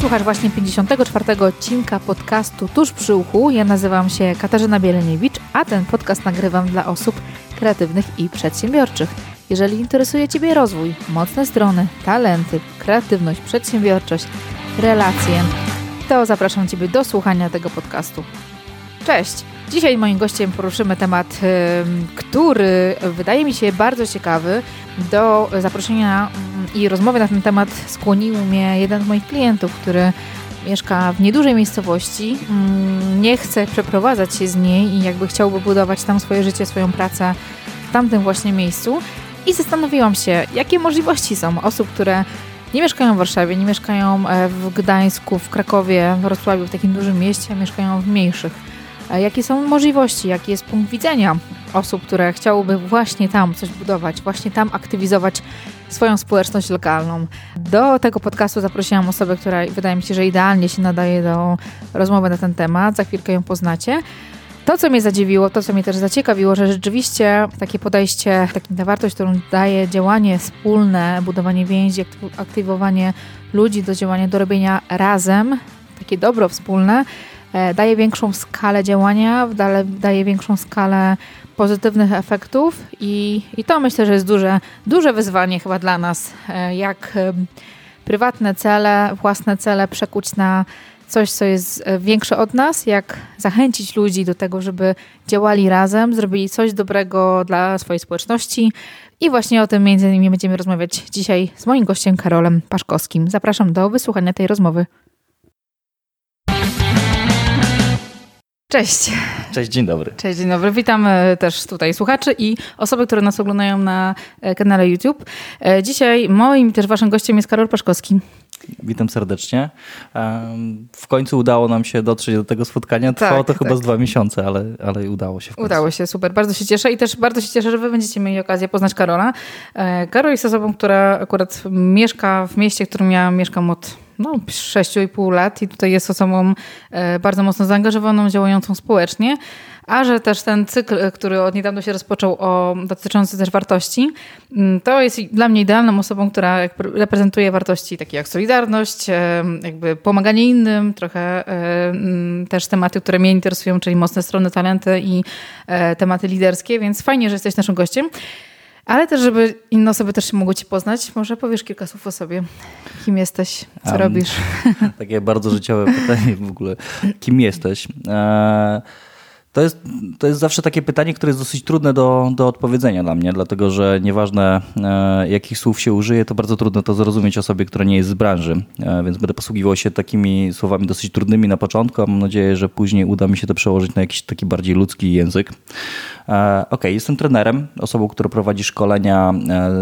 Słuchasz właśnie 54. odcinka podcastu Tuż przy uchu. Ja nazywam się Katarzyna Bieleniewicz, a ten podcast nagrywam dla osób kreatywnych i przedsiębiorczych. Jeżeli interesuje Ciebie rozwój, mocne strony, talenty, kreatywność, przedsiębiorczość, relacje, to zapraszam Ciebie do słuchania tego podcastu. Cześć! Dzisiaj moim gościem poruszymy temat, który wydaje mi się bardzo ciekawy. Do zaproszenia mm, i rozmowy na ten temat skłonił mnie jeden z moich klientów, który mieszka w niedużej miejscowości, mm, nie chce przeprowadzać się z niej i jakby chciałby budować tam swoje życie, swoją pracę w tamtym właśnie miejscu. I zastanowiłam się, jakie możliwości są osób, które nie mieszkają w Warszawie, nie mieszkają e, w Gdańsku, w Krakowie, w Wrocławiu, w takim dużym mieście, a mieszkają w mniejszych jakie są możliwości, jaki jest punkt widzenia osób, które chciałyby właśnie tam coś budować, właśnie tam aktywizować swoją społeczność lokalną. Do tego podcastu zaprosiłam osobę, która wydaje mi się, że idealnie się nadaje do rozmowy na ten temat. Za chwilkę ją poznacie. To, co mnie zadziwiło, to, co mnie też zaciekawiło, że rzeczywiście takie podejście, taka wartość, którą daje działanie wspólne, budowanie więzi, aktywowanie ludzi do działania, do robienia razem, takie dobro wspólne, E, daje większą skalę działania, daje większą skalę pozytywnych efektów i, i to myślę, że jest duże, duże wyzwanie chyba dla nas, e, jak prywatne cele, własne cele przekuć na coś, co jest e, większe od nas, jak zachęcić ludzi do tego, żeby działali razem, zrobili coś dobrego dla swojej społeczności. I właśnie o tym między innymi będziemy rozmawiać dzisiaj z moim gościem Karolem Paszkowskim. Zapraszam do wysłuchania tej rozmowy. Cześć. Cześć, dzień dobry. Cześć, dzień dobry. Witam e, też tutaj słuchaczy i osoby, które nas oglądają na e, kanale YouTube. E, dzisiaj moim też waszym gościem jest Karol Paszkowski. Witam serdecznie. W końcu udało nam się dotrzeć do tego spotkania. Trwało tak, to chyba tak. z dwa miesiące, ale, ale udało się. Udało się, super. Bardzo się cieszę i też bardzo się cieszę, że wy będziecie mieli okazję poznać Karola. Karol jest osobą, która akurat mieszka w mieście, w którym ja mieszkam od no, 6,5 lat i tutaj jest osobą e, bardzo mocno zaangażowaną, działającą społecznie, a że też ten cykl, e, który od niedawno się rozpoczął, o, dotyczący też wartości, mm, to jest dla mnie idealną osobą, która reprezentuje wartości takie jak solidarność, e, jakby pomaganie innym, trochę mm, też tematy, które mnie interesują, czyli mocne strony, talenty i tematy liderskie, więc fajnie, że jesteś naszym gościem. Ale też, żeby inne osoby też się mogły Cię poznać, może powiesz kilka słów o sobie. Kim jesteś? Co um, robisz? Takie bardzo życiowe pytanie w ogóle. Kim jesteś? Eee, to jest, to jest zawsze takie pytanie, które jest dosyć trudne do, do odpowiedzenia dla mnie, dlatego że nieważne e, jakich słów się użyje, to bardzo trudno to zrozumieć osobie, która nie jest z branży, e, więc będę posługiwał się takimi słowami dosyć trudnymi na początku, a mam nadzieję, że później uda mi się to przełożyć na jakiś taki bardziej ludzki język. E, ok, jestem trenerem, osobą, która prowadzi szkolenia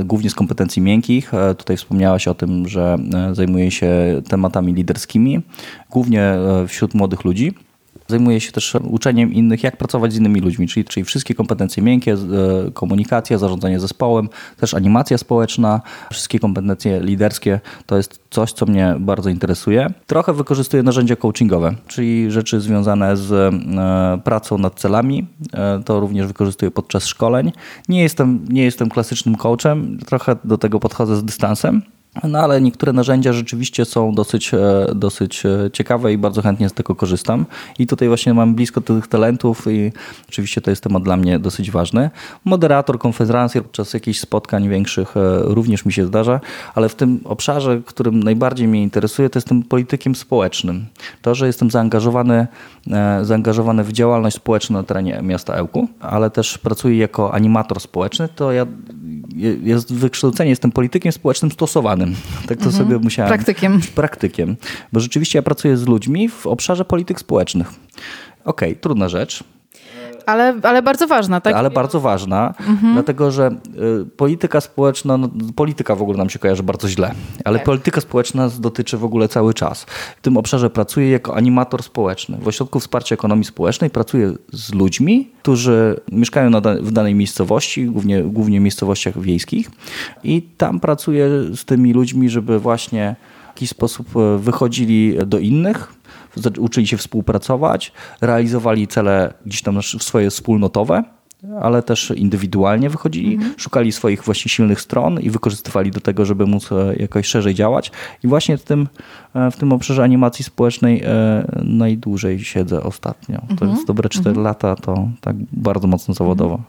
głównie z kompetencji miękkich. Tutaj wspomniałaś o tym, że zajmuję się tematami liderskimi, głównie wśród młodych ludzi. Zajmuję się też uczeniem innych, jak pracować z innymi ludźmi, czyli, czyli wszystkie kompetencje miękkie, e, komunikacja, zarządzanie zespołem, też animacja społeczna, wszystkie kompetencje liderskie. To jest coś, co mnie bardzo interesuje. Trochę wykorzystuję narzędzia coachingowe, czyli rzeczy związane z e, pracą nad celami. E, to również wykorzystuję podczas szkoleń. Nie jestem, nie jestem klasycznym coachem, trochę do tego podchodzę z dystansem. No ale niektóre narzędzia rzeczywiście są dosyć, e, dosyć e, ciekawe i bardzo chętnie z tego korzystam. I tutaj właśnie mam blisko tych talentów i oczywiście to jest temat dla mnie dosyć ważny. Moderator, konferencjer podczas jakichś spotkań większych e, również mi się zdarza, ale w tym obszarze, którym najbardziej mnie interesuje, to jestem politykiem społecznym. To, że jestem zaangażowany, zaangażowany w działalność społeczną na terenie miasta Ełku, ale też pracuję jako animator społeczny, to ja, z wykształcenia jestem politykiem społecznym stosowanym. Tak to mhm. sobie musiałem. Praktykiem. Praktykiem. Bo rzeczywiście ja pracuję z ludźmi w obszarze polityk społecznych. Okej, okay, trudna rzecz. Ale, ale bardzo ważna, tak? Ale bardzo ważna, mhm. dlatego że y, polityka społeczna, no, polityka w ogóle nam się kojarzy bardzo źle, ale tak. polityka społeczna nas dotyczy w ogóle cały czas. W tym obszarze pracuję jako animator społeczny. W Ośrodku Wsparcia Ekonomii Społecznej pracuję z ludźmi, którzy mieszkają da w danej miejscowości, głównie, głównie miejscowościach wiejskich i tam pracuję z tymi ludźmi, żeby właśnie w jakiś sposób e, wychodzili do innych, uczyli się współpracować, realizowali cele gdzieś tam swoje wspólnotowe ale też indywidualnie wychodzili, mhm. szukali swoich właśnie silnych stron i wykorzystywali do tego, żeby móc e, jakoś szerzej działać. I właśnie w tym, e, w tym obszarze animacji społecznej e, najdłużej siedzę ostatnio. To mhm. jest dobre 4 mhm. lata, to tak bardzo mocno zawodowo.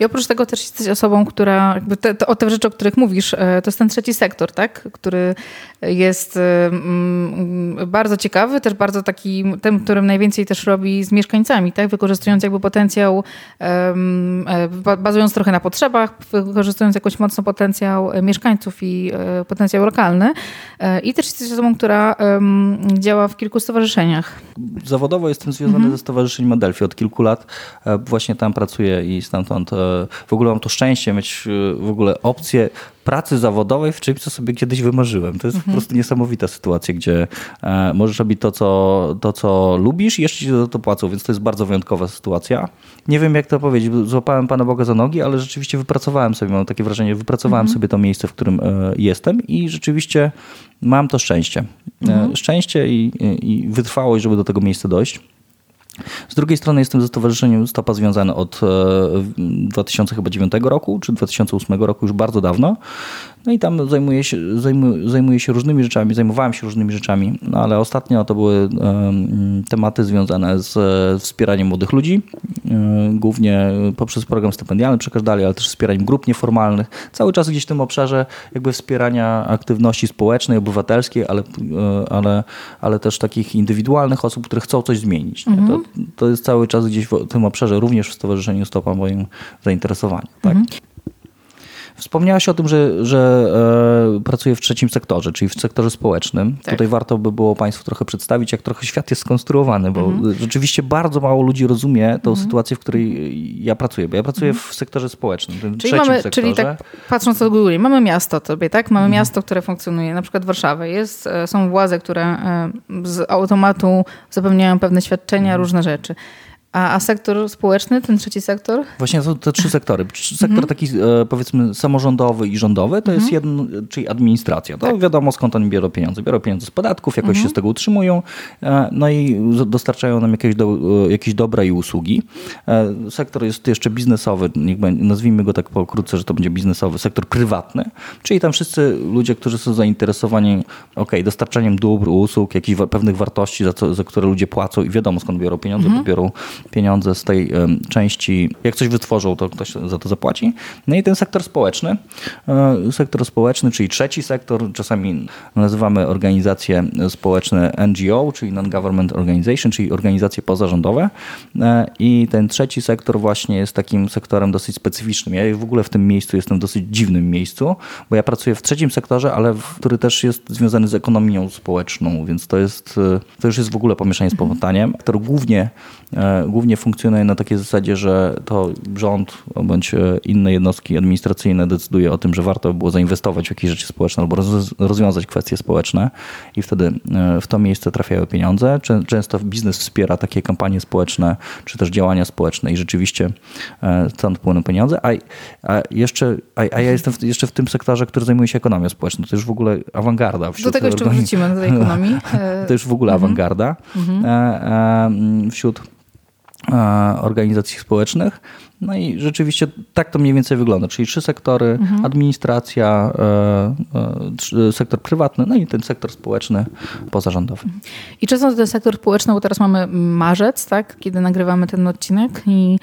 I oprócz tego też jesteś osobą, która, jakby te, te, o te rzeczy, o których mówisz, to jest ten trzeci sektor, tak? który jest mm, bardzo ciekawy, też bardzo taki, tym, którym najwięcej też robi z mieszkańcami, tak? wykorzystując jakby potencjał um, E, bazując trochę na potrzebach, wykorzystując jakoś mocno potencjał e, mieszkańców i e, potencjał lokalny. I też jesteś osobą, która działa w kilku stowarzyszeniach. Zawodowo jestem związany mhm. ze Stowarzyszeniem Adelphi od kilku lat. Właśnie tam pracuję i stamtąd w ogóle mam to szczęście mieć w ogóle opcję pracy zawodowej w czymś, co sobie kiedyś wymarzyłem. To jest mhm. po prostu niesamowita sytuacja, gdzie e, możesz robić to co, to, co lubisz i jeszcze ci za to płacą, więc to jest bardzo wyjątkowa sytuacja. Nie wiem, jak to powiedzieć. Złapałem Pana Boga za nogi, ale rzeczywiście wypracowałem sobie, mam takie wrażenie, wypracowałem mhm. sobie to miejsce, w którym e, jestem i rzeczywiście mam to szczęście. E, mhm. Szczęście i, i wytrwałość, żeby do tego miejsca dojść. Z drugiej strony jestem ze Stowarzyszeniem Stopa związany od 2009 e, roku, czy 2008 roku, już bardzo dawno. No i tam zajmuję się, zajmuję, zajmuję się różnymi rzeczami, zajmowałem się różnymi rzeczami, no ale ostatnio to były tematy związane z wspieraniem młodych ludzi, e, głównie poprzez program stypendialny przekażdali, ale też wspieraniem grup nieformalnych. Cały czas gdzieś w tym obszarze jakby wspierania aktywności społecznej, obywatelskiej, ale, e, ale, ale też takich indywidualnych osób, które chcą coś zmienić. Mhm. To, to jest cały czas gdzieś w tym obszarze, również w Stowarzyszeniu Stopa moim zainteresowaniu. Tak? Mhm. Wspomniałaś o tym, że, że e, pracuję w trzecim sektorze, czyli w sektorze społecznym. Tak. Tutaj warto by było Państwu trochę przedstawić, jak trochę świat jest skonstruowany, bo mhm. rzeczywiście bardzo mało ludzi rozumie tą mhm. sytuację, w której ja pracuję, bo ja pracuję mhm. w sektorze społecznym, w tym czyli trzecim mamy, sektorze. Czyli tak patrząc od góry, mamy miasto tobie, tak? Mamy mhm. miasto, które funkcjonuje, na przykład Warszawę. Jest, e, są władze, które e, z automatu zapewniają pewne świadczenia, mhm. różne rzeczy. A, a sektor społeczny, ten trzeci sektor? Właśnie są te trzy sektory. Sektor mhm. taki e, powiedzmy samorządowy i rządowy to jest mhm. jeden, czyli administracja. To tak. wiadomo skąd oni biorą pieniądze. Biorą pieniądze z podatków, jakoś się mhm. z tego utrzymują, e, no i dostarczają nam jakieś, do, e, jakieś dobra i usługi. Sektor jest jeszcze biznesowy, nazwijmy go tak pokrótce, że to będzie biznesowy, sektor prywatny, czyli tam wszyscy ludzie, którzy są zainteresowani ok, dostarczaniem dóbr, usług, jakichś pewnych wartości, za, co, za które ludzie płacą i wiadomo skąd biorą pieniądze, biorą pieniądze z tej części, jak coś wytworzą, to ktoś za to zapłaci. No i ten sektor społeczny, e, sektor społeczny, czyli trzeci sektor, czasami nazywamy organizacje społeczne NGO, czyli Non-Government Organization, czyli organizacje pozarządowe. E, I ten trzeci sektor właśnie jest takim sektorem dosyć specyficznym. Ja w ogóle w tym miejscu jestem w dosyć dziwnym miejscu, bo ja pracuję w trzecim sektorze, ale który też jest związany z ekonomią społeczną, więc to jest, e, to już jest w ogóle pomieszanie z powotaniem, który głównie głównie funkcjonuje na takiej zasadzie, że to rząd bądź e, inne jednostki administracyjne decyduje o tym, że warto było zainwestować w jakieś rzeczy społeczne albo rozwiązać kwestie społeczne i wtedy e, w to miejsce trafiają pieniądze. Często biznes wspiera takie kampanie społeczne czy też działania społeczne i rzeczywiście e, stąd płyną pieniądze. A, a jeszcze, a, a, ja jestem jeszcze w tym sektorze, który zajmuje się ekonomią społeczną. To już w ogóle awangarda. Do tego jeszcze wrócimy, do tej ekonomii. To już w ogóle mhm. awangarda mhm. wśród E, organizacji społecznych. No i rzeczywiście tak to mniej więcej wygląda, czyli trzy sektory, mhm. administracja, e, e, sektor prywatny, no i ten sektor społeczny pozarządowy. I często ten sektor społeczny, bo teraz mamy marzec, tak, kiedy nagrywamy ten odcinek i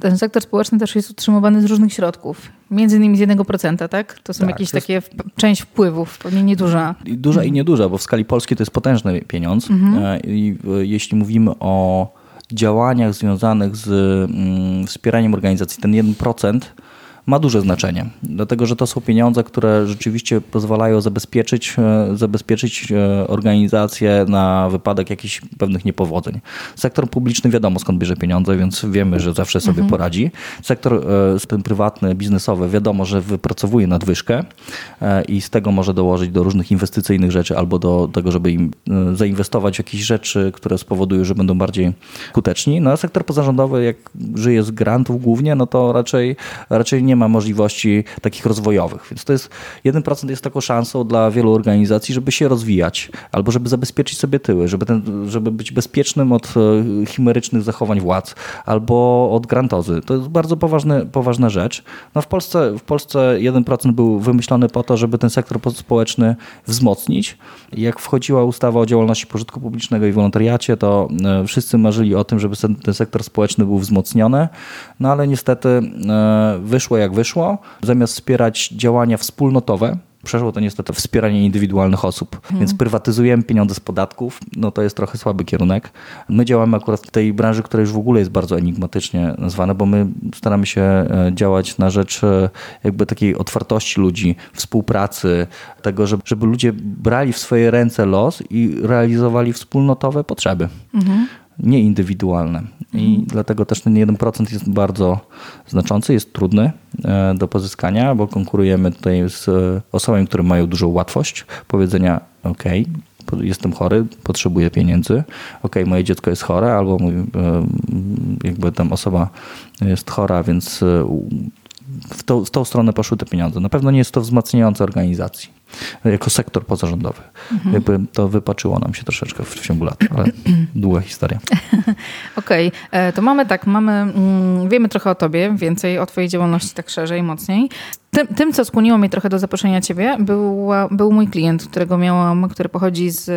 ten sektor społeczny też jest utrzymywany z różnych środków. Między innymi z 1%, tak? To są tak, jakieś to takie jest... część wpływów, pewnie nieduża. Duża i nieduża, bo w skali polskiej to jest potężny pieniądz. Mhm. I jeśli mówimy o działaniach związanych z mm, wspieraniem organizacji, ten 1%, ma duże znaczenie, dlatego że to są pieniądze, które rzeczywiście pozwalają zabezpieczyć, e, zabezpieczyć e, organizację na wypadek jakichś pewnych niepowodzeń. Sektor publiczny wiadomo skąd bierze pieniądze, więc wiemy, że zawsze sobie mhm. poradzi. Sektor e, ten prywatny, biznesowy wiadomo, że wypracowuje nadwyżkę i z tego może dołożyć do różnych inwestycyjnych rzeczy albo do tego, żeby im zainwestować w jakieś rzeczy, które spowodują, że będą bardziej skuteczni. No a sektor pozarządowy, jak żyje z grantów głównie, no to raczej, raczej nie ma możliwości takich rozwojowych. Więc to jest 1% jest taką szansą dla wielu organizacji, żeby się rozwijać albo żeby zabezpieczyć sobie tyły, żeby, ten, żeby być bezpiecznym od e, chimerycznych zachowań władz albo od grantozy. To jest bardzo poważny, poważna rzecz. No w, Polsce, w Polsce 1% był wymyślony po to, żeby ten sektor społeczny wzmocnić. Jak wchodziła ustawa o działalności pożytku publicznego i wolontariacie, to e, wszyscy marzyli o tym, żeby ten sektor społeczny był wzmocniony, no ale niestety e, wyszło jak wyszło. Zamiast wspierać działania wspólnotowe, przeszło to niestety wspieranie indywidualnych osób. Hmm. Więc prywatyzujemy pieniądze z podatków, no to jest trochę słaby kierunek. My działamy akurat w tej branży, która już w ogóle jest bardzo enigmatycznie nazwana, bo my staramy się e, działać na rzecz e, jakby takiej otwartości ludzi, współpracy, tego, żeby, żeby ludzie brali w swoje ręce los i realizowali wspólnotowe potrzeby. Hmm nieindywidualne. I mhm. dlatego też ten 1% jest bardzo znaczący, jest trudny e, do pozyskania, bo konkurujemy tutaj z e, osobami, które mają dużą łatwość powiedzenia OK, jestem chory, potrzebuję pieniędzy, ok, moje dziecko jest chore, albo mój, e, jakby tam osoba jest chora, więc w tą, w tą stronę poszły te pieniądze. Na pewno nie jest to wzmacniające organizacji jako sektor pozarządowy. Mhm. Jakby to wypaczyło nam się troszeczkę w, w ciągu lat, ale długa historia. Okej, okay. E, to mamy tak, mamy, mm, wiemy trochę o tobie, więcej o twojej działalności tak szerzej, mocniej. Tym, tym, co skłoniło mnie trochę do zaproszenia ciebie, był, był mój klient, którego miałam, który pochodzi z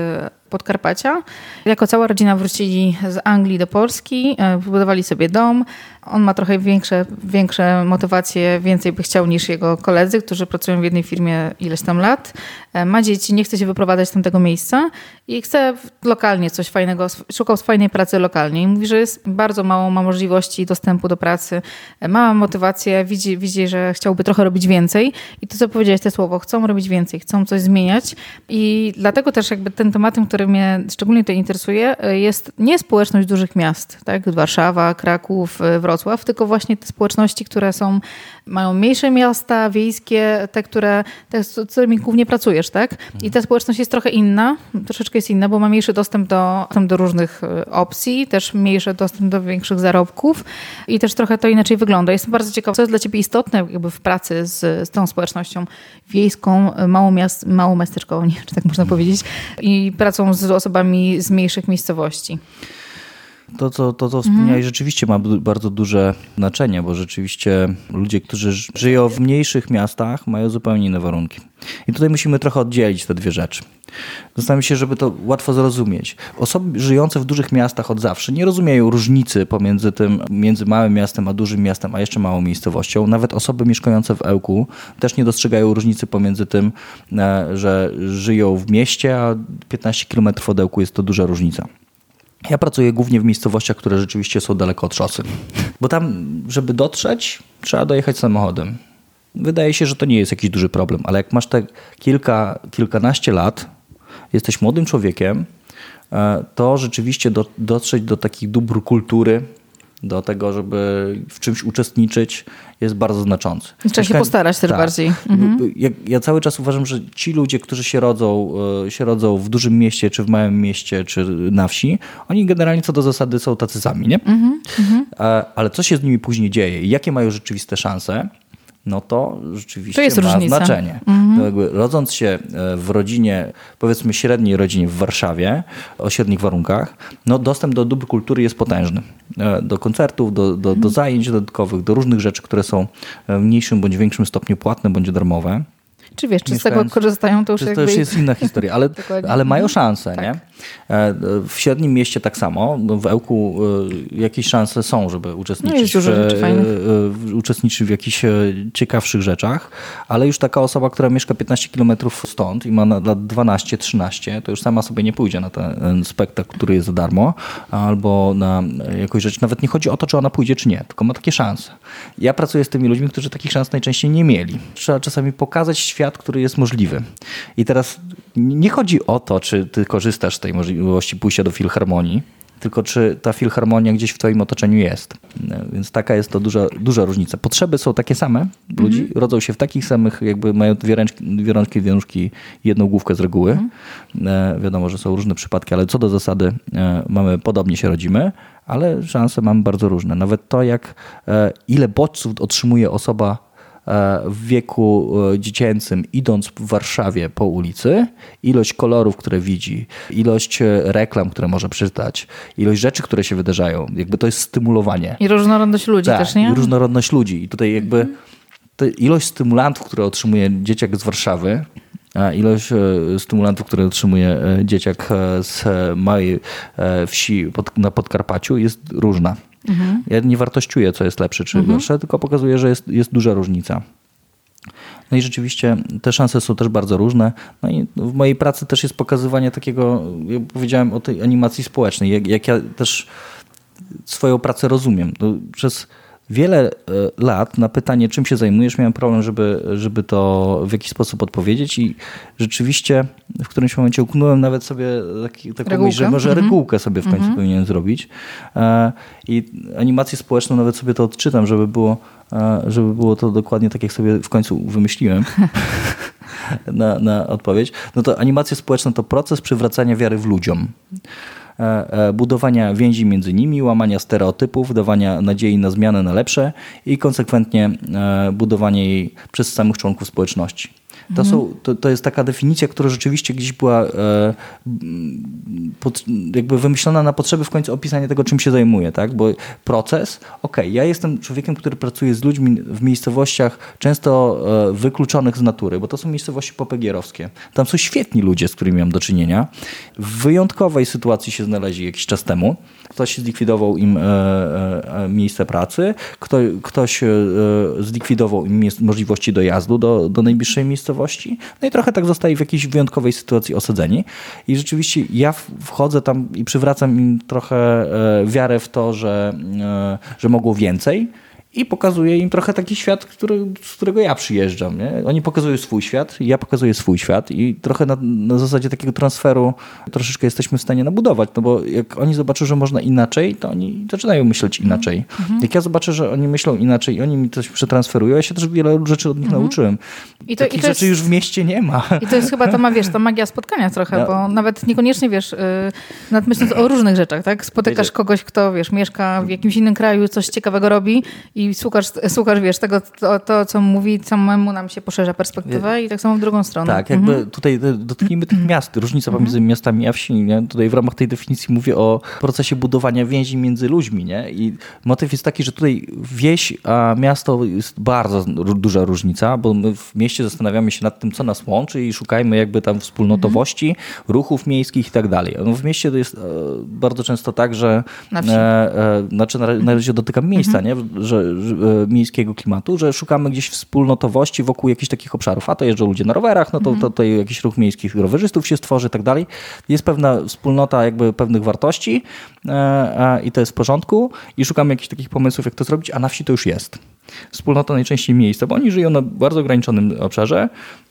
Podkarpacia. Jako cała rodzina wrócili z Anglii do Polski, e, wybudowali sobie dom. On ma trochę większe, większe motywacje, więcej by chciał niż jego koledzy, którzy pracują w jednej firmie ileś tam lat. E, ma dzieci, nie chce się wyprowadzać z tamtego miejsca i chce lokalnie coś fajnego, szukał fajnej pracy lokalnie. I mówi, że jest bardzo mało, ma możliwości dostępu do pracy, e, ma motywację, widzi, widzi, że chciałby trochę robić więcej. I to, co powiedziałeś, te słowo, chcą robić więcej, chcą coś zmieniać. I dlatego też jakby ten tematem, który mnie szczególnie to interesuje, e, jest nie społeczność dużych miast, tak? Warszawa, Kraków, Wrocław, tylko właśnie te społeczności, które są, mają mniejsze miasta, wiejskie, te, które, te, z którymi głównie pracujesz, tak? I ta społeczność jest trochę inna, troszeczkę jest inna, bo ma mniejszy dostęp do, do różnych e, opcji, też mniejszy dostęp do większych zarobków i też trochę to inaczej wygląda. Jestem bardzo ciekawa, co jest dla Ciebie istotne jakby w pracy z, z tą społecznością wiejską, miast, mało miasteczkową, nie, czy tak można powiedzieć, i pracą z osobami z mniejszych miejscowości. To, co, to, co wspomniałeś, mm. rzeczywiście ma bardzo duże znaczenie, bo rzeczywiście ludzie, którzy żyją w mniejszych miastach, mają zupełnie inne warunki. I tutaj musimy trochę oddzielić te dwie rzeczy. Zastanawiam się, żeby to łatwo zrozumieć. Osoby żyjące w dużych miastach od zawsze nie rozumieją różnicy pomiędzy tym, między małym miastem a dużym miastem, a jeszcze małą miejscowością. Nawet osoby mieszkające w Ełku też nie dostrzegają różnicy pomiędzy tym, e, że żyją w mieście, a 15 km od Ełku jest to duża różnica. Ja pracuję głównie w miejscowościach, które rzeczywiście są daleko od szosy. Bo tam, żeby dotrzeć, trzeba dojechać samochodem. Wydaje się, że to nie jest jakiś duży problem, ale jak masz te kilka, kilkanaście lat, jesteś młodym człowiekiem, e, to rzeczywiście do, dotrzeć do takich dóbr kultury, do tego, żeby w czymś uczestniczyć, jest bardzo znaczący. Trzeba się postarać też tak. bardziej. Mhm. Ja, ja, cały czas uważam, że ci ludzie, którzy się rodzą, e, się rodzą w dużym mieście, czy w małym mieście, czy na wsi, oni generalnie co do zasady są tacy sami, nie? Mhm. Mhm. Ale co się z nimi później dzieje i jakie mają rzeczywiste szanse, no to rzeczywiście to ma różnica. znaczenie. Mhm. jakby rodząc się e, w rodzinie, powiedzmy średniej rodzinie w Warszawie, o średnich warunkach, no dostęp do dóbr kultury jest potężny. E, do koncertów, do, do, do zajęć dodatkowych, do różnych rzeczy, które są w mniejszym bądź większym stopniu płatne bądź darmowe. Czy wiesz, czy z tego korzystają, to już, jakby... to już jest inna historia, ale, ale mają szansę, tak. nie? E, w średnim mieście tak samo. No, w Ełku e, jakieś szanse są, żeby uczestniczyć, no w, uczestniczyć w jakichś e, ciekawszych rzeczach, ale już taka osoba, która mieszka 15 km stąd i ma lat 12-13, to już sama sobie nie pójdzie na ten spektakl, który jest za darmo, albo na jakąś rzecz. Nawet nie chodzi o to, czy ona pójdzie, czy nie, tylko ma takie szanse. Ja pracuję z tymi ludźmi, którzy takich szans najczęściej nie mieli. Trzeba czasami pokazać świat, który jest możliwy. I teraz nie chodzi o to, czy ty korzystasz z tej możliwości pójścia do filharmonii, tylko czy ta filharmonia gdzieś w twoim otoczeniu jest. Więc taka jest to duża, duża różnica. Potrzeby są takie same ludzi, mm -hmm. rodzą się w takich samych, jakby mają dwie, ręczki, dwie rączki, dwie nóżki, jedną główkę z reguły. Mm -hmm. Wiadomo, że są różne przypadki, ale co do zasady e, mamy podobnie się rodzimy, ale szanse mamy bardzo różne. Nawet to, jak e, ile bodźców otrzymuje osoba w wieku dziecięcym, idąc w Warszawie po ulicy, ilość kolorów, które widzi, ilość reklam, które może przeczytać, ilość rzeczy, które się wydarzają, jakby to jest stymulowanie. I różnorodność ludzi tak, też, nie? I różnorodność ludzi. I tutaj jakby ilość stymulantów, które otrzymuje dzieciak z Warszawy, ilość stymulantów, które otrzymuje dzieciak z małej wsi pod, na Podkarpaciu jest różna. Mhm. Ja nie wartościuję, co jest lepsze czy mhm. gorsze, tylko pokazuję, że jest, jest duża różnica. No i rzeczywiście te szanse są też bardzo różne. No i w mojej pracy też jest pokazywanie takiego, jak powiedziałem o tej animacji społecznej, jak, jak ja też swoją pracę rozumiem. Przez wiele e, lat na pytanie, czym się zajmujesz, miałem problem, żeby, żeby to w jakiś sposób odpowiedzieć i rzeczywiście w którymś momencie uknąłem nawet sobie taki, taką myśl, że może mhm. regułkę sobie w końcu mhm. powinienem zrobić. E, I animację społeczną nawet sobie to odczytam, żeby było, e, żeby było to dokładnie tak, jak sobie w końcu wymyśliłem. na, na odpowiedź, no to animacja społeczna to proces przywracania wiary w ludziom. E, e, budowania więzi między nimi, łamania stereotypów, dawania nadziei na zmianę na lepsze i konsekwentnie e, budowanie jej przez samych członków społeczności. To, są, to, to jest taka definicja, która rzeczywiście gdzieś była e, pod, jakby wymyślona na potrzeby w końcu opisania tego, czym się zajmuje, tak? Bo proces, okej, okay, ja jestem człowiekiem, który pracuje z ludźmi w miejscowościach często e, wykluczonych z natury, bo to są miejscowości popegierowskie. Tam są świetni ludzie, z którymi mam do czynienia. W wyjątkowej sytuacji się znaleźli jakiś czas temu. Ktoś zlikwidował im e, e, miejsce pracy, kto, ktoś e, zlikwidował im możliwości dojazdu do, do najbliższej miejscowości. No i trochę tak zostali w jakiejś wyjątkowej sytuacji osadzeni. I rzeczywiście ja wchodzę tam i przywracam im trochę wiarę w to, że, że mogło więcej i pokazuję im trochę taki świat, który, z którego ja przyjeżdżam. Nie? Oni pokazują swój świat, ja pokazuję swój świat i trochę na, na zasadzie takiego transferu troszeczkę jesteśmy w stanie nabudować, no bo jak oni zobaczą, że można inaczej, to oni zaczynają myśleć mhm. inaczej. Mhm. Jak ja zobaczę, że oni myślą inaczej i oni mi coś przetransferują, ja się też wiele rzeczy od nich mhm. nauczyłem. I to, Takich i to rzeczy jest, już w mieście nie ma. I to jest chyba ta, ma, wiesz, ta magia spotkania trochę, no. bo nawet niekoniecznie, wiesz, yy, nad myśląc o różnych rzeczach, tak? Spotykasz kogoś, kto, wiesz, mieszka w jakimś innym kraju, coś ciekawego robi i słuchasz, słuchasz wiesz, tego, to, to, co mówi, samemu nam się poszerza perspektywa i tak samo w drugą stronę. Tak, jakby mhm. tutaj dotknijmy tych miast, różnica pomiędzy mhm. miastami a wsi. Nie? Tutaj w ramach tej definicji mówię o procesie budowania więzi między ludźmi. Nie? I motyw jest taki, że tutaj wieś a miasto jest bardzo duża różnica, bo my w mieście zastanawiamy się nad tym, co nas łączy i szukajmy jakby tam wspólnotowości, mhm. ruchów miejskich i tak dalej. No w mieście to jest e, bardzo często tak, że na wsi. E, e, znaczy na, na razie dotykam miejsca, mhm. nie? Że, e, miejskiego klimatu, że szukamy gdzieś wspólnotowości wokół jakichś takich obszarów. A to jeżdżą ludzie na rowerach, no to, to tutaj jakiś ruch miejskich rowerzystów się stworzy i tak dalej. Jest pewna wspólnota jakby pewnych wartości e, e, i to jest w porządku i szukamy jakichś takich pomysłów, jak to zrobić, a na wsi to już jest. Wspólnota najczęściej miejsca, bo oni żyją na bardzo ograniczonym obszarze, E,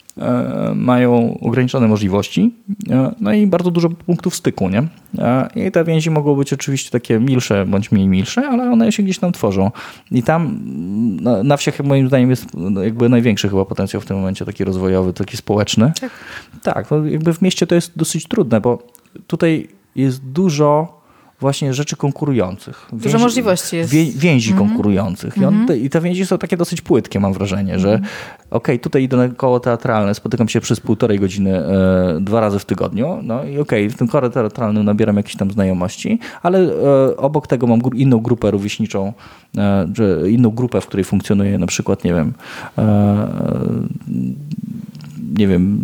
mają ograniczone możliwości, e, no i bardzo dużo punktów styku, nie? E, I te więzi mogą być oczywiście takie milsze bądź mniej milsze, ale one się gdzieś tam tworzą. I tam na, na wsiach moim zdaniem jest no, jakby największy chyba potencjał w tym momencie taki rozwojowy, taki społeczny. Tak, tak no jakby w mieście to jest dosyć trudne, bo tutaj jest dużo właśnie rzeczy konkurujących. Więzi, Dużo możliwości jest. Wię, więzi mm -hmm. konkurujących. I, on, mm -hmm. I, te więzi są takie dosyć płytkie, mam wrażenie, że mm -hmm. okej, okay, tutaj idę na koło teatralne, spotykam się przez półtorej godziny e, dwa razy w tygodniu, no i okej, okay, w tym koło teatralnym nabieram jakieś tam znajomości, ale e, obok tego mam inną grupę rówieśniczą, e, inną grupę, w której funkcjonuje na przykład, nie wiem, e, nie wiem,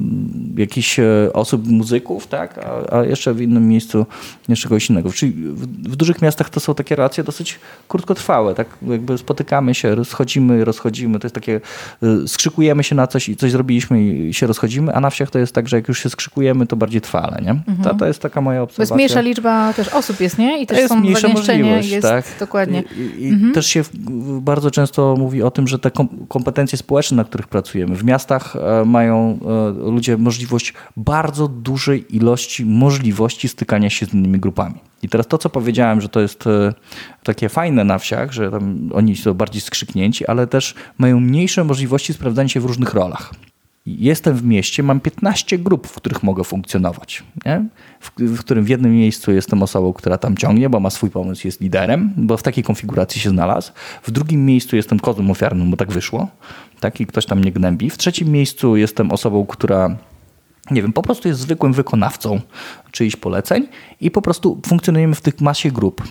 jakichś e, osób, muzyków, tak? A, a, jeszcze w innym miejscu jeszcze kogoś innego. Czyli w, w, dużych miastach to są takie relacje dosyć krótkotrwałe, tak? Jakby spotykamy się, rozchodzimy, rozchodzimy, to jest takie, e, skrzykujemy się na coś i coś zrobiliśmy i się rozchodzimy, a na wsiach to jest tak, że jak już się skrzykujemy, to bardziej trwale, nie? Mhm. To, to jest taka moja obserwacja. Bo jest mniejsza liczba też osób jest, nie? I też jest są mniejsza możliwość, jest, tak? Dokładnie. I, i mhm. też się bardzo często mówi o tym, że te kompetencje społeczne, na których pracujemy, w miastach e, mają ludzie możliwość bardzo dużej ilości możliwości stykania się z innymi grupami. I teraz to, co powiedziałem, że to jest e, takie fajne na wsiach, że oni są bardziej skrzyknięci, ale też mają mniejsze możliwości sprawdzania się w różnych rolach. Jestem w mieście, mam 15 grup, w których mogę funkcjonować. W, w, którym w jednym miejscu jestem osobą, która tam ciągnie, bo ma swój pomysł, jest liderem, bo w takiej konfiguracji się znalazł. W drugim miejscu jestem kozłem ofiarnym, bo tak wyszło. Tak? I ktoś tam mnie gnębi. W trzecim miejscu jestem osobą, która nie wiem, po prostu jest zwykłym wykonawcą czyichś poleceń i po prostu funkcjonujemy w tych masie grup.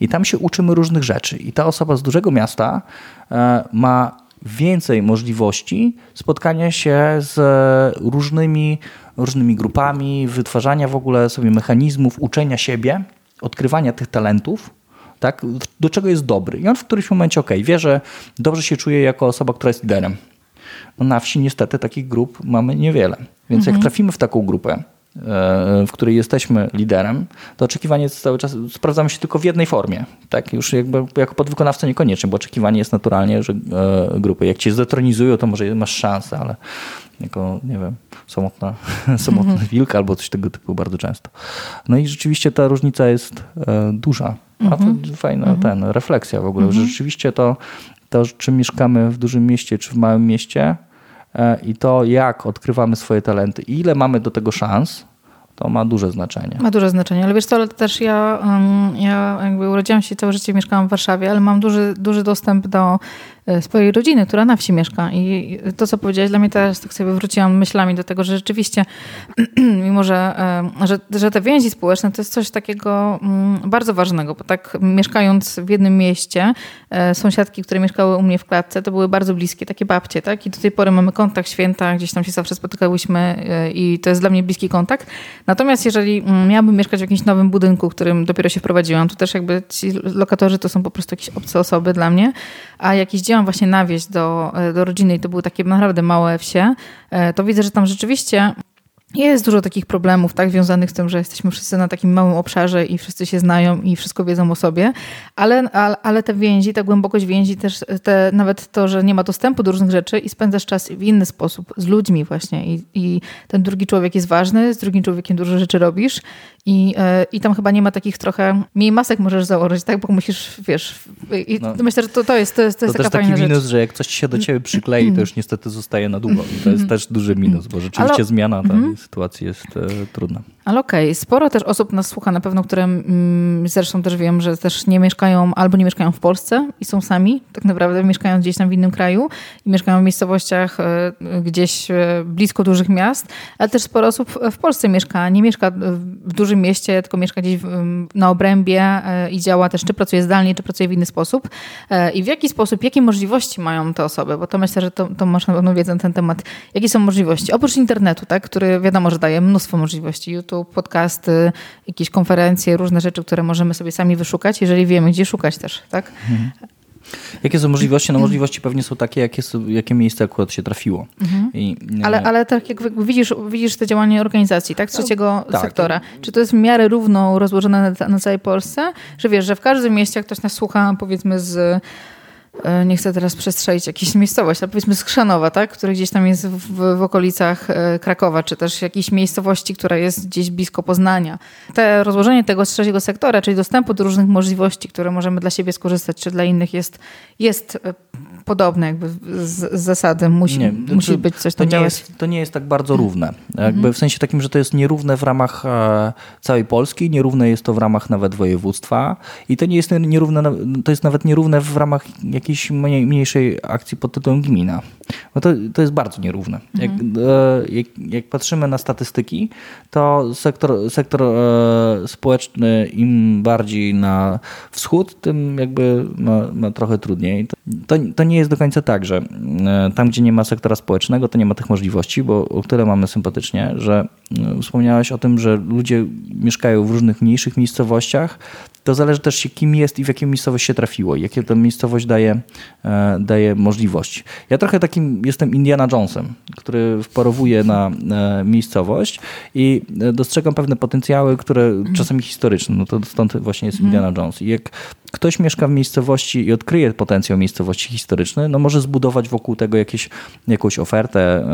I tam się uczymy różnych rzeczy. I ta osoba z dużego miasta e, ma więcej możliwości spotkania się z różnymi, różnymi grupami, wytwarzania w ogóle sobie mechanizmów, uczenia siebie, odkrywania tych talentów, tak, do czego jest dobry. I on w którymś momencie, ok, wie, że dobrze się czuje jako osoba, która jest liderem. No na wsi niestety takich grup mamy niewiele. Więc mhm. jak trafimy w taką grupę, w której jesteśmy liderem, to oczekiwanie jest cały czas, sprawdzamy się tylko w jednej formie. Tak? Już jakby jako podwykonawca niekoniecznie, bo oczekiwanie jest naturalnie, że e, grupy, jak cię zetronizują, to może masz szansę, ale jako, nie wiem, samotna, samotna mhm. wilka albo coś tego typu bardzo często. No i rzeczywiście ta różnica jest e, duża. A to mhm. fajna mhm. ten, refleksja w ogóle, że rzeczywiście to, to, czy mieszkamy w dużym mieście, czy w małym mieście, E, i to, jak odkrywamy swoje talenty i ile mamy do tego szans, to ma duże znaczenie. Ma duże znaczenie, ale wiesz co, ale też ja, ja jakby urodziłam się całe życie mieszkałam w Warszawie, ale mam duży, duży dostęp do E, swojej rodziny, która na wsi mieszka. I to, co powiedziałeś, dla mnie teraz tak sobie wróciłam myślami do tego, że rzeczywiście, mimo że, e, że, że te więzi społeczne to jest coś takiego mm, bardzo ważnego, bo tak mieszkając w jednym mieście, e, sąsiadki, które mieszkały u mnie w klatce, to były bardzo bliskie, takie babcie, tak? I do tej pory mamy kontakt święta, gdzieś tam się zawsze spotykałyśmy i to jest dla mnie bliski kontakt. Natomiast jeżeli mm, miałabym mieszkać w jakimś nowym budynku, w którym dopiero się wprowadziłam, to też jakby ci lokatorzy to są po prostu jakieś obce osoby dla mnie, a jakiś dzień właśnie na wieś do, e, do rodziny i to były takie naprawdę małe wsie, e, to widzę, że tam rzeczywiście jest dużo takich problemów, tak, związanych z tym, że jesteśmy wszyscy na takim małym obszarze i wszyscy się znają i wszystko wiedzą o sobie, ale, ale, ale te więzi, ta głębokość więzi, też te, nawet to, że nie ma dostępu do różnych rzeczy i spędzasz czas w inny sposób, z ludźmi właśnie. I, i ten drugi człowiek jest ważny, z drugim człowiekiem dużo rzeczy robisz i, e, i tam chyba nie ma takich trochę, mniej masek możesz założyć, tak, bo musisz, wiesz, i no, myślę, że to, to jest, to jest, to jest to taka też taki minus, że jak coś się do ciebie przyklei, to już niestety zostaje na długo. I to jest też duży minus, bo rzeczywiście ale, zmiana ta mm sytuacji jest e, trudna. Ale okej, okay. sporo też osób nas słucha na pewno, które mm, zresztą też wiem, że też nie mieszkają albo nie mieszkają w Polsce i są sami, tak naprawdę mieszkają gdzieś tam w innym kraju i mieszkają w miejscowościach e, gdzieś e, blisko dużych miast, ale też sporo osób w Polsce mieszka, nie mieszka w dużym mieście, tylko mieszka gdzieś na obrębie i działa też, czy pracuje zdalnie, czy pracuje w inny sposób. I w jaki sposób, jakie możliwości mają te osoby, bo to myślę, że to, to masz na pewno wiedzę na ten temat. Jakie są możliwości? Oprócz internetu, tak, który wiadomo, że daje mnóstwo możliwości. YouTube, podcasty, jakieś konferencje, różne rzeczy, które możemy sobie sami wyszukać, jeżeli wiemy, gdzie szukać też, tak? Mhm. Jakie są możliwości? No możliwości pewnie są takie, jakie, jakie miejsce akurat się trafiło. Mhm. I, ale, ale tak jak widzisz, widzisz te działania organizacji, tak? Trzeciego tak, sektora. Czy to jest w miarę równo rozłożone na, na całej Polsce? Że wiesz, że w każdym mieście, ktoś nas słucha, powiedzmy z E, nie chcę teraz przestrzelić jakąś miejscowość, ale powiedzmy Skrzanowa, tak? który gdzieś tam jest w, w, okolicach e, Krakowa, czy też jakiejś miejscowości, która jest gdzieś blisko Poznania. Te rozłożenie tego trzeciego sektora, czyli dostępu do różnych możliwości, które możemy dla siebie skorzystać, czy dla innych jest, jest e, podobne jakby z, z zasady. Musi, nie, musi to, być coś to nie jest, To nie jest tak bardzo równe. Jakby mhm. W sensie takim, że to jest nierówne w ramach całej Polski, nierówne jest to w ramach nawet województwa i to nie jest nierówne, to jest nawet nierówne w ramach jakiejś mniejszej akcji pod tytułem gmina. No to, to jest bardzo nierówne. Jak, mhm. e, jak, jak, patrzymy na statystyki, to sektor, sektor e, społeczny im bardziej na wschód, tym jakby ma, ma trochę trudniej. To, to nie jest do końca tak, że e, tam, gdzie nie ma sektora społecznego, to nie ma tych możliwości, bo o tyle mamy sympatycznie, że wspomniałaś o tym, że ludzie mieszkają w różnych mniejszych miejscowościach, to zależy też się kim jest i w jaką miejscowość się trafiło, jakie ta miejscowość daje, e, daje możliwości. Ja trochę takim jestem Indiana Jonesem, który wparowuje na e, miejscowość i e, dostrzegam pewne potencjały, które czasami historyczne, no to stąd właśnie jest mhm. Indiana Jones. I jak ktoś mieszka w miejscowości i odkryje potencjał miejscowości historycznej, no może zbudować wokół tego jakieś, jakąś ofertę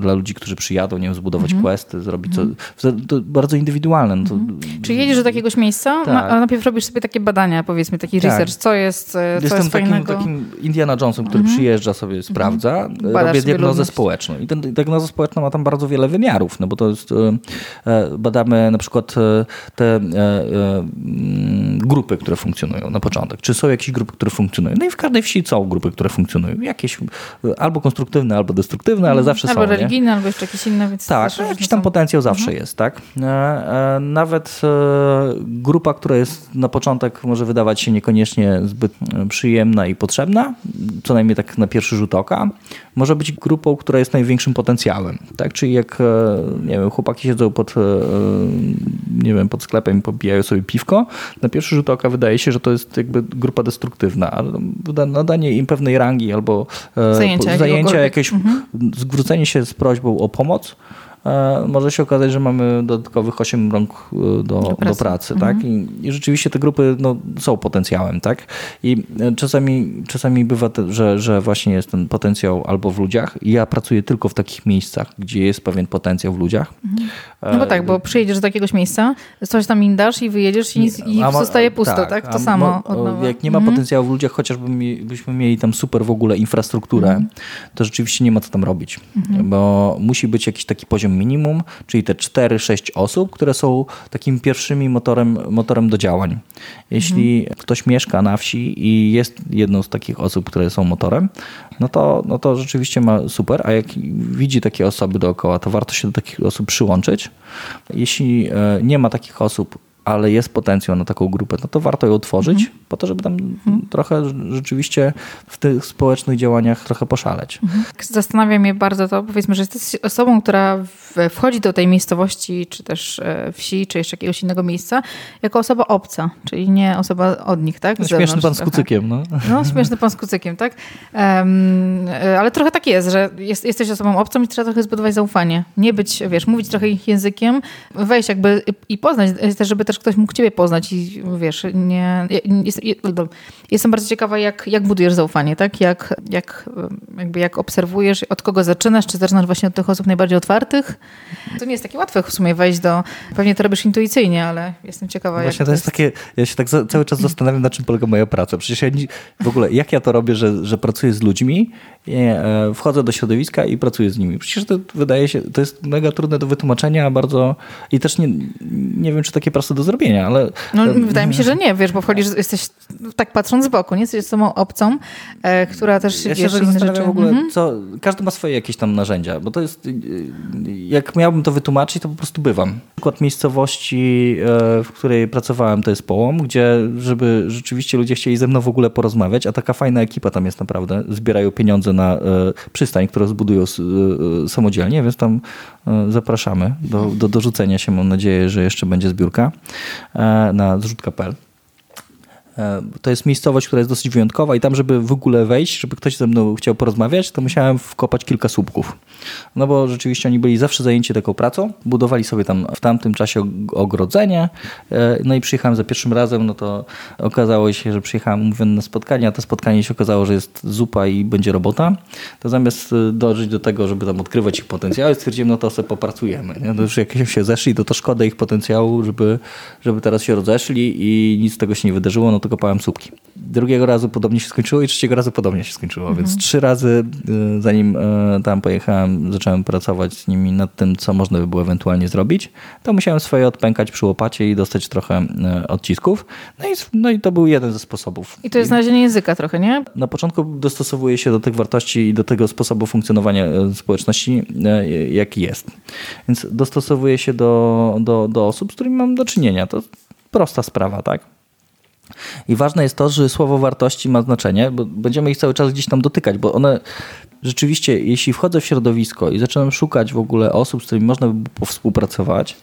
dla ludzi, którzy przyjadą, nie wiem, zbudować mhm. questy, zrobić mhm. co, to bardzo indywidualne. No to, mhm. Czy jedziesz do jakiegoś miejsca, tak. A najpierw robisz sobie takie badania, powiedzmy, taki tak. research, co jest, co Jestem jest takim, fajnego? takim Indiana Jonesem, który mhm. przyjeżdża sobie, sprawdza, Badasz robię diagnozę ludność. społeczną. I tę diagnoza społeczna ma tam bardzo wiele wymiarów, no bo to jest, badamy na przykład te mm, grupy, które funkcjonują na początek. Czy są jakieś grupy, które funkcjonują? No i w każdej wsi są grupy, które funkcjonują. Jakieś albo konstruktywne, albo destruktywne, ale mhm. zawsze albo są. Albo religijne, nie? albo jeszcze jakieś inne. Więc tak, no, jakiś tam potencjał zawsze mhm. jest, tak? E, e, nawet e, grupa, która jest na początek może wydawać się niekoniecznie zbyt przyjemna i potrzebna, co najmniej tak na pierwszy rzut oka, może być grupą, która jest największym potencjałem. Tak? Czyli jak nie wiem, chłopaki siedzą pod, nie wiem, pod sklepem i pobijają sobie piwko, na pierwszy rzut oka wydaje się, że to jest jakby grupa destruktywna, ale nadanie im pewnej rangi albo zajęcia, zajęcia jakieś, mhm. zwrócenie się z prośbą o pomoc, E, może się okazać, że mamy dodatkowych 8 rąk e, do, do pracy. Do pracy tak? mhm. tak? I, I, rzeczywiście te grupy no, są potencjałem, tak? I e, czasami, czasami bywa, te, że, że właśnie jest ten potencjał albo w ludziach. Ja pracuję tylko w takich miejscach, gdzie jest pewien potencjał w ludziach. Mhm. No bo tak, bo przyjedziesz do jakiegoś miejsca, coś tam im dasz i wyjedziesz i, i ma, zostaje pusto, tak? tak? To samo. Mo, jak nie ma mhm. potencjału w ludziach, chociażby mi, byśmy mieli tam super w ogóle infrastrukturę, mhm. to rzeczywiście nie ma co tam robić, mhm. bo musi być jakiś taki poziom minimum, czyli te 4-6 osób, które są takim pierwszymi motorem, motorem do działań. Jeśli mhm. ktoś mieszka na wsi i jest jedną z takich osób, które są motorem, no to, no to rzeczywiście ma super, a jak widzi takie osoby dookoła, to warto się do takich osób przyłączyć. Jeśli e, nie ma takich osób, ale jest potencjał na taką grupę, no to warto ją otworzyć mhm. po to, żeby tam mhm. trochę rzeczywiście w tych społecznych działaniach trochę poszaleć. Mhm. Zastanawia mnie bardzo to, powiedzmy, że jesteś osobą, która wchodzi do tej miejscowości, czy też e, wsi, czy jeszcze jakiegoś innego miejsca, jako osoba obca, czyli nie osoba od nich, tak? No, śmieszny pan z kucykiem, no. No, śmieszny pan z kucykiem, tak? Um, ale trochę tak jest, że jest, jesteś osobą obcą i trzeba trochę zbudować zaufanie. Nie być, wiesz, mówić trochę ich językiem, wejść jakby i poznać, też żeby też też ktoś mógł ciebie poznać i wiesz, nie, jest, jestem bardzo ciekawa, jak, jak budujesz zaufanie, tak? Jak, jak, jakby jak obserwujesz, od kogo zaczynasz, czy zaczynasz właśnie od tych osób najbardziej otwartych? To nie jest takie łatwe w sumie wejść do, pewnie to robisz intuicyjnie, ale jestem ciekawa, Właśnie jak to jest, jest takie, ja się tak za, cały czas zastanawiam, na czym polega moja praca. Przecież ja nie, w ogóle, jak ja to robię, że, że pracuję z ludźmi, nie, e, wchodzę do środowiska i pracuję z nimi. Przecież to wydaje się, to jest mega trudne do wytłumaczenia, bardzo i też nie, nie wiem, czy takie proste do zrobienia, ale... No, wydaje mi się, że nie, wiesz, bo wchodzisz, jesteś tak patrząc z boku, nie? Jesteś osobą obcą, e, która też ja się zastanawiam w ogóle, mhm. co, każdy ma swoje jakieś tam narzędzia, bo to jest, jak miałbym to wytłumaczyć, to po prostu bywam. Przykład miejscowości, e, w której pracowałem, to jest Połom, gdzie żeby rzeczywiście ludzie chcieli ze mną w ogóle porozmawiać, a taka fajna ekipa tam jest naprawdę, zbierają pieniądze na e, przystań, które zbudują samodzielnie, więc tam zapraszamy do, do dorzucenia się. Mam nadzieję, że jeszcze będzie zbiórka na zrzutka.pl. E, to jest miejscowość, która jest dosyć wyjątkowa i tam, żeby w ogóle wejść, żeby ktoś ze mną chciał porozmawiać, to musiałem wkopać kilka słupków. No bo rzeczywiście oni byli zawsze zajęci taką pracą, budowali sobie tam w tamtym czasie ogrodzenie, e, no i przyjechałem za pierwszym razem, no to okazało się, że przyjechałem mówię, na spotkanie, a to spotkanie się okazało, że jest zupa i będzie robota. To zamiast e, dążyć do tego, żeby tam odkrywać ich potencjały, stwierdziłem, no to sobie popracujemy. Nie? No już jak się zeszli, to to szkoda ich potencjału, żeby, żeby teraz się rozeszli i nic z tego się nie wydarzyło, no to kopałem słupki. Drugiego razu podobnie się skończyło i trzeciego razu podobnie się skończyło, mhm. więc trzy razy y, zanim y, tam pojechałem, zacząłem pracować z nimi nad tym, co można by było ewentualnie zrobić, to musiałem swoje odpękać przy łopacie i dostać trochę y, odcisków. No i, no i to był jeden ze sposobów. I to jest znalezienie języka trochę, nie? Na początku dostosowuję się do tych wartości i do tego sposobu funkcjonowania społeczności, jaki jest. Więc dostosowuję się do, do, do osób, z którymi mam do czynienia. To prosta sprawa, tak? I ważne jest to, że słowo wartości ma znaczenie, bo będziemy ich cały czas gdzieś tam dotykać, bo one rzeczywiście, jeśli wchodzę w środowisko i zaczynam szukać w ogóle osób, z którymi można by współpracować,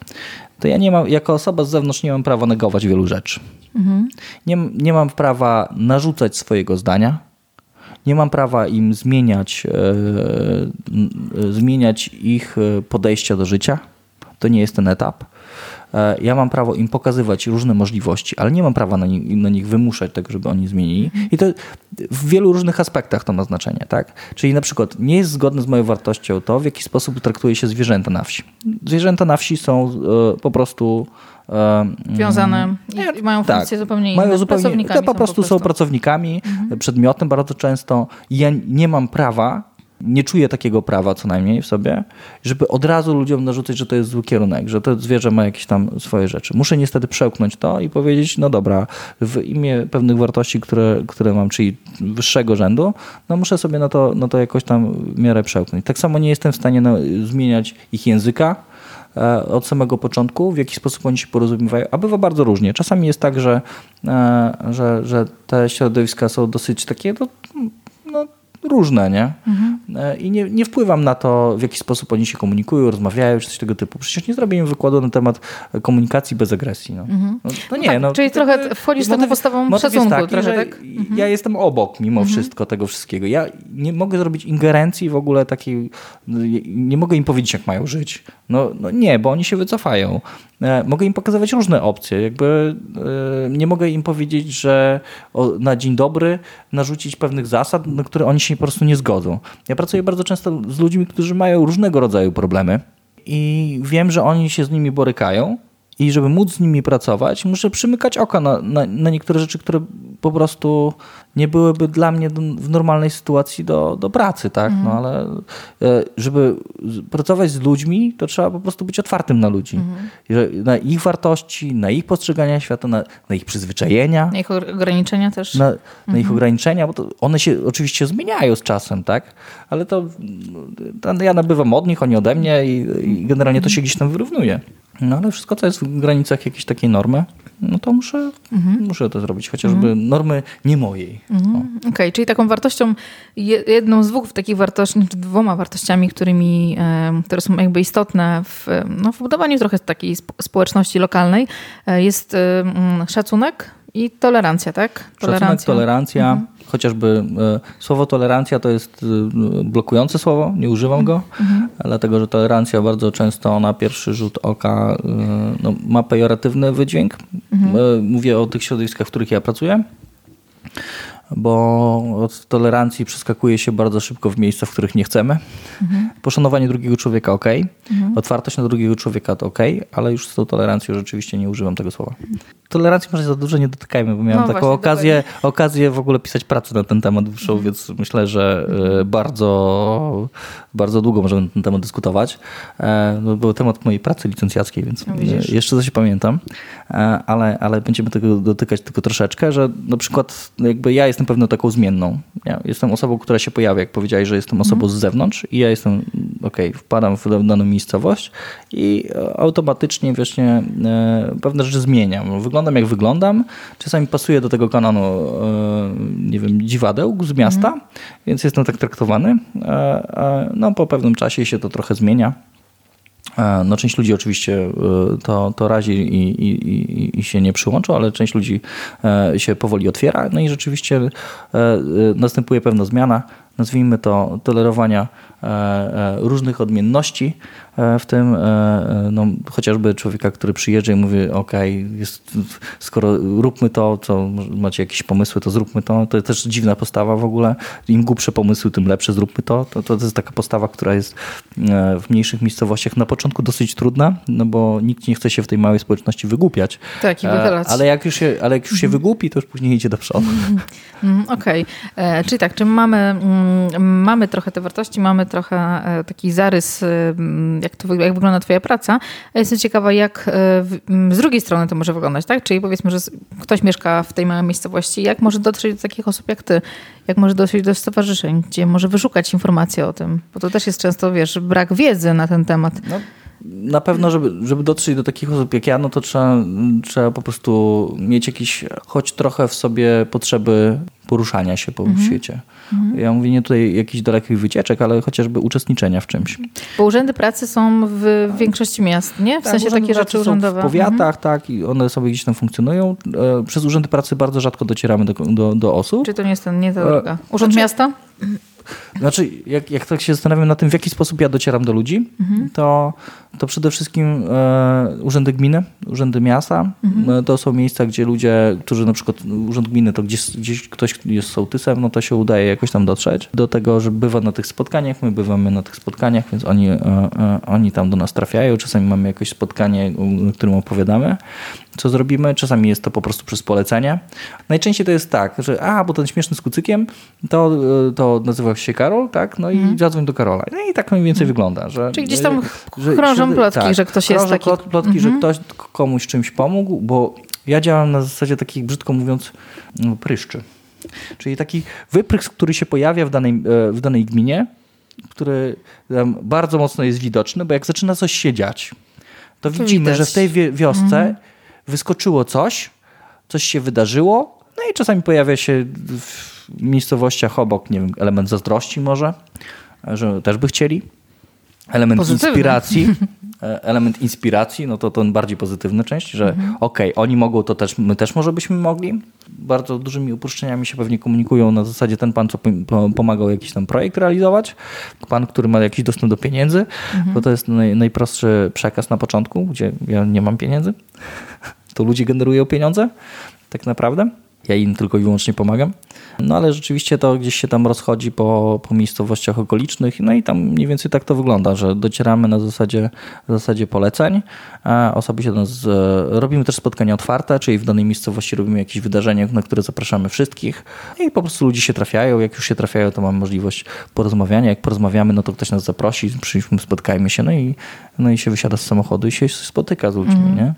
to ja nie mam, jako osoba z zewnątrz nie mam prawa negować wielu rzeczy. Mhm. Nie, nie mam prawa narzucać swojego zdania, nie mam prawa im zmieniać, e, zmieniać ich podejścia do życia. To nie jest ten etap. E, ja mam prawo im pokazywać różne możliwości, ale nie mam prawa na, ni na nich wymuszać tego, żeby oni zmienili. I to w wielu różnych aspektach to ma znaczenie, tak? Czyli na przykład nie jest zgodne z moją wartością to, w jaki sposób traktuje się zwierzęta na wsi. Zwierzęta na wsi są e, po prostu e, Wiązane i mają tak, funkcje zupełnie inne. Mają zupełnie, Pracownikami to po prostu są pracownikami, przedmiotem bardzo często. Ja nie mam prawa, nie czuję takiego prawa co najmniej w sobie, żeby od razu ludziom narzucać, że to jest zły kierunek, że to zwierzę ma jakieś tam swoje rzeczy. Muszę niestety przełknąć to i powiedzieć, no dobra, w imię pewnych wartości, które, które mam, czyli wyższego rzędu, no muszę sobie na to, na to jakoś tam w miarę przełknąć. Tak samo nie jestem w stanie zmieniać ich języka, e, od samego początku, w jaki sposób oni się porozumiewają, a bywa bardzo różnie. Czasami jest tak, że, e, że, że te środowiska są dosyć takie no, różne, nie? E, I nie, nie wpływam na to, w jaki sposób oni się komunikują, rozmawiają, czy coś tego typu. Przecież nie zrobię im wykładu na temat komunikacji bez agresji. No, no, no nie, tak, no, czyli trochę wchodzisz z taką motyw- postawą motyw szacunku taki, trochę, tak? Ja jestem obok mimo wszystko tego wszystkiego. Ja nie mogę zrobić ingerencji w ogóle takiej, nie mogę im powiedzieć, jak mają żyć. No, no nie, bo oni się wycofają. E, Mogę im pokazywać różne opcje. Jakby e, nie mogę im powiedzieć, że na dzień dobry narzucić pewnych zasad, na które oni się po prostu nie zgodzą. Ja pracuję bardzo często z ludźmi, którzy mają różnego rodzaju problemy i wiem, że oni się z nimi borykają. I żeby móc z nimi pracować, muszę przymykać oka na, na, na niektóre rzeczy, które po prostu nie byłyby dla mnie do, w normalnej sytuacji do, do pracy, tak? No ale e, żeby pracować z ludźmi, to trzeba po prostu być otwartym na ludzi. Że Na ich wartości, na ich postrzegania świata, na, na ich przyzwyczajenia Na ich ograniczenia też. na, na ich ograniczenia, bo one się oczywiście zmieniają z czasem, tak? Ale to, to ja nabywam od nich, oni ode mnie i, i generalnie to się gdzieś tam wyrównuje. No ale wszystko, co jest w granicach jakiejś takiej normy, no to muszę, muszę to zrobić, chociażby normy nie mojej. Mhm. Okej, czyli taką wartością, je- jedną z dwóch takich wartości, czy dwoma wartościami, którymi, które są jakby istotne w, no, w budowaniu trochę takiej sp- społeczności lokalnej, e, jest szacunek i tolerancja, tak? Szacunek, tolerancja. Chociażby e, słowo tolerancja to jest e, blokujące słowo, nie używam go, dlatego że tolerancja bardzo często na pierwszy rzut oka e, no, ma pejoratywny wydźwięk. E, Mówię o tych środowiskach, w których ja pracuję. Bo od tolerancji przeskakuje się bardzo szybko w miejsca, w których nie chcemy. Poszanowanie drugiego człowieka ok, otwartość na drugiego człowieka to ok, ale już z tą tolerancją rzeczywiście nie używam tego słowa. Tolerancji może za dużo nie dotykajmy, bo miałem No taką okazję, okazję w ogóle pisać pracę na ten temat dłuższą, więc myślę, że e, bardzo, bardzo długo możemy na ten temat dyskutować. E, No, był temat mojej pracy licencjackiej, więc No e, jeszcze coś pamiętam, ale, ale będziemy tego dotykać tylko troszeczkę, że na przykład jakby ja jestem pewną taką zmienną. Ja jestem osobą, która się pojawia, jak powiedziałeś, że jestem osobą z zewnątrz i ja jestem, okej, wpadam w daną miejscowość i e, automatycznie właśnie e, pewne rzeczy zmieniam. Wyglądam jak wyglądam, czasami pasuję do tego kanonu, e, nie wiem, dziwadeł z miasta, więc jestem tak traktowany. No po pewnym czasie się to trochę zmienia. E, No, część ludzi oczywiście e, to, to razi i, i, i, się nie przyłącza, ale część ludzi e, się powoli otwiera. No i rzeczywiście następuje pewna zmiana, nazwijmy to tolerowania różnych odmienności, e, w tym e, e, no, chociażby człowieka, który przyjeżdża i mówi, ok, jest, skoro róbmy to, co macie jakieś pomysły, to zróbmy to. To jest też dziwna postawa w ogóle. Im głupsze pomysły, tym lepsze, zróbmy to. To, to jest taka postawa, która jest e, w mniejszych miejscowościach na początku dosyć trudna, no bo nikt nie chce się w tej małej społeczności wygłupiać. Tak, i E, wychylać. Ale jak już się, ale jak już się wygłupi, to już później idzie do przodu. Mm, Okej, E, czyli tak, czy mamy, mm, mamy trochę te wartości, mamy trochę e, taki zarys, e, mm, jak, to, jak wygląda twoja praca. Ja Jestem ciekawa, jak e, w- m, z drugiej strony to może wyglądać, tak? Czyli powiedzmy, że ktoś mieszka w tej małej miejscowości, jak może dotrzeć do takich osób jak ty? Jak może dotrzeć do stowarzyszeń, gdzie może wyszukać informacje o tym? Bo to też jest często, wiesz, brak wiedzy na ten temat. No, na pewno, żeby, żeby dotrzeć do takich osób jak ja, no to trzeba, trzeba po prostu mieć jakieś, choć trochę w sobie potrzeby poruszania się po świecie. Ja mówię nie tutaj jakichś dalekich wycieczek, ale chociażby uczestniczenia w czymś. Bo urzędy pracy są w większości miast, nie? W sensie urzędy takie rzeczy są urzędowe. W powiatach, tak, i one sobie gdzieś tam funkcjonują. E, Przez urzędy pracy bardzo rzadko docieramy do, do, do osób. Czy to nie jest ten, nie ta E, droga? Urząd znaczy- miasta? Znaczy, jak, jak tak się zastanawiam na tym, w jaki sposób ja docieram do ludzi, Mhm. to to przede wszystkim e, urzędy gminy, urzędy miasta. E, To są miejsca, gdzie ludzie, którzy na przykład urząd gminy, to gdzieś, gdzieś ktoś jest sołtysem, no to się udaje jakoś tam dotrzeć. Do tego, że bywa na tych spotkaniach, my bywamy na tych spotkaniach, więc oni, e, e, oni tam do nas trafiają. Czasami mamy jakieś spotkanie, na którym opowiadamy, co zrobimy. Czasami jest to po prostu przez polecenie. Najczęściej to jest tak, że a, bo ten śmieszny z kucykiem, to, e, to nazywa się Karol, tak? No i zadzwoń do Karola. No i tak mniej więcej wygląda. Że, Czyli gdzieś tam że- krążą że- plotki, że ktoś jest krążą taki- plot- plotki, że ktoś k- komuś czymś pomógł, bo ja działam na zasadzie takich, brzydko mówiąc, no, pryszczy. Czyli taki wyprysk, który się pojawia w danej, e, w danej gminie, który tam bardzo mocno jest widoczny, bo jak zaczyna coś się dziać, to widzimy, widać. że w tej wiosce wyskoczyło coś, coś się wydarzyło, no i czasami pojawia się w miejscowościach obok, nie wiem, element zazdrości może, że też by chcieli. Element Pozytywny. inspiracji. e, Element inspiracji, no to ten bardziej pozytywna część, że okej, oni mogą, to też my też może byśmy mogli. Bardzo dużymi uproszczeniami się pewnie komunikują na zasadzie ten pan, co pom- pom- pomagał jakiś tam projekt realizować, pan, który ma jakiś dostęp do pieniędzy, bo to jest naj, najprostszy przekaz na początku, gdzie ja nie mam pieniędzy. To ludzie generują pieniądze, tak naprawdę. Ja im tylko i wyłącznie pomagam. No ale rzeczywiście to gdzieś się tam rozchodzi po, po miejscowościach okolicznych. No i tam mniej więcej tak to wygląda, że docieramy na zasadzie, zasadzie poleceń. A osoby się do nas. Robimy też spotkania otwarte, czyli w danej miejscowości robimy jakieś wydarzenie, na które zapraszamy wszystkich. I po prostu ludzie się trafiają. Jak już się trafiają, to mamy możliwość porozmawiania. Jak porozmawiamy, no to ktoś nas zaprosi, przyjdźmy, spotkajmy się. No i, no i się wysiada z samochodu i się spotyka z ludźmi. nie?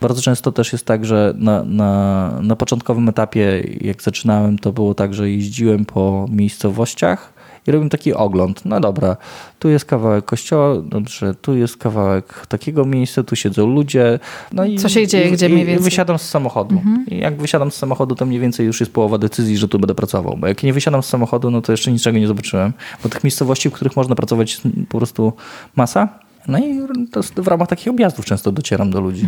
Bardzo często też jest tak, że na, na, na początkowym etapie, jak zaczynałem, to było tak, że jeździłem po miejscowościach i robiłem taki ogląd. No dobra, tu jest kawałek kościoła, dobrze, tu jest kawałek takiego miejsca, tu siedzą ludzie. No i, Co się dzieje, i, gdzie i, mniej I więcej? wysiadam z samochodu. I jak wysiadam z samochodu, to mniej więcej już jest połowa decyzji, że tu będę pracował. Bo jak nie wysiadam z samochodu, no to jeszcze niczego nie zobaczyłem. Bo tych miejscowości, w których można pracować jest po prostu masa. No i to w ramach takich objazdów często docieram do ludzi.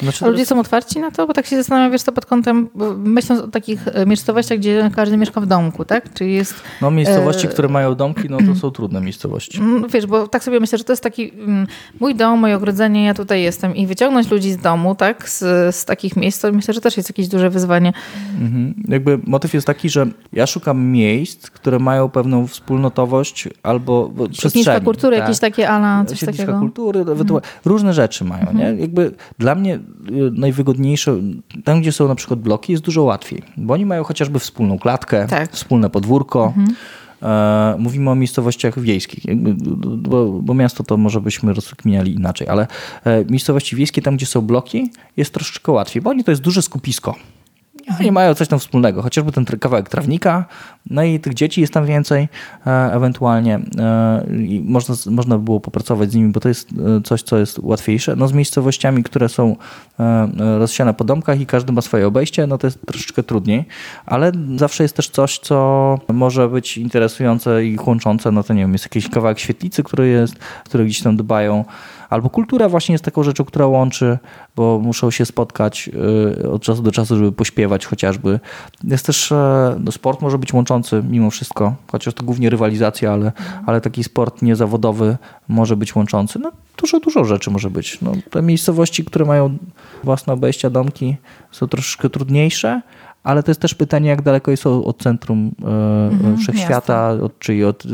Znaczy, A ludzie są otwarci na to? Bo tak się zastanawiam, wiesz, to pod kątem, myśląc o takich e, miejscowościach, gdzie każdy mieszka w domku, tak? Czyli jest, No miejscowości, E, które mają domki, no to są trudne miejscowości. mm, wiesz, bo tak sobie myślę, że to jest taki mm, mój dom, moje ogrodzenie, ja tutaj jestem i wyciągnąć ludzi z domu, tak? Z, z takich miejsc, to myślę, że też jest jakieś duże wyzwanie. Mhm. Jakby motyw jest taki, że ja szukam miejsc, które mają pewną wspólnotowość albo bo- przestrzeni. Siedliska kultury, tak. jakieś takie ala, coś Siedliska kultury, ewentualnie różne rzeczy mają. Nie? Jakby dla mnie y, najwygodniejsze, tam gdzie są na przykład bloki, jest dużo łatwiej, bo oni mają chociażby wspólną klatkę, Tak. wspólne podwórko. E, Mówimy o miejscowościach wiejskich, bo, bo miasto to może byśmy rozkminiali inaczej, ale e, miejscowości wiejskie, tam gdzie są bloki, jest troszeczkę łatwiej, bo oni to jest duże skupisko. Oni mają coś tam wspólnego, chociażby ten kawałek trawnika, no i tych dzieci jest tam więcej e, ewentualnie e, i można, można by było popracować z nimi, bo to jest e, coś, co jest łatwiejsze. No z miejscowościami, które są rozsiane po domkach i każdy ma swoje obejście, no to jest troszeczkę trudniej, ale zawsze jest też coś, co może być interesujące i łączące, no to nie wiem, jest jakiś kawałek świetlicy, który jest, które gdzieś tam dbają, Albo kultura właśnie jest taką rzeczą, która łączy, bo muszą się spotkać y, od czasu do czasu, żeby pośpiewać chociażby. Jest też, e, no sport może być łączący mimo wszystko, chociaż to głównie rywalizacja, ale, ale taki sport niezawodowy może być łączący. No dużo, dużo rzeczy może być. No, te miejscowości, które mają własne obejścia, domki są troszeczkę trudniejsze, ale to jest też pytanie, jak daleko są od centrum e, wszechświata, od, czyli od y,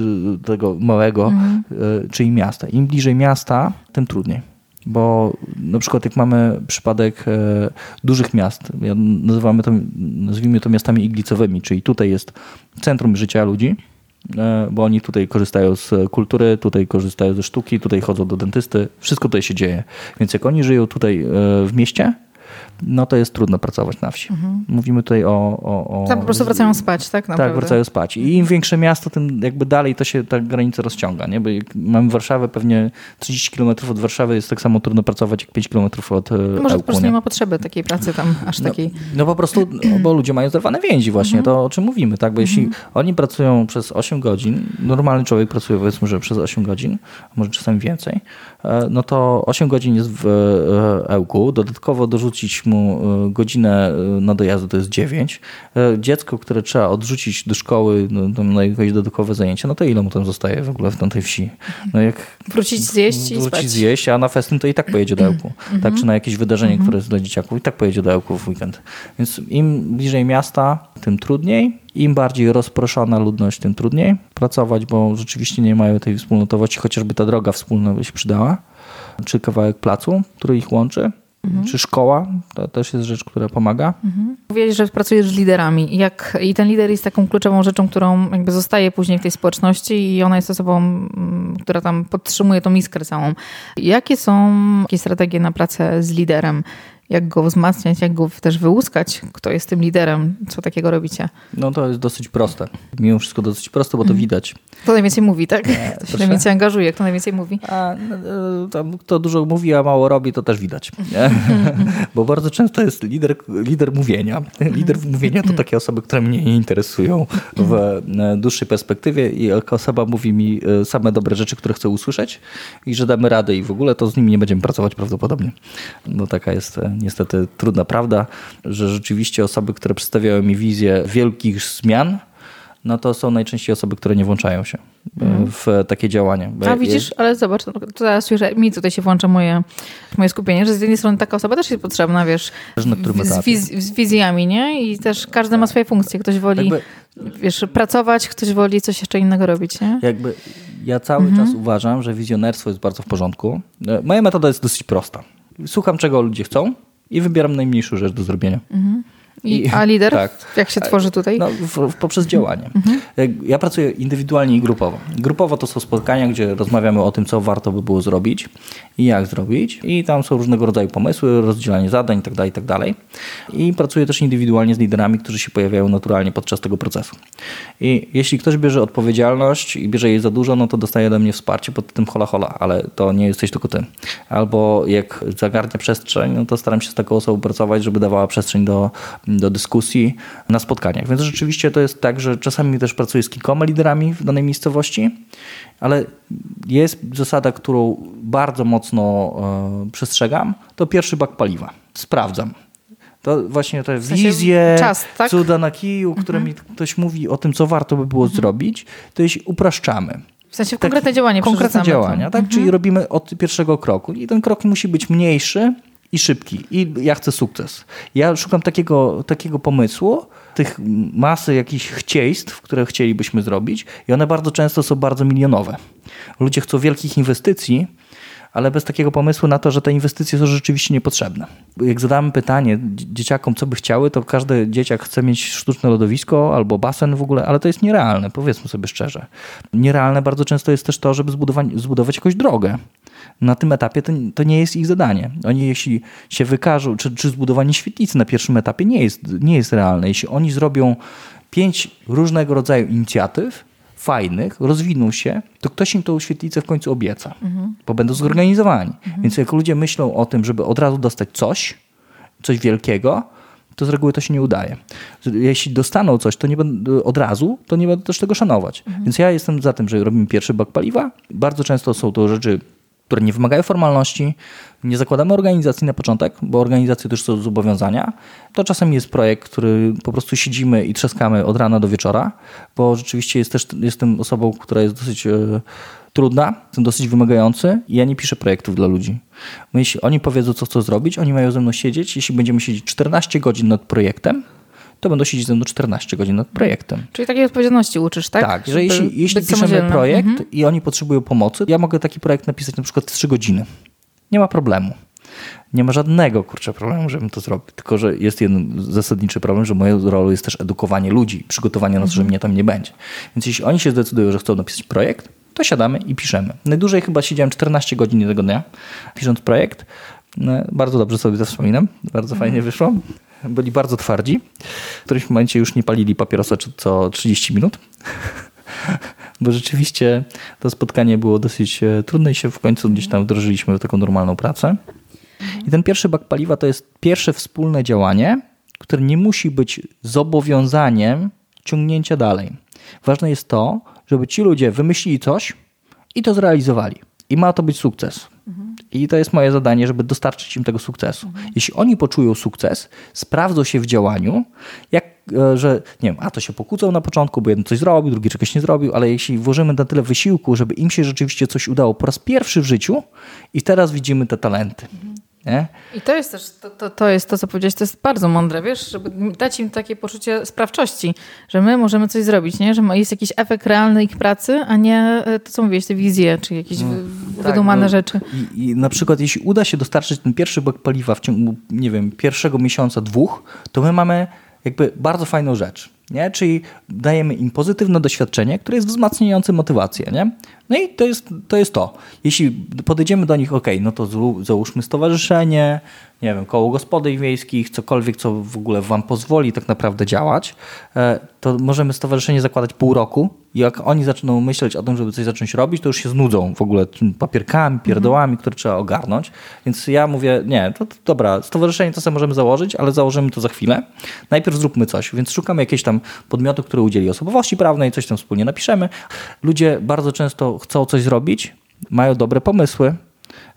tego małego, e, czyli miasta. Im bliżej miasta, tym trudniej. Bo na przykład jak mamy przypadek e, dużych miast, nazywamy to, nazwijmy to miastami iglicowymi, czyli tutaj jest centrum życia ludzi, e, bo oni tutaj korzystają z kultury, tutaj korzystają ze sztuki, tutaj chodzą do dentysty, wszystko tutaj się dzieje. Więc jak oni żyją tutaj e, w mieście, no to jest trudno pracować na wsi. Mówimy tutaj o... o, o Tam po prostu wracają spać, tak? Naprawdę. tak, wracają spać. I im większe miasto, tym jakby dalej to się ta granica rozciąga. Nie? Bo mamy Warszawę, pewnie 30 km od Warszawy jest tak samo trudno pracować jak 5 km od e, Może po Ełku, prostu nie? nie ma potrzeby takiej pracy tam, aż takiej. No po prostu, no, bo ludzie mają zerwane więzi właśnie, to o czym mówimy, tak? Bo jeśli oni pracują przez 8 godzin, normalny człowiek pracuje powiedzmy, że przez 8 godzin, może czasami więcej, e, no to 8 godzin jest w e, Ełku, dodatkowo dorzucić mu e, godzinę e, na dojazdy to jest 9. Dziecko, które trzeba odrzucić do szkoły no, na jakieś dodatkowe zajęcia, no to ile mu tam zostaje w ogóle w tamtej wsi? No jak wrócić zjeść i Wrócić zjeść, a na festyn to i tak pojedzie do Ełku. Mhm. Tak, czy na jakieś wydarzenie, mhm. które jest dla dzieciaków i tak pojedzie do Ełku w weekend. Więc im bliżej miasta, tym trudniej. Im bardziej rozproszona ludność, tym trudniej pracować, bo rzeczywiście nie mają tej wspólnotowości, chociażby ta droga wspólna by się przydała, czy kawałek placu, który ich łączy. Mhm. Czy szkoła, to też jest rzecz, która pomaga. Mhm. Mówiłeś, że pracujesz z liderami Jak, i ten lider jest taką kluczową rzeczą, którą jakby zostaje później w tej społeczności i ona jest osobą, mm, która tam podtrzymuje tą iskrę całą. Jakie są jakie strategie na pracę z liderem? Jak go wzmacniać, jak go też wyłuskać, kto jest tym liderem, co takiego robicie? No to jest dosyć proste. Mimo wszystko dosyć proste, bo to mm. widać. Kto najwięcej mówi, tak? Nie, kto się najwięcej angażuje, kto najwięcej mówi? A, tam, kto dużo mówi, a mało robi, to też widać. bo bardzo często jest lider, lider mówienia. Lider mówienia to takie osoby, które mnie nie interesują w e, dłuższej perspektywie i jak osoba mówi mi e, same dobre rzeczy, które chcę usłyszeć i że damy radę i w ogóle, to z nimi nie będziemy pracować prawdopodobnie. No taka jest e, niestety trudna prawda, że rzeczywiście osoby, które przedstawiają mi wizję wielkich zmian, no to są najczęściej osoby, które nie włączają się mm. w takie działanie. A widzisz, ale zobacz, no, to teraz słyszę, mi tutaj się włącza moje, moje skupienie, że z jednej strony taka osoba też jest potrzebna, wiesz, z, wiz, z wizjami, nie? I też każdy ma swoje funkcje. Ktoś woli, jakby, wiesz, pracować, ktoś woli coś jeszcze innego robić, nie? Jakby ja cały mhm. czas uważam, że wizjonerstwo jest bardzo w porządku. E, moja metoda jest dosyć prosta. Słucham, czego ludzie chcą, i wybieram najmniejszą rzecz do zrobienia. Mhm. I, a lider? Tak. Jak się tworzy tutaj? No, w, poprzez działanie. Mhm. Ja pracuję indywidualnie i grupowo. Grupowo to są spotkania, gdzie rozmawiamy o tym, co warto by było zrobić i jak zrobić. I tam są różnego rodzaju pomysły, rozdzielanie zadań itd. Tak itd. Tak I pracuję też indywidualnie z liderami, którzy się pojawiają naturalnie podczas tego procesu. I jeśli ktoś bierze odpowiedzialność i bierze jej za dużo, no to dostaje ode mnie wsparcie pod tym hola hola, ale to nie jesteś tylko ty. Albo jak zagarnia przestrzeń, no to staram się z taką osobą pracować, żeby dawała przestrzeń do do dyskusji na spotkaniach. Więc rzeczywiście to jest tak, że czasami też pracuję z kilkoma liderami w danej miejscowości, ale jest zasada, którą bardzo mocno e, przestrzegam, to pierwszy bak paliwa. Sprawdzam. To właśnie te w sensie wizje, czas, tak? cuda na kiju, które mhm. mi ktoś mówi o tym, co warto by było mhm. zrobić, to jeśli upraszczamy. W sensie tak, konkretne działanie Konkretne działania, tak? Mhm. Czyli robimy od pierwszego kroku. I ten krok musi być mniejszy, i szybki. I ja chcę sukces. Ja szukam takiego, takiego pomysłu, tych masy jakichś chcieństw, które chcielibyśmy zrobić i one bardzo często są bardzo milionowe. Ludzie chcą wielkich inwestycji, ale bez takiego pomysłu na to, że te inwestycje są rzeczywiście niepotrzebne. Jak zadamy pytanie dzieciakom, co by chciały, to każdy dzieciak chce mieć sztuczne lodowisko albo basen w ogóle, ale to jest nierealne, powiedzmy sobie szczerze. Nierealne bardzo często jest też to, żeby zbudować, zbudować jakąś drogę na tym etapie to, to nie jest ich zadanie. Oni jeśli się wykażą, czy, czy zbudowanie świetlicy na pierwszym etapie nie jest, nie jest realne. Jeśli oni zrobią pięć różnego rodzaju inicjatyw, fajnych, rozwiną się, to ktoś im tą świetlicę w końcu obieca, mhm. bo będą zorganizowani. Mhm. Więc jak ludzie myślą o tym, żeby od razu dostać coś, coś wielkiego, to z reguły to się nie udaje. Jeśli dostaną coś, to nie będą od razu, to nie będą też tego szanować. Mhm. Więc ja jestem za tym, że robimy pierwszy bak paliwa. Bardzo często są to rzeczy które nie wymagają formalności. Nie zakładamy organizacji na początek, bo organizacje też są zobowiązania. To czasem jest projekt, który po prostu siedzimy i trzaskamy od rana do wieczora, bo rzeczywiście jest też, jestem osobą, która jest dosyć e, trudna, jestem dosyć wymagający i ja nie piszę projektów dla ludzi. jeśli oni powiedzą, co chcą zrobić, oni mają ze mną siedzieć. Jeśli będziemy siedzieć 14 godzin nad projektem, to będą siedzieć ze mną 14 godzin nad projektem. Czyli takiej odpowiedzialności uczysz, tak? Tak, że jeśli, jeśli piszemy projekt mhm. i oni potrzebują pomocy, ja mogę taki projekt napisać na przykład 3 godziny. Nie ma problemu. Nie ma żadnego kurczę problemu, żebym to zrobił. Tylko, że jest jeden zasadniczy problem, że moją rolą jest też edukowanie ludzi, przygotowanie na to, że mhm. mnie tam nie będzie. Więc jeśli oni się zdecydują, że chcą napisać projekt, to siadamy i piszemy. Najdłużej chyba siedziałem 14 godzin jednego dnia, pisząc projekt. No, bardzo dobrze sobie to wspominam. Bardzo fajnie mhm. wyszło byli bardzo twardzi. W którymś momencie już nie palili papierosa co 30 minut. Bo rzeczywiście to spotkanie było dosyć e, trudne i się w końcu gdzieś tam wdrożyliśmy w taką normalną pracę. I ten pierwszy bak paliwa to jest pierwsze wspólne działanie, które nie musi być zobowiązaniem ciągnięcia dalej. Ważne jest to, żeby ci ludzie wymyślili coś i to zrealizowali. I ma to być sukces. I to jest moje zadanie, żeby dostarczyć im tego sukcesu. Jeśli oni poczują sukces, sprawdzą się w działaniu, jak, e, że nie wiem, a to się pokłócą na początku, bo jeden coś zrobił, drugi czegoś nie zrobił, ale jeśli włożymy na tyle wysiłku, żeby im się rzeczywiście coś udało po raz pierwszy w życiu i teraz widzimy te talenty. Nie? I to jest też, to, to, to, jest to, co powiedziałeś, to jest bardzo mądre, wiesz, żeby dać im takie poczucie sprawczości, że my możemy coś zrobić, nie? że jest jakiś efekt realny ich pracy, a nie e, to, co mówiłeś, te wizje, czy jakieś no, wydumane tak, no, rzeczy. I, I, na przykład, jeśli uda się dostarczyć ten pierwszy blok paliwa w ciągu, nie wiem, pierwszego miesiąca, dwóch, to my mamy jakby bardzo fajną rzecz. Nie? Czyli dajemy im pozytywne doświadczenie, które jest wzmacniające motywację. Nie? No i to jest, to jest to. Jeśli podejdziemy do nich, ok, no to załóżmy stowarzyszenie, nie wiem, koło gospodyń wiejskich, cokolwiek, co w ogóle wam pozwoli tak naprawdę działać, e, to możemy stowarzyszenie zakładać pół roku jak oni zaczną myśleć o tym, żeby coś zacząć robić, to już się znudzą w ogóle papierkami, pierdołami, które trzeba ogarnąć. Więc ja mówię, nie, to, to dobra, stowarzyszenie to sobie możemy założyć, ale założymy to za chwilę. Najpierw zróbmy coś, więc szukamy jakiegoś tam podmiotu, który udzieli osobowości prawnej, coś tam wspólnie napiszemy. Ludzie bardzo często chcą coś zrobić, mają dobre pomysły,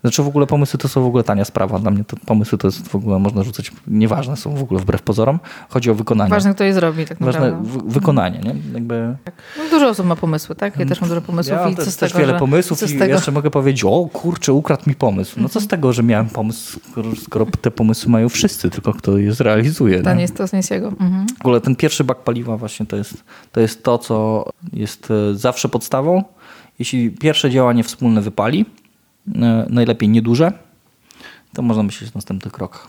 znaczy w ogóle pomysły to są w ogóle tania sprawa. Dla mnie to pomysły to jest w ogóle można rzucać, nieważne są w ogóle wbrew pozorom. Chodzi o wykonanie. Ważne kto je zrobi tak Ważne wykonanie, nie? Jakby... Tak. No, dużo osób ma pomysły, tak? Ja też mam dużo pomysłów. Ja i co też, z tego, wiele że... pomysłów i jeszcze mogę powiedzieć, o kurczę, ukradł mi pomysł. No co z tego, że miałem pomysł, skoro, te pomysły mają wszyscy, tylko kto je zrealizuje. To nie jest to z niego. Mhm. W ogóle ten pierwszy bak paliwa właśnie to jest, to jest to, co jest e, zawsze podstawą. Jeśli pierwsze działanie wspólne wypali, najlepiej nieduże, to można myśleć o następnych krokach.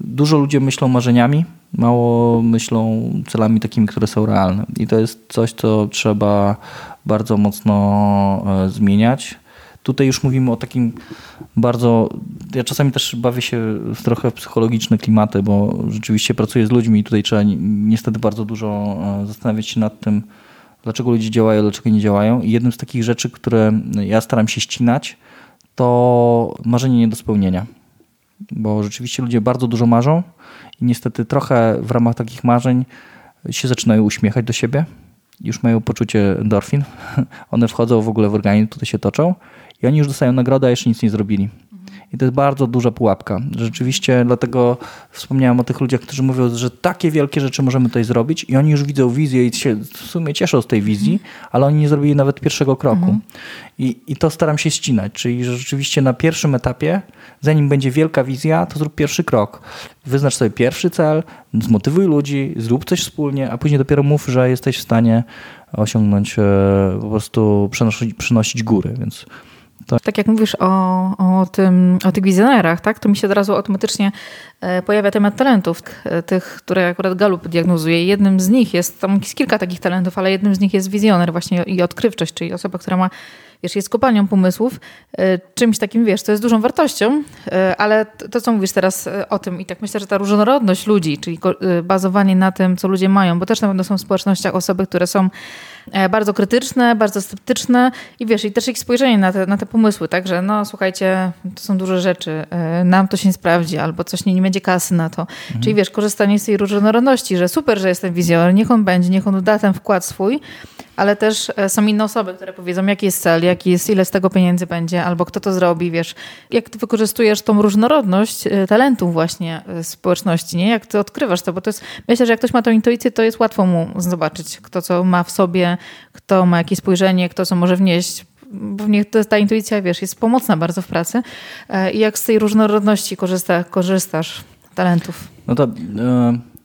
Dużo ludzi myślą marzeniami, mało myślą celami takimi, które są realne. I to jest coś, co trzeba bardzo mocno e, zmieniać. Tutaj już mówimy o takim bardzo. Ja czasami też bawię się w trochę psychologiczne klimaty, bo rzeczywiście pracuję z ludźmi i tutaj trzeba niestety bardzo dużo e, zastanawiać się nad tym, dlaczego ludzie działają, dlaczego nie działają. I jednym z takich rzeczy, które ja staram się ścinać, to marzenie nie do spełnienia. Bo rzeczywiście ludzie bardzo dużo marzą i niestety trochę w ramach takich marzeń się zaczynają uśmiechać do siebie. Już mają poczucie endorfin. One wchodzą w ogóle w organizm, tutaj się toczą i oni już dostają nagrodę, a jeszcze nic nie zrobili. I to jest bardzo duża pułapka. Rzeczywiście, dlatego wspomniałem o tych ludziach, którzy mówią, że takie wielkie rzeczy możemy tutaj zrobić i oni już widzą wizję i się w sumie cieszą z tej wizji, ale oni nie zrobili nawet pierwszego kroku. Mhm. I, I to staram się ścinać, czyli że rzeczywiście na pierwszym etapie, zanim będzie wielka wizja, to zrób pierwszy krok. Wyznacz sobie pierwszy cel, zmotywuj ludzi, zrób coś wspólnie, a później dopiero mów, że jesteś w stanie osiągnąć, e, po prostu przenosić, przynosić góry, więc tak. tak jak mówisz o, o, tym, o tych wizjonerach, tak, to mi się od razu automatycznie e, pojawia temat talentów, tych, które akurat Galup diagnozuje. Jednym z nich jest, tam jest kilka takich talentów, ale jednym z nich jest wizjoner właśnie i odkrywczość, czyli osoba, która ma wiesz, jest kopalnią pomysłów, e, czymś takim, wiesz, to jest dużą wartością, e, ale to, co mówisz teraz o tym i tak myślę, że ta różnorodność ludzi, czyli bazowanie na tym, co ludzie mają, bo też na pewno są w społecznościach osoby, które są E, bardzo krytyczne, bardzo sceptyczne i wiesz, i też ich spojrzenie na te, na te pomysły, tak, że no słuchajcie, to są duże rzeczy, e, nam to się nie sprawdzi, albo coś nie, nie będzie kasy na to. Mhm. Czyli wiesz, korzystanie z tej różnorodności, że super, że jestem wizjoner, niech on będzie, niech on da ten wkład swój, ale też e, są inne osoby, które powiedzą, jaki jest cel, jaki jest, ile z tego pieniędzy będzie, albo kto to zrobi, wiesz. Jak ty wykorzystujesz tą różnorodność talentów właśnie społeczności, nie? Jak ty odkrywasz to, bo to jest, myślę, że jak ktoś ma tą intuicję, to jest łatwo mu zobaczyć, kto co ma w sobie, kto ma jakieś spojrzenie, kto co może wnieść. Bo niech ta intuicja, wiesz, jest pomocna bardzo w pracy. E, I jak z tej różnorodności korzysta, korzystasz, talentów? No to...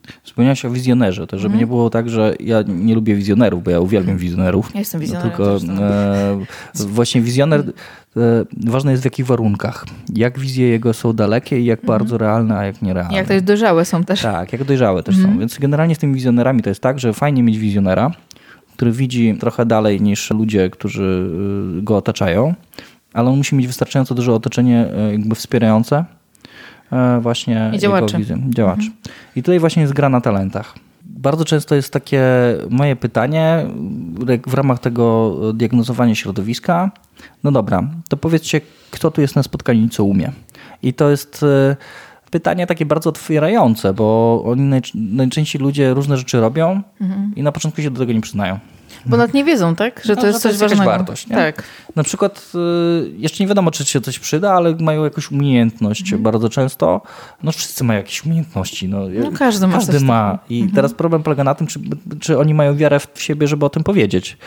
E, Wspomniałeś o wizjonerze, to żeby mm. nie było tak, że ja nie lubię wizjonerów, bo ja uwielbiam wizjonerów. Ja jestem wizjonerem. No tylko e, właśnie wizjoner, e, ważne jest w jakich warunkach. Jak wizje jego są dalekie i jak mm. bardzo realne, a jak nierealne. Jak to jest dojrzałe są też. Tak, jak dojrzałe też mm. są. Mhm. Więc generalnie z tymi wizjonerami to jest tak, że fajnie mieć wizjonera, który widzi trochę dalej niż ludzie, którzy y, go otaczają, ale on musi mieć wystarczająco duże otoczenie y, jakby wspierające e, właśnie I działaczy. jego. Mhm. I tutaj właśnie jest gra na talentach. Bardzo często jest takie moje pytanie w ramach tego diagnozowania środowiska. No dobra, to powiedzcie, kto tu jest na spotkaniu i co umie. I to jest y, pytanie takie bardzo otwierające, bo oni najczęściej ludzie różne rzeczy robią mhm. i na początku się do tego nie przyznają. Bo nawet nie wiedzą, tak? Że to No, jest że to coś jest jakaś ważnego. wartość, nie? Tak. Na przykład y, jeszcze nie wiadomo, czy się coś przyda, ale mają jakąś umiejętność bardzo często. No wszyscy mają jakieś umiejętności. No, No, każdy ma Każdy ma. I teraz problem polega na tym, czy, czy oni mają wiarę w siebie, żeby o tym powiedzieć.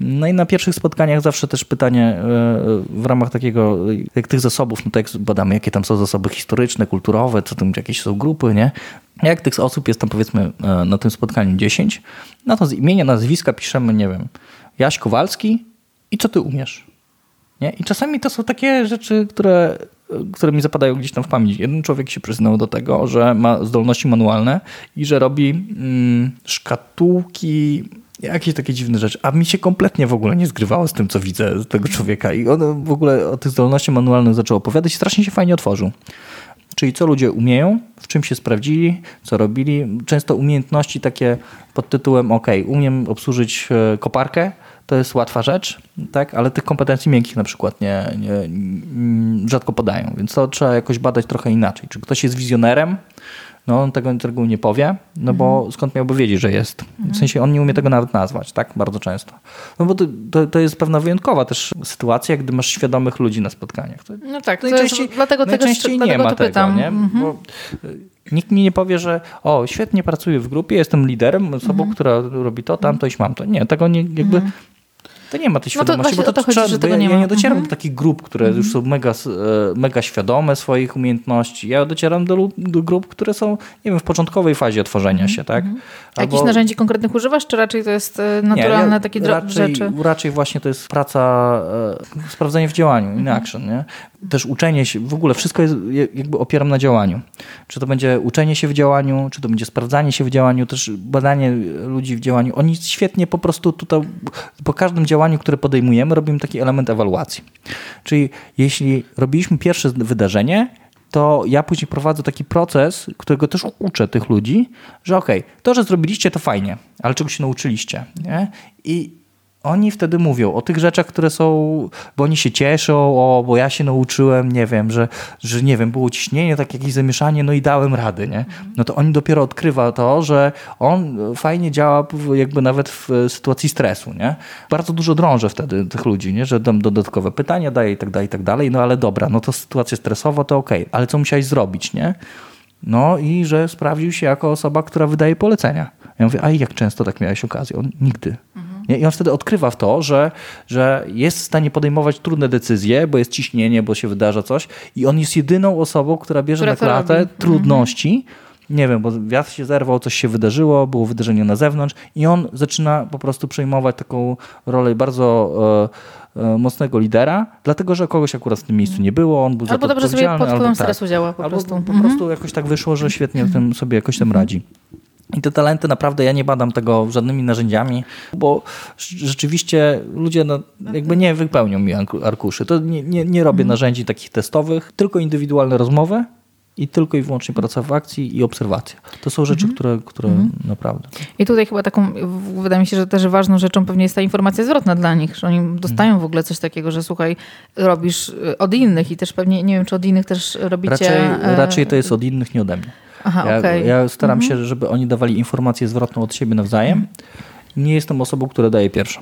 No i na pierwszych spotkaniach zawsze też pytanie y, w ramach takiego, jak tych zasobów, no to jak badamy, jakie tam są zasoby historyczne, kulturowe, co tam jakieś są grupy, nie? Jak tych osób jest tam powiedzmy e, na tym spotkaniu 10, no to z imienia, nazwiska piszemy, nie wiem, Jaś Kowalski i co ty umiesz? Nie? I czasami to są takie rzeczy, które, które mi zapadają gdzieś tam w pamięć. Jeden człowiek się przyznał do tego, że ma zdolności manualne i że robi mm, szkatułki, jakieś takie dziwne rzeczy. A mi się kompletnie w ogóle nie zgrywało z tym, co widzę z tego człowieka. I on w ogóle o tych zdolnościach manualnych zaczął opowiadać i strasznie się fajnie otworzył. Czyli co ludzie umieją, w czym się sprawdzili, co robili. Często umiejętności takie pod tytułem OK, umiem obsłużyć e, koparkę, to jest łatwa rzecz, tak? ale tych kompetencji miękkich na przykład nie, nie, nie, rzadko podają, więc to trzeba jakoś badać trochę inaczej. Czy ktoś jest wizjonerem, no on tego reguły nie powie, no bo skąd miałby wiedzieć, że jest? W sensie on nie umie tego nawet nazwać, tak? Bardzo często. No bo to, to, to jest pewna wyjątkowa też sytuacja, gdy masz świadomych ludzi na spotkaniach. To, No tak, najczęściej, jest, dlatego tego, najczęściej nie dlatego ma tego, pytam. nie? Mhm. Bo y, nikt mi nie powie, że o, świetnie pracuję w grupie, jestem liderem, osobą, Mhm. która robi to, tamto i mam to. Nie, tego nie, jakby... To nie ma tej No to świadomości, bo o to chodzi, bo ja, nie ja nie docieram Mhm. do takich grup, które już są mega, e, mega świadome swoich umiejętności. Ja docieram do, do grup, które są, nie wiem, w początkowej fazie tworzenia Mhm. się, tak? A Jakichś narzędzi konkretnych używasz, czy raczej to jest e, naturalne ja takie raczej, rzeczy? Raczej właśnie to jest praca, e, sprawdzenie w działaniu, in action, nie? Też uczenie się, w ogóle wszystko jest je- jakby opieram na działaniu. Czy to będzie uczenie się w działaniu, czy to będzie sprawdzanie się w działaniu, też badanie ludzi w działaniu. Oni świetnie po prostu tutaj, po każdym działaniu, które podejmujemy, robimy taki element ewaluacji. Czyli jeśli robiliśmy pierwsze wydarzenie, to ja później prowadzę taki proces, którego też uczę tych ludzi, że okej, to, że zrobiliście, to fajnie, ale czego się nauczyliście? Nie? I oni wtedy mówią o tych rzeczach, które są, bo oni się cieszą, o, bo ja się nauczyłem, nie wiem, że, że nie wiem, było ciśnienie, tak jakieś zamieszanie, no i dałem rady, nie? No to oni dopiero odkrywa to, że on fajnie działa jakby nawet w sytuacji stresu, nie? Bardzo dużo drążę wtedy tych ludzi, nie? Że dam dodatkowe pytania, daję i tak dalej, i tak dalej, no ale dobra, no to sytuacja stresowa, to okej, ale co musiałeś zrobić, nie? No i że sprawdził się jako osoba, która wydaje polecenia. Ja mówię, a jak często tak miałeś okazję? On nigdy. Nie? I on wtedy odkrywa w to, że, że jest w stanie podejmować trudne decyzje, bo jest ciśnienie, bo się wydarza coś i on jest jedyną osobą, która bierze Która na klatę robi. trudności. Nie wiem, bo wiatr się zerwał, coś się wydarzyło, było wydarzenie na zewnątrz i on zaczyna po prostu przejmować taką rolę bardzo e, e, mocnego lidera, dlatego że kogoś akurat w tym miejscu nie było, on był za Albo to dobrze sobie pod wpływem tak. stresu działa po Albo prostu. po Mhm. prostu jakoś tak wyszło, że świetnie w tym sobie jakoś tam radzi. I te talenty naprawdę ja nie badam tego żadnymi narzędziami, bo rz- rzeczywiście ludzie no, jakby nie wypełnią mi arku- arkuszy. To nie, nie, nie robię narzędzi takich testowych, tylko indywidualne rozmowy i tylko i wyłącznie praca w akcji i obserwacja. To są rzeczy, które, które naprawdę. I tutaj chyba taką, wydaje mi się, że też ważną rzeczą pewnie jest ta informacja zwrotna dla nich, że oni dostają w ogóle coś takiego, że słuchaj, robisz y, od innych i też pewnie, nie wiem, czy od innych też robicie... Raczej, e, raczej to jest od innych, nie ode mnie. Aha, Ja, okej. ja staram się, żeby oni dawali informację zwrotną od siebie nawzajem. Nie jestem osobą, która daje pierwszą.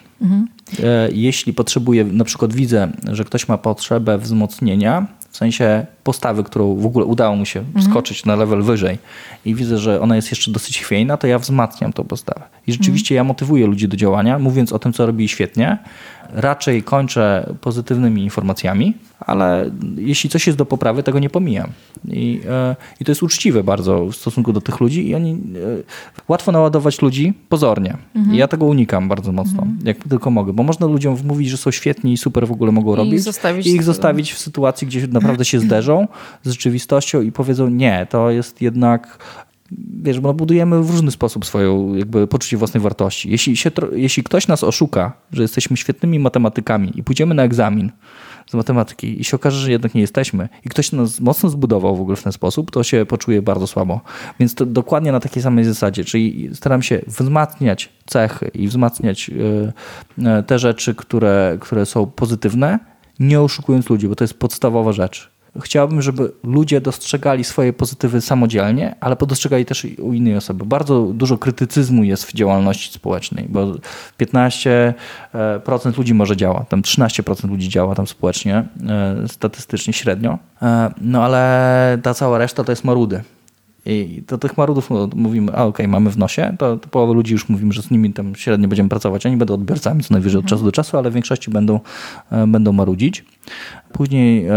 E, Jeśli potrzebuję, na przykład widzę, że ktoś ma potrzebę wzmocnienia, w sensie postawy, którą w ogóle udało mu się skoczyć na level wyżej i widzę, że ona jest jeszcze dosyć chwiejna, to ja wzmacniam tą postawę. I rzeczywiście ja motywuję ludzi do działania, mówiąc o tym, co robili świetnie. Raczej kończę pozytywnymi informacjami, ale jeśli coś jest do poprawy, tego nie pomijam. I, e, i to jest uczciwe bardzo w stosunku do tych ludzi i oni e, łatwo naładować ludzi pozornie. I ja tego unikam bardzo mocno, jak tylko mogę, bo można ludziom wmówić, że są świetni i super w ogóle mogą I robić zostawić i ich zostawić w sytuacji, gdzie naprawdę się zderzą z rzeczywistością i powiedzą nie, to jest jednak wiesz, bo budujemy w różny sposób swoją jakby poczucie własnej wartości. Jeśli, się, jeśli ktoś nas oszuka, że jesteśmy świetnymi matematykami i pójdziemy na egzamin z matematyki i się okaże, że jednak nie jesteśmy i ktoś nas mocno zbudował w ogóle w ten sposób, to się poczuje bardzo słabo. Więc to dokładnie na takiej samej zasadzie, czyli staram się wzmacniać cechy i wzmacniać e, e, te rzeczy, które, które są pozytywne, nie oszukując ludzi, bo to jest podstawowa rzecz. Chciałbym, żeby ludzie dostrzegali swoje pozytywy samodzielnie, ale podostrzegali też u innej osoby. Bardzo dużo krytycyzmu jest w działalności społecznej, bo 15% ludzi może działa, tam 13% ludzi działa tam społecznie, e, statystycznie średnio, e, no ale ta cała reszta to jest marudy. I do tych marudów mówimy, a okej, okay, mamy w nosie, to, to połowę ludzi już mówimy, że z nimi tam średnio będziemy pracować. Oni będą odbiorcami co najwyżej od czasu do czasu, ale w większości będą, e, będą marudzić. Później e,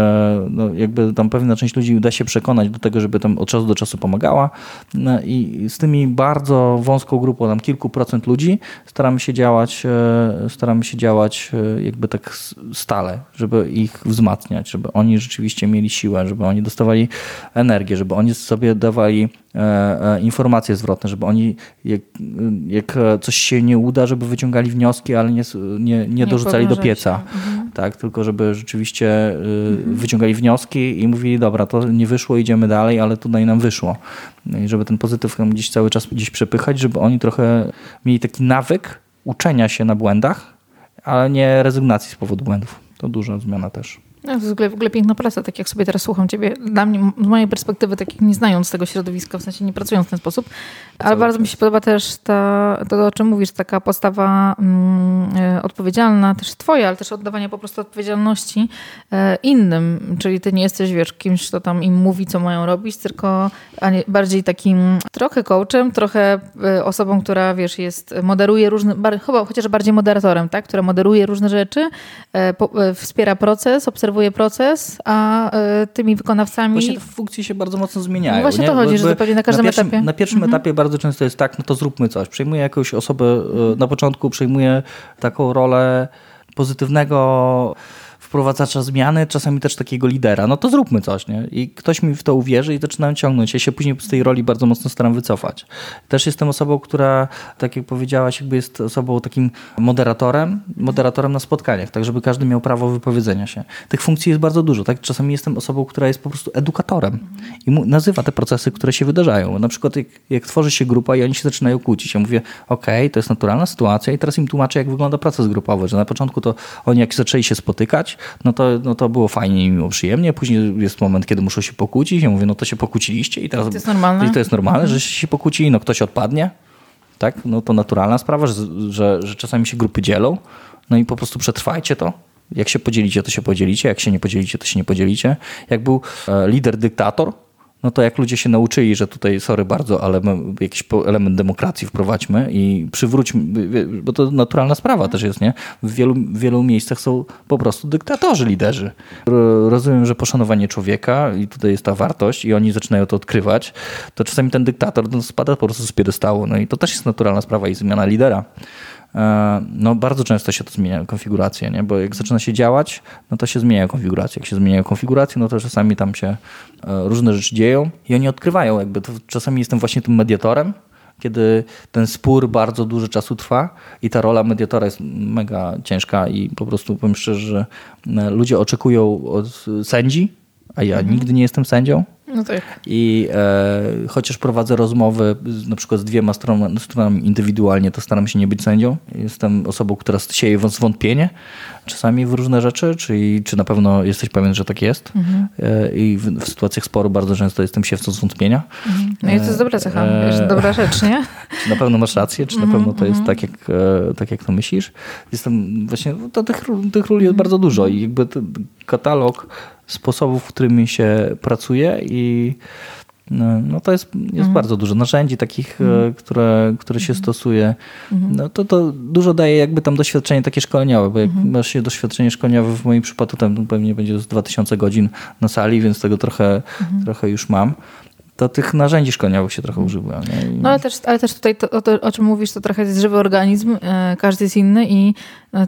no, jakby tam pewna część ludzi uda się przekonać do tego, żeby tam od czasu do czasu pomagała. No, i z tymi bardzo wąską grupą, tam kilku procent ludzi staramy się działać, e, staramy się działać jakby tak stale, żeby ich wzmacniać, żeby oni rzeczywiście mieli siłę, żeby oni dostawali energię, żeby oni sobie dawali informacje zwrotne, żeby oni jak, jak coś się nie uda, żeby wyciągali wnioski, ale nie, nie, nie dorzucali do pieca. Mhm. Tak, tylko żeby rzeczywiście mhm. wyciągali wnioski i mówili, dobra, to nie wyszło, idziemy dalej, ale tutaj nam wyszło. I żeby ten pozytyw gdzieś cały czas gdzieś przepychać, żeby oni trochę mieli taki nawyk uczenia się na błędach, ale nie rezygnacji z powodu błędów. To duża zmiana też. No, w ogóle, w ogóle piękna praca, tak jak sobie teraz słucham ciebie. Dla mnie, z mojej perspektywy, tak jak nie znając tego środowiska, w sensie nie pracując w ten sposób, ale bardzo mi się podoba też ta, to, o czym mówisz, taka postawa mm, e, odpowiedzialna, też twoja, ale też oddawania po prostu odpowiedzialności e, innym. Czyli ty nie jesteś, wiesz, kimś, kto tam im mówi, co mają robić, tylko bardziej takim trochę coachem, trochę e, osobą, która, wiesz, jest, moderuje różne, chyba chociaż bardziej moderatorem, tak? Która moderuje różne rzeczy, e, po, e, wspiera proces, obserwuje obserwuje proces, a y, tymi wykonawcami... Właśnie te funkcje się bardzo mocno zmieniają. No właśnie nie? to chodzi, że to pewnie na każdym na pierwszym, etapie. Na pierwszym mhm. etapie bardzo często jest tak, no to zróbmy coś. Przejmuję jakąś osobę, y, na początku przejmuję taką rolę pozytywnego wprowadzacza zmiany, czasami też takiego lidera, no to zróbmy coś, nie? I ktoś mi w to uwierzy i zaczynam ciągnąć. Ja się później z tej roli bardzo mocno staram wycofać. Też jestem osobą, która, tak jak powiedziałaś, jakby jest osobą takim moderatorem, moderatorem na spotkaniach, tak żeby każdy miał prawo wypowiedzenia się. Tych funkcji jest bardzo dużo, tak? Czasami jestem osobą, która jest po prostu edukatorem i nazywa te procesy, które się wydarzają. Na przykład jak, jak tworzy się grupa i oni się zaczynają kłócić, ja mówię, ok, to jest naturalna sytuacja i teraz im tłumaczę, jak wygląda proces grupowy, że na początku to oni jak zaczęli się spotykać, no to, no to było fajnie i miło przyjemnie. Później jest moment, kiedy muszą się pokłócić. Ja mówię, no to się pokłóciliście i teraz... I to jest normalne. I to jest normalne, mhm. że się pokłócili, no ktoś odpadnie. Tak? No to naturalna sprawa, że, że, że czasami się grupy dzielą. No i po prostu przetrwajcie to. Jak się podzielicie, to się podzielicie. Jak się nie podzielicie, to się nie podzielicie. Jak był e, lider dyktator, no to jak ludzie się nauczyli, że tutaj, sorry bardzo, ale jakiś element demokracji wprowadźmy i przywróćmy, bo to naturalna sprawa też jest, nie? W wielu, wielu miejscach są po prostu dyktatorzy, liderzy. Rozumiem, że poszanowanie człowieka i tutaj jest ta wartość i oni zaczynają to odkrywać, to czasami ten dyktator no, spada po prostu z piedestału. No i to też jest naturalna sprawa i zmiana lidera. E, no bardzo często się to zmienia, konfiguracje, nie? bo jak zaczyna się działać, no to się zmieniają konfiguracje. Jak się zmieniają konfiguracje, no to czasami tam się e, różne rzeczy dzieją i oni odkrywają, jakby to czasami jestem właśnie tym mediatorem, kiedy ten spór bardzo dużo czasu trwa i ta rola mediatora jest mega ciężka i po prostu powiem szczerze, że e, ludzie oczekują od sędzi, a ja mhm. nigdy nie jestem sędzią, no tak. I e, chociaż prowadzę rozmowy z, na przykład z dwiema stronami, stronami indywidualnie, to staram się nie być sędzią. Jestem osobą, która sieje zwątpienie czasami w różne rzeczy, czyli czy na pewno jesteś pewien, że tak jest. Mhm. E, I w, w, sytuacjach sporu bardzo często jestem siewcą zwątpienia. Mhm. No i to jest dobra cecha, e, dobra rzecz, nie? Czy na pewno masz rację, czy na mhm, pewno to jest mhm. tak jak, e, tak, jak to myślisz. Jestem właśnie, to tych, tych ról jest bardzo dużo i jakby katalog sposobów, którymi się pracuje i no, no to jest, jest mhm. bardzo dużo narzędzi takich, mhm. które, które się mhm. stosuje. Mhm. No to, to dużo daje jakby tam doświadczenie takie szkoleniowe, bo jak mhm. masz się doświadczenie szkoleniowe w moim przypadku, tam pewnie będzie z 2000 godzin na sali, więc tego trochę, mhm. trochę już mam to tych narzędzi szkoleniowych się trochę używa. Nie? No ale też, ale też tutaj to, o, to, o czym mówisz, to trochę jest żywy organizm, e, każdy jest inny i e,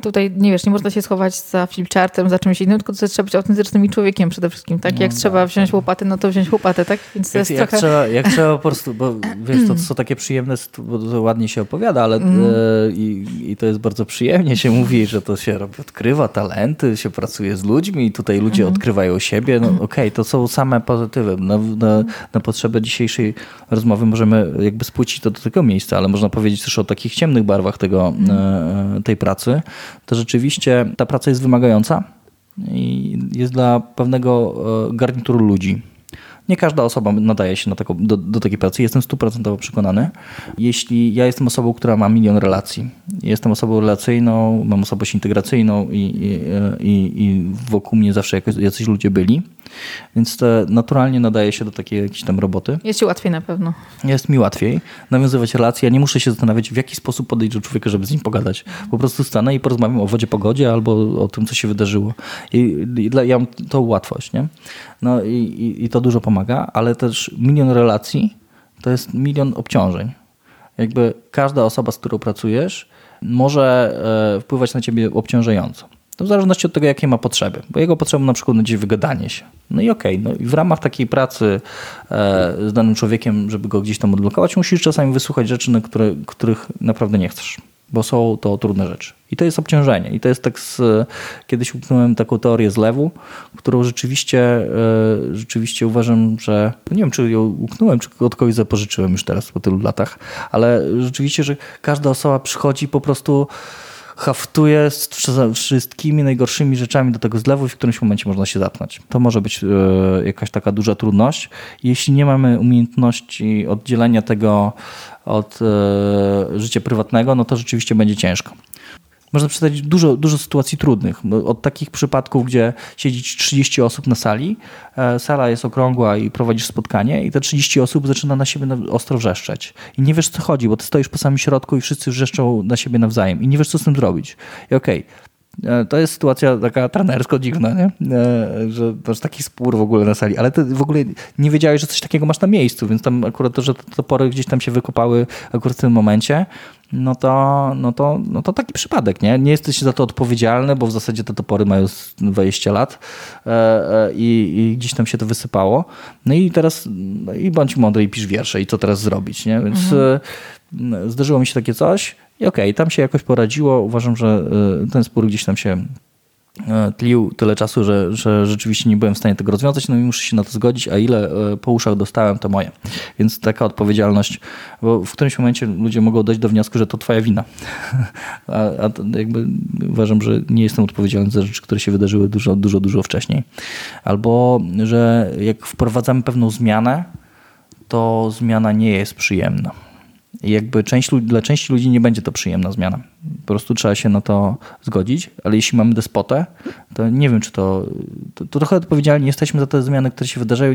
tutaj, nie wiesz, nie można się schować za flipchartem, za czymś innym, tylko to trzeba być autentycznym człowiekiem przede wszystkim, tak? Jak no, trzeba tak, wziąć tak. łopatę, no to wziąć łopatę, tak? Więc to jak, jest jak, trochę... trzeba, jak trzeba po prostu, bo wiesz, to, to są takie przyjemne, bo to ładnie się opowiada, ale mm. e, i, i to jest bardzo przyjemnie się mówi, że to się robi, odkrywa talenty, się pracuje z ludźmi i tutaj ludzie mm. odkrywają siebie, no okej, okay, to są same pozytywy. Na, na, na potrzebę dzisiejszej rozmowy możemy jakby spłucić to do tego miejsca, ale można powiedzieć też o takich ciemnych barwach tego, mm. tej pracy. To rzeczywiście ta praca jest wymagająca i jest dla pewnego e, garnituru ludzi. Nie każda osoba nadaje się na taką, do, do takiej pracy. Jestem stuprocentowo przekonany. Jeśli ja jestem osobą, która ma milion relacji, jestem osobą relacyjną, mam osobowość integracyjną i, i, i, i wokół mnie zawsze jakoś, jacyś ludzie byli, więc to naturalnie nadaje się do takiej jakiejś tam roboty. Jest ci łatwiej na pewno. Jest mi łatwiej nawiązywać relacje. Ja nie muszę się zastanawiać, w jaki sposób podejść do człowieka, żeby z nim pogadać. Po prostu stanę i porozmawiam o wodzie, pogodzie albo o tym, co się wydarzyło. I, i dla, ja mam tą łatwość, nie? No i, i, i to dużo pomaga, ale też milion relacji to jest milion obciążeń. Jakby każda osoba, z którą pracujesz, może e, wpływać na ciebie obciążająco. To w zależności od tego, jakie ma potrzeby. Bo jego potrzebą na przykład będzie wygadanie się. No i okej, okay, no i w ramach takiej pracy e, z danym człowiekiem, żeby go gdzieś tam odblokować, musisz czasami wysłuchać rzeczy, na które, których naprawdę nie chcesz. Bo są to trudne rzeczy. I to jest obciążenie. I to jest tak z... Kiedyś uknąłem taką teorię zlewu, którą rzeczywiście, e, rzeczywiście uważam, że... Nie wiem, czy ją uknąłem, czy od kogoś zapożyczyłem już teraz po tylu latach, ale rzeczywiście, że każda osoba przychodzi po prostu haftuje z wszystkimi najgorszymi rzeczami do tego zlewu i w którymś momencie można się zatknąć. To może być e, jakaś taka duża trudność. Jeśli nie mamy umiejętności oddzielenia tego od e, życia prywatnego, no to rzeczywiście będzie ciężko można przedstawić dużo, dużo sytuacji trudnych. Od takich przypadków, gdzie siedzi 30 osób na sali, e, sala jest okrągła i prowadzisz spotkanie i te 30 osób zaczyna na siebie ostro wrzeszczeć. I nie wiesz, co chodzi, bo ty stoisz po samym środku i wszyscy wrzeszczą na siebie nawzajem i nie wiesz, co z tym zrobić. I okej, okay, to jest sytuacja taka trenersko dziwna, nie? E, że masz taki spór w ogóle na sali, ale ty w ogóle nie wiedziałeś, że coś takiego masz na miejscu, więc tam akurat to, że te topory gdzieś tam się wykopały akurat w tym momencie, no to, no to, no to taki przypadek, nie? Nie jesteś za to odpowiedzialny, bo w zasadzie te topory mają 20 lat e, i, i gdzieś tam się to wysypało. No i teraz no i bądź mądry i pisz wiersze i co teraz zrobić, nie? Więc mhm. zdarzyło mi się takie coś, i okej, okay, tam się jakoś poradziło. Uważam, że y, ten spór gdzieś tam się y, tlił tyle czasu, że, że rzeczywiście nie byłem w stanie tego rozwiązać, no i muszę się na to zgodzić, a ile y, po uszach dostałem, to moje. Więc taka odpowiedzialność, bo w którymś momencie ludzie mogą dojść do wniosku, że to twoja wina. A, a jakby uważam, że nie jestem odpowiedzialny za rzeczy, które się wydarzyły dużo, dużo, dużo wcześniej. Albo, że jak wprowadzamy pewną zmianę, to zmiana nie jest przyjemna. I jakby część, dla części ludzi nie będzie to przyjemna zmiana. Po prostu trzeba się na to zgodzić, ale jeśli mamy despotę, to nie wiem, czy to, to, to trochę odpowiedzialni jesteśmy za te zmiany, które się wydarzają,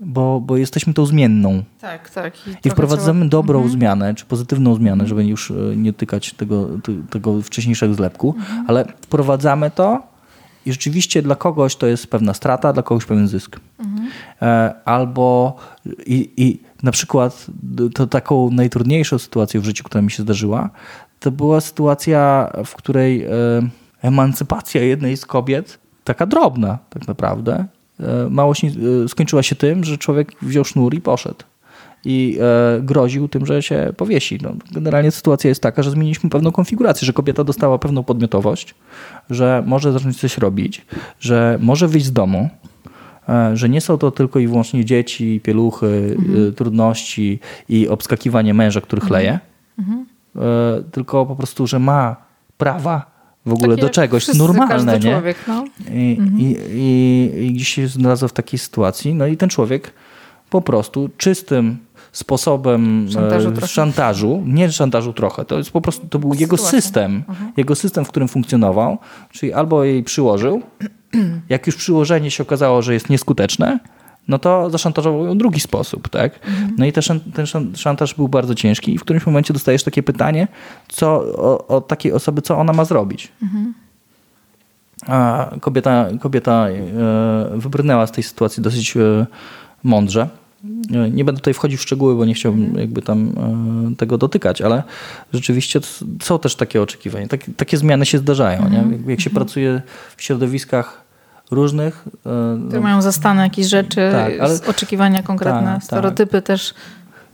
bo, bo jesteśmy tą zmienną. Tak, tak. I, I wprowadzamy trzeba... dobrą mhm. zmianę, czy pozytywną zmianę, żeby już e, nie tykać tego, tego wcześniejszego zlepku, mhm. ale wprowadzamy to i rzeczywiście dla kogoś to jest pewna strata, dla kogoś pewien zysk. Mhm. E, albo i, i na przykład to taką najtrudniejszą sytuacją w życiu, która mi się zdarzyła, to była sytuacja, w której e, emancypacja jednej z kobiet, taka drobna tak naprawdę, e, mało się, e, skończyła się tym, że człowiek wziął sznur i poszedł. I groził tym, że się powiesi. No, generalnie sytuacja jest taka, że zmieniliśmy pewną konfigurację, że kobieta dostała pewną podmiotowość, że może zacząć coś robić, że może wyjść z domu, że nie są to tylko i wyłącznie dzieci, pieluchy, mhm. E, trudności i obskakiwanie męża, który mhm. chleje, mhm. tylko po prostu, że ma prawa w ogóle Takie do czegoś normalne, nie? Człowiek, no. I, mhm. i, i, I gdzieś się znalazł w takiej sytuacji, no i ten człowiek po prostu czystym sposobem szantażu, e, szantażu, nie szantażu trochę, to jest po prostu, to był Sytuacja. jego system, mhm. jego system, w którym funkcjonował, czyli albo jej przyłożył, jak już przyłożenie się okazało, że jest nieskuteczne, no to zaszantażował ją w drugi sposób, tak? Mhm. No i ten szantaż był bardzo ciężki i w którymś momencie dostajesz takie pytanie, co od takiej osoby, co ona ma zrobić. Mhm. A kobieta, kobieta e, wybrnęła z tej sytuacji dosyć e, mądrze. E, nie będę tutaj wchodził w szczegóły, bo nie chciałbym mhm. jakby tam tego dotykać, ale rzeczywiście są też takie oczekiwania. Tak, takie zmiany się zdarzają. Mhm. Nie? Jak się mhm. pracuje w środowiskach różnych. E, Które mają zastane jakieś rzeczy, tak, ale, oczekiwania konkretne, tak, tak. stereotypy tak. też.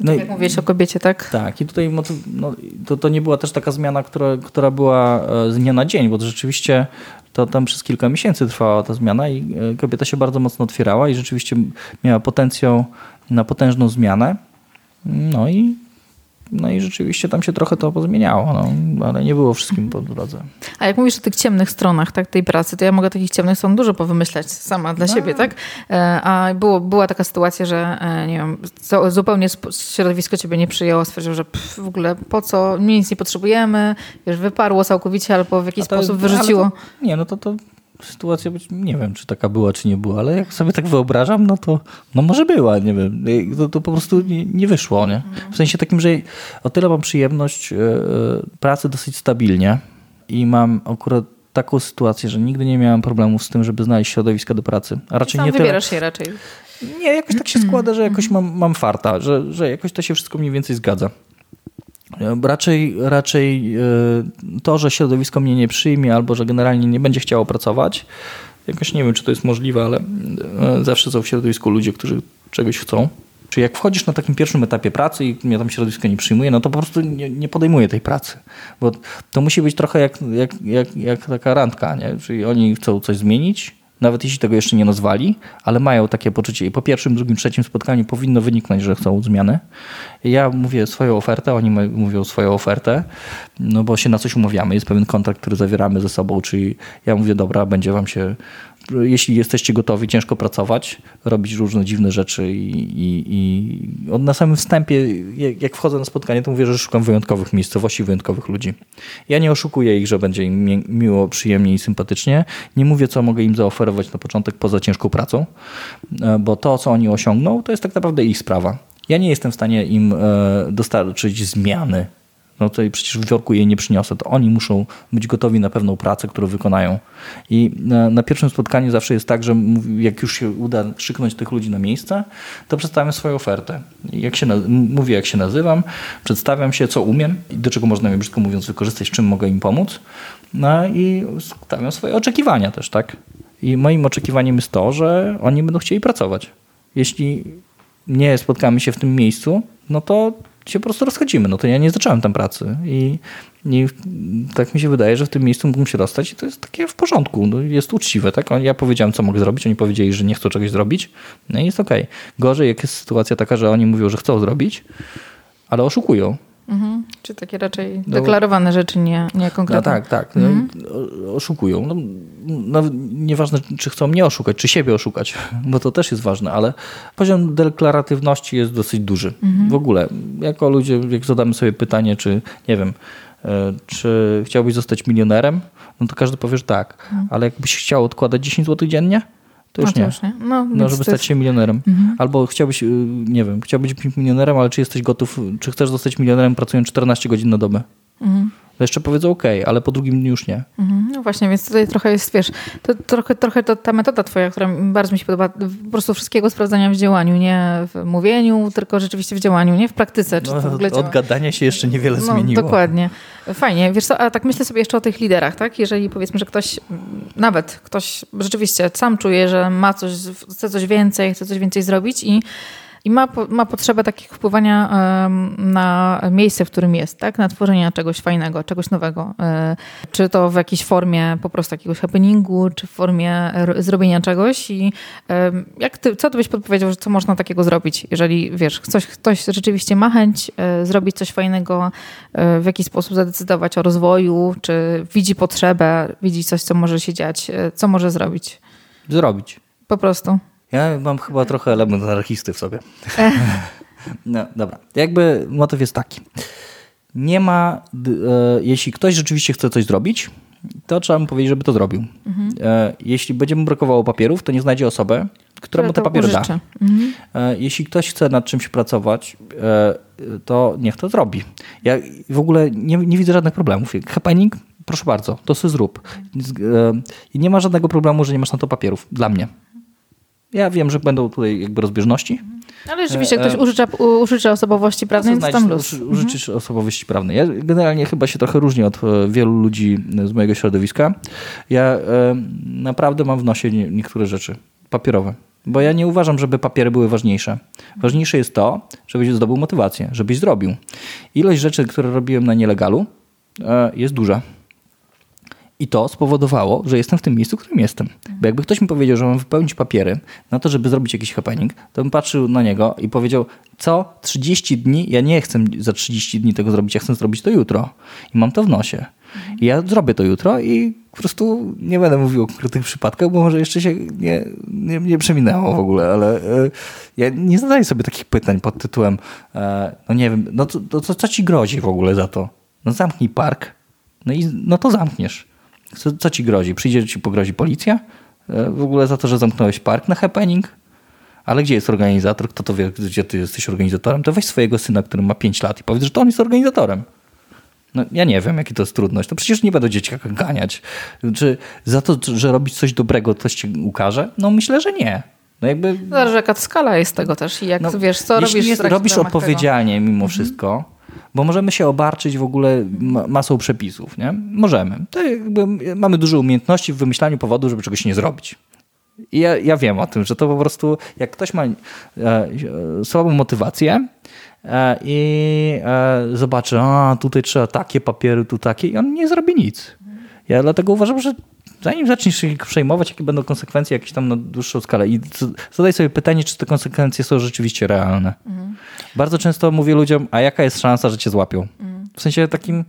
No jak i, mówiłeś o kobiecie, tak? Tak, i tutaj no, to, to nie była też taka zmiana, która, która była e, z dnia na dzień, bo to rzeczywiście to tam przez kilka miesięcy trwała ta zmiana i e, kobieta się bardzo mocno otwierała i rzeczywiście miała potencjał na potężną zmianę. No i No i rzeczywiście tam się trochę to pozmieniało, no, ale nie było wszystkim po drodze. A jak mówisz o tych ciemnych stronach tak, tej pracy, to ja mogę takich ciemnych stron dużo powymyślać sama dla no. siebie, tak? E, a było, była taka sytuacja, że e, nie wiem, zupełnie środowisko ciebie nie przyjęło, stwierdziło, że pff, w ogóle po co, nic nie potrzebujemy, wiesz, wyparło całkowicie albo w jakiś to, sposób wyrzuciło. To, nie, no to, to sytuacja być, nie wiem, czy taka była, czy nie była, ale jak sobie tak wyobrażam, no to no może była, nie wiem. To, to po prostu nie, nie, wyszło, nie? W sensie takim, że o tyle mam przyjemność yy, pracy dosyć stabilnie i mam akurat taką sytuację, że nigdy nie miałem problemów z tym, żeby znaleźć środowiska do pracy. A raczej Sam nie wybierasz tyle... się raczej. Nie, jakoś tak się składa, że jakoś mam, mam farta, że, że jakoś to się wszystko mniej więcej zgadza. Raczej, raczej e, to, że środowisko mnie nie przyjmie albo że generalnie nie będzie chciało pracować, jakoś nie wiem, czy to jest możliwe, ale e, zawsze są w środowisku ludzie, którzy czegoś chcą. Czy jak wchodzisz na takim pierwszym etapie pracy i mnie tam środowisko nie przyjmuje, no to po prostu nie, nie podejmuję tej pracy. Bo to musi być trochę jak, jak, jak, jak taka randka, nie? Czyli oni chcą coś zmienić, nawet jeśli tego jeszcze nie nazwali, ale mają takie poczucie i po pierwszym, drugim, trzecim spotkaniu powinno wyniknąć, że chcą zmiany. Ja mówię swoją ofertę, oni mówią swoją ofertę, no bo się na coś umawiamy, jest pewien kontrakt, który zawieramy ze sobą, czyli ja mówię, dobra, będzie wam się jeśli jesteście gotowi ciężko pracować, robić różne dziwne rzeczy i, i, i na samym wstępie, jak wchodzę na spotkanie, to mówię, że szukam wyjątkowych miejscowości, wyjątkowych ludzi. Ja nie oszukuję ich, że będzie im miło, przyjemnie i sympatycznie. Nie mówię, co mogę im zaoferować na początek poza ciężką pracą, e, bo to, co oni osiągną, to jest tak naprawdę ich sprawa. Ja nie jestem w stanie im e, dostarczyć zmiany no to przecież w worku jej nie przyniosę, to oni muszą być gotowi na pewną pracę, którą wykonają. I na, na, pierwszym spotkaniu zawsze jest tak, że jak już się uda szyknąć tych ludzi na miejsce, to przedstawiam swoją ofertę. Jak się, mówię, jak się nazywam, przedstawiam się, co umiem i do czego można mnie brzydko mówiąc wykorzystać, czym mogę im pomóc. No i stawiam swoje oczekiwania też, tak? I moim oczekiwaniem jest to, że oni będą chcieli pracować. Jeśli nie spotkamy się w tym miejscu, no to się po prostu rozchodzimy. No to ja nie zacząłem tam pracy i, i tak mi się wydaje, że w tym miejscu mógłbym się rozstać i to jest takie w porządku, no jest uczciwe. Tak? Ja powiedziałem, co mogę zrobić, oni powiedzieli, że nie chcą czegoś zrobić, no i jest okej. Okay. Gorzej, jak jest sytuacja taka, że oni mówią, że chcą zrobić, ale oszukują. Mhm. Czy takie raczej no, deklarowane rzeczy, nie, nie konkretne? No tak, tak. No mhm. oszukują. No, no, nieważne, czy chcą mnie oszukać, czy siebie oszukać, bo to też jest ważne, ale poziom deklaratywności jest dosyć duży. Mhm. W ogóle, jako ludzie, jak zadamy sobie pytanie, czy nie wiem, e, czy chciałbyś zostać milionerem, no to każdy powie, że tak. Mhm. Ale jakbyś chciał odkładać 10 zł dziennie, to już, no, to nie. już nie. No, no żeby stać się milionerem. Mhm. Albo chciałbyś, y, nie wiem, chciałbyś być milionerem, ale czy jesteś gotów, czy chcesz zostać milionerem pracując 14 godzin na dobę? Mhm. To jeszcze powiedzą ok, ale po drugim dniu już nie. Mhm. No właśnie, więc tutaj trochę jest, wiesz, to trochę, trochę to ta metoda twoja, która bardzo mi się podoba, po prostu wszystkiego sprawdzania w działaniu, nie w mówieniu, tylko rzeczywiście w działaniu, nie w praktyce. Czy no, w ogóle od gadania się jeszcze niewiele no, zmieniło. Dokładnie. Fajnie. Wiesz co, a tak myślę sobie jeszcze o tych liderach, tak? Jeżeli powiedzmy, że ktoś, nawet ktoś rzeczywiście sam czuje, że ma coś, chce coś więcej, chce coś więcej zrobić i i ma, ma potrzebę takiego wpływania na miejsce, w którym jest, tak? na tworzenie czegoś fajnego, czegoś nowego. E, czy to w jakiejś formie po prostu jakiegoś happeningu, czy w formie zrobienia czegoś. I jak ty, co ty byś podpowiedział, że co można takiego zrobić, jeżeli wiesz, ktoś, ktoś rzeczywiście ma chęć e, zrobić coś fajnego, e, w jakiś sposób zadecydować o rozwoju, czy widzi potrzebę, widzi coś, co może się dziać, co może zrobić? Zrobić. Po prostu. Ja mam chyba trochę element anarchisty w sobie. No, dobra. Jakby motyw jest taki. Nie ma, e, jeśli ktoś rzeczywiście chce coś zrobić, to trzeba mu powiedzieć, żeby to zrobił. Mhm. E, jeśli będzie mu brakowało papierów, to nie znajdzie osobę, która mu te papiery da. Mhm. E, jeśli ktoś chce nad czymś pracować, e, to niech to zrobi. Ja w ogóle nie, nie widzę żadnych problemów. Happening, proszę bardzo, to sobie zrób. E, nie ma żadnego problemu, że nie masz na to papierów. Dla mnie. Ja wiem, że będą tutaj jakby rozbieżności. Ale rzeczywiście ktoś e, użycza, użycza osobowości prawnej, to tam luz. Użyczysz mhm. osobowości prawnej. Ja generalnie chyba się trochę różnię od e, wielu ludzi z mojego środowiska. Ja e, naprawdę mam w nosie niektóre rzeczy papierowe. Bo ja nie uważam, żeby papiery były ważniejsze. Ważniejsze jest to, żebyś zdobył motywację, żebyś zrobił. Ilość rzeczy, które robiłem na nielegalu jest duża. I to spowodowało, że jestem w tym miejscu, w którym jestem. Bo jakby ktoś mi powiedział, że mam wypełnić papiery na to, żeby zrobić jakiś happening, to bym patrzył na niego i powiedział, co 30 dni, ja nie chcę za 30 dni tego zrobić, ja chcę zrobić to jutro. I mam to w nosie. I ja zrobię to jutro i po prostu nie będę mówił o konkretnych przypadkach, bo może jeszcze się nie, nie, nie przeminęło w ogóle, ale e, ja nie zadaję sobie takich pytań pod tytułem, e, no nie wiem, no to, to, to co ci grozi w ogóle za to? No zamknij park, no i no to zamkniesz. Co, co ci grozi? Przyjdzie ci pogrozi policja? E, w ogóle za to, że zamknąłeś park na happening? Ale gdzie jest organizator? Kto to wie, gdzie ty jesteś organizatorem? To weź swojego syna, który ma 5 lat i powiedz, że to on jest organizatorem. No, ja nie wiem, jaki to jest trudność. To przecież nie będę dzieciaka ganiać. Czy za to, że robić coś dobrego, ktoś ci ukaże? No myślę, że nie. No jakby... Zależy, jaka skala jest tego też i jak No, wiesz, co jeśli robisz trakcie robisz odpowiedzialnie mimo wszystko, bo możemy się obarczyć w ogóle ma- masą przepisów, nie? Możemy. To jakby mamy duże umiejętności w wymyślaniu powodu, żeby czegoś nie zrobić. I ja, ja wiem o tym, że to po prostu, jak ktoś ma e, słabą motywację e, i e, zobaczy, a tutaj trzeba takie papiery, tu takie, i on nie zrobi nic. Ja dlatego uważam, że zanim zaczniesz się przejmować, jakie będą konsekwencje jakieś tam na dłuższą skalę i zadaj sobie pytanie, czy te konsekwencje są rzeczywiście realne. Bardzo często mówię ludziom, a jaka jest szansa, że cię złapią? W sensie takim,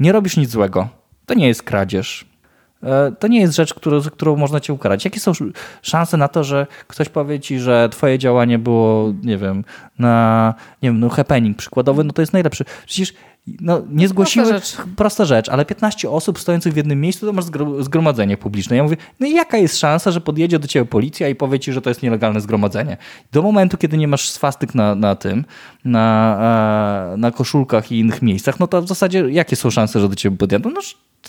nie robisz nic złego. To nie jest kradzież. E, To nie jest rzecz, którą, którą można cię ukarać. Jakie są sz- szanse na to, że ktoś powie ci, że twoje działanie było, nie wiem, na, nie wiem, no happening przykładowy, no to jest najlepszy. Przecież no, nie zgłosiły... rzecz. Prosta rzecz, ale 15 osób stojących w jednym miejscu, to masz zgro- zgromadzenie publiczne. Ja mówię, no i jaka jest szansa, że podjedzie do ciebie policja i powie ci, że to jest nielegalne zgromadzenie? Do momentu, kiedy nie masz swastyk na, na tym, na, e, na koszulkach i innych miejscach, no to w zasadzie jakie są szanse, że do ciebie podjadą? No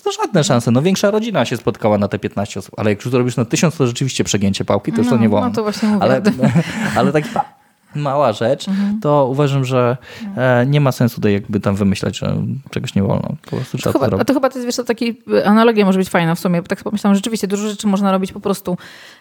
to żadne szanse. No większa rodzina się spotkała na te 15 osób, ale jak już zrobisz na 1000, to rzeczywiście przegięcie pałki, to już to No, nie no wolno. to właśnie mówię. Ale, ale tak mała rzecz, to uważam, że e, nie ma sensu tutaj jakby tam wymyślać, że czegoś nie wolno. Po prostu trzeba to Chyba, zrobić. to chyba to jest, wiesz, to taki analogia może być fajna w sumie, bo tak pomyślałam, że rzeczywiście dużo rzeczy można robić po prostu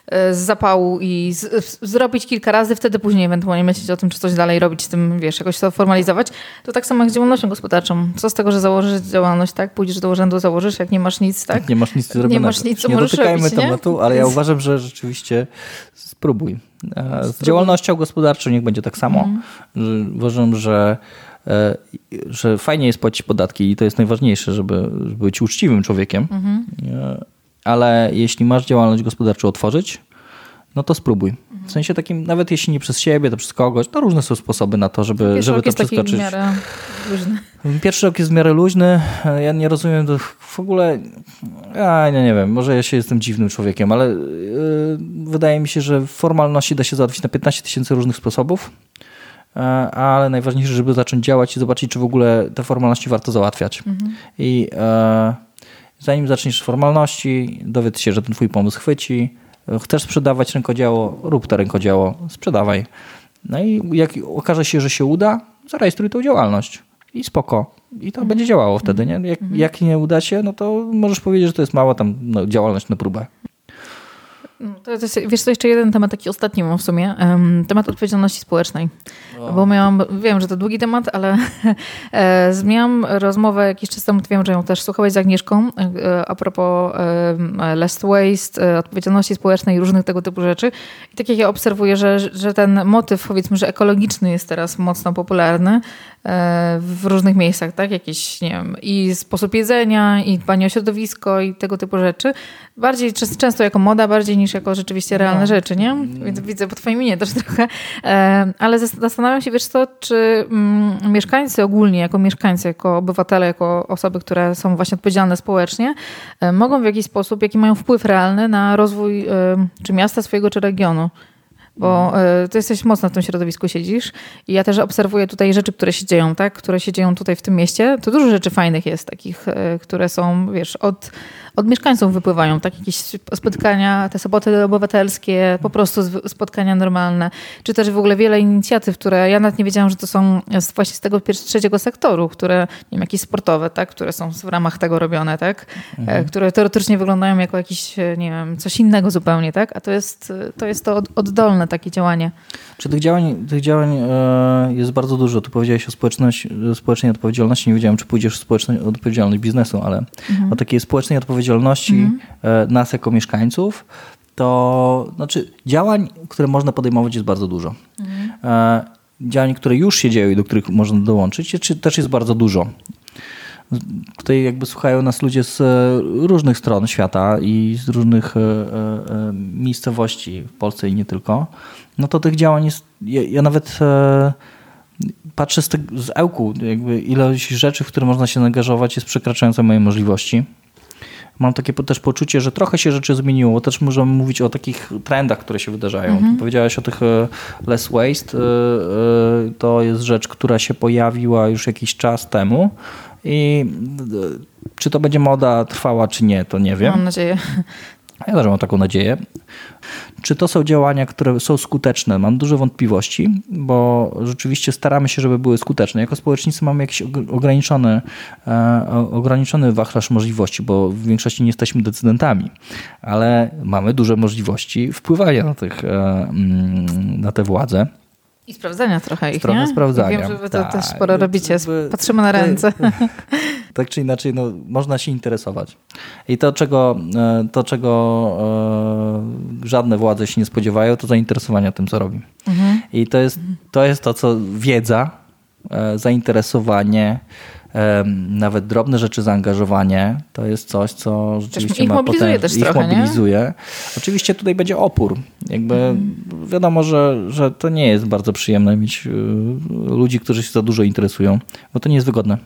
e, z zapału i z, z, zrobić kilka razy, wtedy później ewentualnie myśleć o tym, czy coś dalej robić z tym, wiesz, jakoś to formalizować. To tak samo jak z działalnością gospodarczą. Co z tego, że założysz działalność, tak? Pójdziesz do urzędu, założysz, jak nie masz nic, tak? Nie masz nic do Nie zrobionego. masz nic, co nie możesz robić, nie? tematu, ale ja uważam, że rzeczywiście spróbuj. E, Z działalnością gospodarczą niech będzie tak samo. Mhm. Że Uważam, że, e, że fajnie jest płacić podatki i to jest najważniejsze, żeby, żeby być uczciwym człowiekiem. Mhm. E, Ale jeśli masz działalność gospodarczą otworzyć, no to spróbuj. W sensie takim, nawet jeśli nie przez siebie, to przez kogoś, to różne są sposoby na to, żeby, Pierwszy żeby to taki w przeskoczyć. miarę luźny. Pierwszy rok jest w miarę luźny. Ja nie rozumiem w ogóle. Ja nie, nie wiem, może ja się jestem dziwnym człowiekiem, ale yy, wydaje mi się, że formalności da się załatwić na 15 tysięcy różnych sposobów. E, Ale najważniejsze, żeby zacząć działać i zobaczyć, czy w ogóle te formalności warto załatwiać. I e, zanim zaczniesz formalności, dowiedz się, że ten twój pomysł chwyci. Chcesz sprzedawać rękodzieło, rób to rękodzieło, sprzedawaj. No i jak okaże się, że się uda, zarejestruj tą działalność i spoko. I to będzie działało wtedy, nie? Jak, jak nie uda się, no to możesz powiedzieć, że to jest mała tam no, działalność na próbę. No, To jest, wiesz, to jeszcze jeden temat, taki ostatni mam w sumie. em, temat odpowiedzialności społecznej. Bo miałam, wiem, że to długi temat, ale e, miałam rozmowę jakiś czas temu, wiem, że ją też słuchałeś z Agnieszką, e, a propos e, less waste, e, odpowiedzialności społecznej i różnych tego typu rzeczy. I tak jak ja obserwuję, że, że ten motyw, powiedzmy, że ekologiczny jest teraz mocno popularny w różnych miejscach, tak? Jakiś, nie wiem, i sposób jedzenia, i dbanie o środowisko, i tego typu rzeczy. Bardziej często jako moda, bardziej niż jako rzeczywiście realne rzeczy, nie? Więc widzę po twojej minie też trochę. Ale zas- zastanawiam się, wiesz co, czy mm, mieszkańcy ogólnie, jako mieszkańcy, jako obywatele, jako osoby, które są właśnie odpowiedzialne społecznie, e, mogą w jakiś sposób, jaki mają wpływ realny na rozwój e, czy miasta swojego, czy regionu. Bo e, ty jesteś mocno w tym środowisku siedzisz i ja też obserwuję tutaj rzeczy, które się dzieją, tak? Które się dzieją tutaj w tym mieście. To dużo rzeczy fajnych jest takich, które są, wiesz, od, od mieszkańców wypływają, tak? Jakieś spotkania, te soboty obywatelskie, po prostu spotkania normalne, czy też w ogóle wiele inicjatyw, które ja nawet nie wiedziałam, że to są właśnie z tego trzeciego sektoru, które, nie wiem, jakieś sportowe, tak? Które są w ramach tego robione, tak? E, Które teoretycznie wyglądają jako jakieś, e, nie wiem, coś innego zupełnie, tak? A to jest e, to, jest to od, oddolne takie działanie. Czy tych działań, tych działań jest bardzo dużo. Tu powiedziałeś o społeczność, społecznej odpowiedzialności. Nie wiedziałem, czy pójdziesz w społeczną odpowiedzialność biznesu, ale o takiej społecznej odpowiedzialności odpowiedzialności mhm. nas jako mieszkańców, to znaczy działań, które można podejmować jest bardzo dużo. Mhm. Działań, które już się dzieją i do których można dołączyć, też jest bardzo dużo. Tutaj jakby słuchają nas ludzie z różnych stron świata i z różnych miejscowości w Polsce i nie tylko. No to tych działań jest, ja, ja nawet patrzę z, te, z Ełku, jakby ilość rzeczy, w które można się angażować jest przekraczająca moje możliwości. Mam takie też poczucie, że trochę się rzeczy zmieniło. Też możemy mówić o takich trendach, które się wydarzają. Mhm. Powiedziałaś o tych e, less waste. E, e, to jest rzecz, która się pojawiła już jakiś czas temu. I czy to będzie moda trwała, czy nie, to nie wiem. Mam nadzieję. Ja też mam taką nadzieję. Czy to są działania, które są skuteczne? Mam duże wątpliwości, bo rzeczywiście staramy się, żeby były skuteczne. Jako społecznicy mamy jakiś ograniczony, e, ograniczony wachlarz możliwości, bo w większości nie jesteśmy decydentami, ale mamy duże możliwości wpływania na, tych, e, mm, na te władze. I sprawdzania trochę ich, Trochę nie? sprawdzania. wiem, że wy to tak. też sporo robicie. Patrzymy na ręce. tak czy inaczej, no, można się interesować. I to, czego, e, to, czego e, żadne władze się nie spodziewają, to zainteresowania tym, co robi. Mhm. I to jest, to jest to, co wiedza, e, zainteresowanie, nawet drobne rzeczy zaangażowanie, to jest coś, co rzeczywiście ich ma mobilizuje potem, też ich trochę, mobilizuje. Nie? Oczywiście tutaj będzie opór. Jakby mhm. wiadomo, że, że to nie jest bardzo przyjemne mieć y, ludzi, którzy się za dużo interesują, bo to nie jest wygodne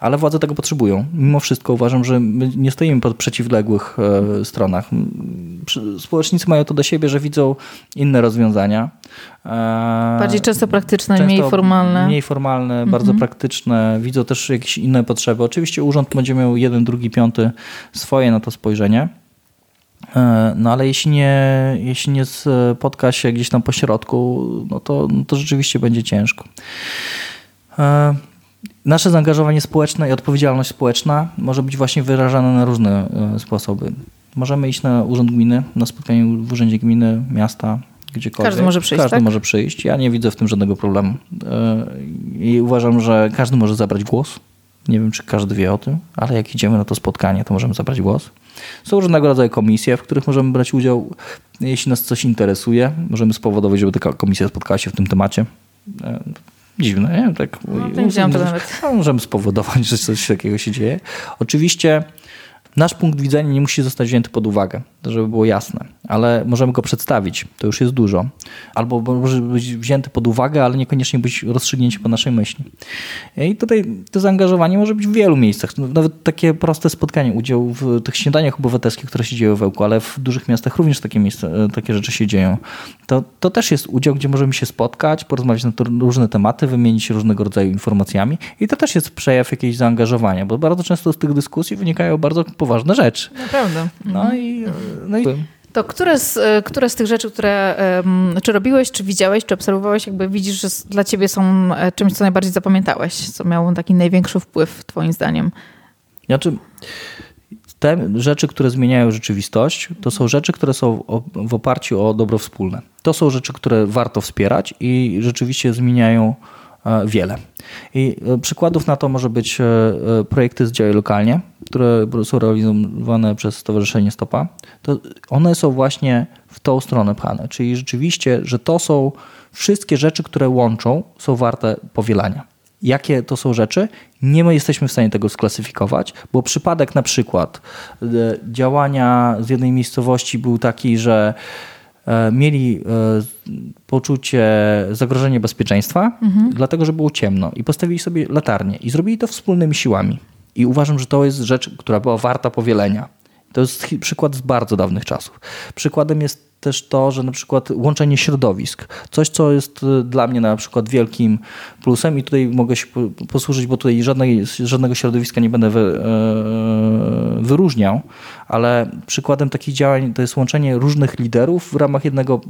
ale władze tego potrzebują. Mimo wszystko uważam, że my nie stoimy po przeciwległych e, stronach. Społecznicy mają to do siebie, że widzą inne rozwiązania. E, Bardziej często praktyczne, często mniej formalne. Mniej formalne, mhm. bardzo praktyczne. Widzą też jakieś inne potrzeby. Oczywiście urząd będzie miał jeden, drugi, piąty swoje na to spojrzenie. E, no ale jeśli nie, jeśli nie spotka się gdzieś tam po środku, no to, no to rzeczywiście będzie ciężko. Nasze zaangażowanie społeczne i odpowiedzialność społeczna może być właśnie wyrażana na różne e, sposoby. Możemy iść na urząd gminy, na spotkaniu w urzędzie gminy, miasta, gdziekolwiek. Każdy może przyjść, Każdy tak? może przyjść. Ja nie widzę w tym żadnego problemu. E, I uważam, że każdy może zabrać głos. Nie wiem, czy każdy wie o tym, ale jak idziemy na to spotkanie, to możemy zabrać głos. Są różnego rodzaju komisje, w których możemy brać udział. Jeśli nas coś interesuje, możemy spowodować, żeby taka komisja spotkała się w tym temacie. Dziwne, nie? Tak, no, nie widziałam to nawet. Możemy spowodować, że coś takiego się dzieje. Oczywiście nasz punkt widzenia nie musi zostać wzięty pod uwagę, żeby było jasne, ale możemy go przedstawić, to już jest dużo. Albo może być wzięty pod uwagę, ale niekoniecznie być rozstrzygnięcie po naszej myśli. I tutaj to zaangażowanie może być w wielu miejscach. No, nawet takie proste spotkanie, udział w tych śniadaniach obywatelskich, które się dzieją w Ełku, ale w dużych miastach również takie, miejsca, takie rzeczy się dzieją. To, to też jest udział, gdzie możemy się spotkać, porozmawiać na różne tematy, wymienić się różnego rodzaju informacjami i to też jest przejaw jakiegoś zaangażowania, bo bardzo często z tych dyskusji wynikają bardzo poważne rzeczy. Naprawdę. No mhm. i, no i to które z, e, które z tych rzeczy, które czy robiłeś, czy widziałeś, czy obserwowałeś, jakby widzisz, że dla ciebie są e, czymś, co najbardziej zapamiętałeś, co miało taki największy wpływ twoim zdaniem? Znaczy, te rzeczy, które zmieniają rzeczywistość, to są rzeczy, które są w oparciu o dobro wspólne. To są rzeczy, które warto wspierać i rzeczywiście zmieniają wiele. I e, przykładów na to może być e, projekty z działy lokalnie, które są realizowane przez Stowarzyszenie Stopa. To one są właśnie w tą stronę pchane, czyli rzeczywiście, że to są wszystkie rzeczy, które łączą, są warte powielania jakie to są rzeczy, nie jesteśmy w stanie tego sklasyfikować, bo przypadek na przykład e, działania z jednej miejscowości był taki, że e, mieli e, poczucie zagrożenia bezpieczeństwa, mhm. dlatego że było ciemno i postawili sobie latarnię i zrobili to wspólnymi siłami. I uważam, że to jest rzecz, która była warta powielenia. To jest przykład z bardzo dawnych czasów. Przykładem jest też to, że na przykład łączenie środowisk, coś co jest y, dla mnie na przykład wielkim plusem i tutaj mogę się posłużyć, bo tutaj żadnej, żadnego środowiska nie będę wy, e, wyróżniał, ale przykładem takich działań to jest łączenie różnych liderów w ramach jednego,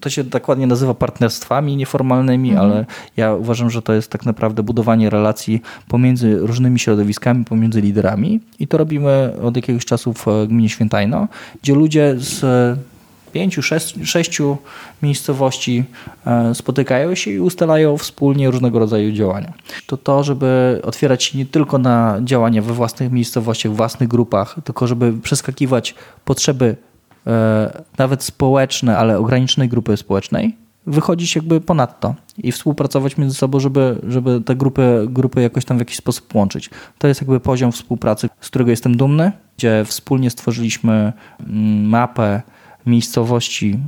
to się dokładnie nazywa partnerstwami nieformalnymi, mhm. ale ja uważam, że to jest tak naprawdę budowanie relacji pomiędzy różnymi środowiskami, pomiędzy liderami i to robimy od jakiegoś czasu w gminie Świętajno, gdzie ludzie z pięciu, sześciu miejscowości e, spotykają się i ustalają wspólnie różnego rodzaju działania. To to, żeby otwierać się nie tylko na działania we własnych miejscowościach, własnych grupach, tylko żeby przeskakiwać potrzeby e, nawet społeczne, ale ograniczonej grupy społecznej, wychodzić jakby ponadto i współpracować między sobą, żeby, żeby te grupy, grupy jakoś tam w jakiś sposób łączyć. To jest jakby poziom współpracy, z którego jestem dumny, gdzie wspólnie stworzyliśmy mm, mapę miejscowości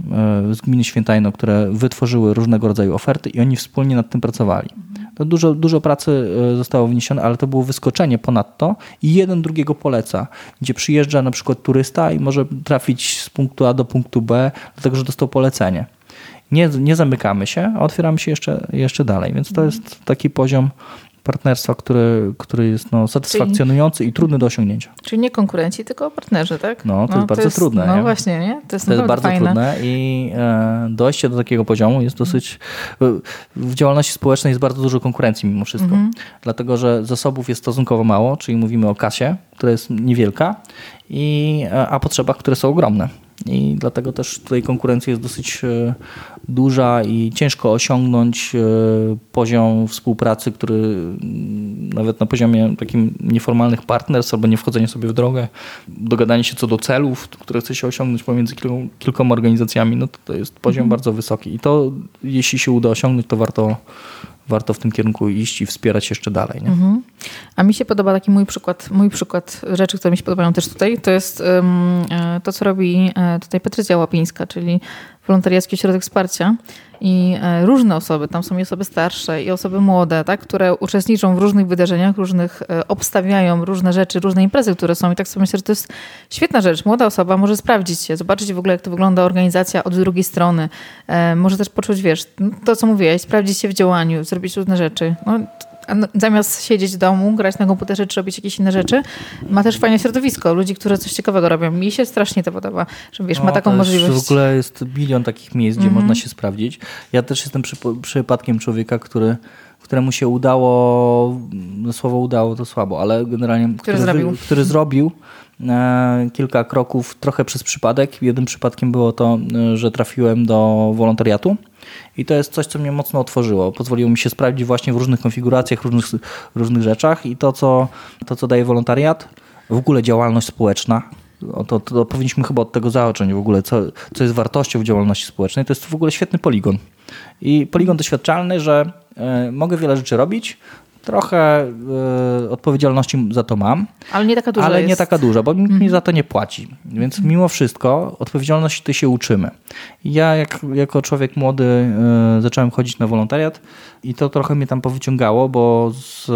e, z gminy Świętajno, które wytworzyły różnego rodzaju oferty i oni wspólnie nad tym pracowali. To dużo, dużo pracy e, zostało wniesione, ale to było wyskoczenie ponadto i jeden drugiego poleca, gdzie przyjeżdża na przykład turysta i może trafić z punktu A do punktu B, dlatego że dostał polecenie nie, nie zamykamy się, a otwieramy się jeszcze, jeszcze dalej. Więc to jest taki poziom partnerstwa, który, który jest no, satysfakcjonujący czyli, i trudny do osiągnięcia. Czyli nie konkurenci, tylko partnerzy, tak? No, to no, jest bardzo jest, trudne. No nie? właśnie, nie? To jest, to jest bardzo fajne. trudne i e, dojście do takiego poziomu jest dosyć... W działalności społecznej jest bardzo dużo konkurencji mimo wszystko, mhm. dlatego że zasobów jest stosunkowo mało, czyli mówimy o kasie, która jest niewielka, i, e, a potrzebach, które są ogromne. I dlatego też tutaj konkurencja jest dosyć e, duża i ciężko osiągnąć e, poziom współpracy, który mm, nawet na poziomie takim nieformalnych partnerstw albo nie wchodzenia sobie w drogę, dogadanie się co do celów, które chce się osiągnąć pomiędzy kilku, kilkoma organizacjami, no to, to jest poziom mhm. bardzo wysoki. I to jeśli się uda osiągnąć, to warto warto w tym kierunku iść i wspierać jeszcze dalej. Nie? Mhm. A mi się podoba taki mój przykład, mój przykład rzeczy, które mi się podobają też tutaj, to jest um, to, co robi e, tutaj Patrycja Łapińska, czyli wolontariacki ośrodek wsparcia i e, różne osoby, tam są i osoby starsze i osoby młode, tak, które uczestniczą w różnych wydarzeniach, różnych, e, obstawiają różne rzeczy, różne imprezy, które są i tak sobie myślę, że to jest świetna rzecz. Młoda osoba może sprawdzić się, zobaczyć w ogóle, jak to wygląda organizacja od drugiej strony. E, może też poczuć, wiesz, to co mówiłeś, sprawdzić się w działaniu, zrobić różne rzeczy. No, zamiast siedzieć w domu, grać na komputerze czy robić jakieś inne rzeczy, ma też fajne środowisko, ludzi, którzy coś ciekawego robią. Mi się strasznie to podoba, że wiesz, no, ma taką możliwość. W ogóle jest bilion takich miejsc, gdzie mm -hmm. można się sprawdzić. Ja też jestem przy, przypadkiem człowieka, który któremu się udało, no słowo udało to słabo, ale generalnie który, który zrobił, który zrobił e, kilka kroków trochę przez przypadek. Jednym przypadkiem było to, e, że trafiłem do wolontariatu i to jest coś, co mnie mocno otworzyło. Pozwoliło mi się sprawdzić właśnie w różnych konfiguracjach, różnych, różnych rzeczach i to co, to, co daje wolontariat, w ogóle działalność społeczna, to, to, powinniśmy chyba od tego zacząć w ogóle, co, co jest wartością w działalności społecznej. To jest w ogóle świetny poligon. I poligon doświadczalny, że y, mogę wiele rzeczy robić, trochę y, odpowiedzialności za to mam. Ale nie taka duża. Ale jest. nie taka duża, bo nikt mm. mi za to nie płaci. Więc mm. mimo wszystko odpowiedzialności ty się uczymy. Ja jak, jako człowiek młody y, zacząłem chodzić na wolontariat i to trochę mnie tam powyciągało, bo z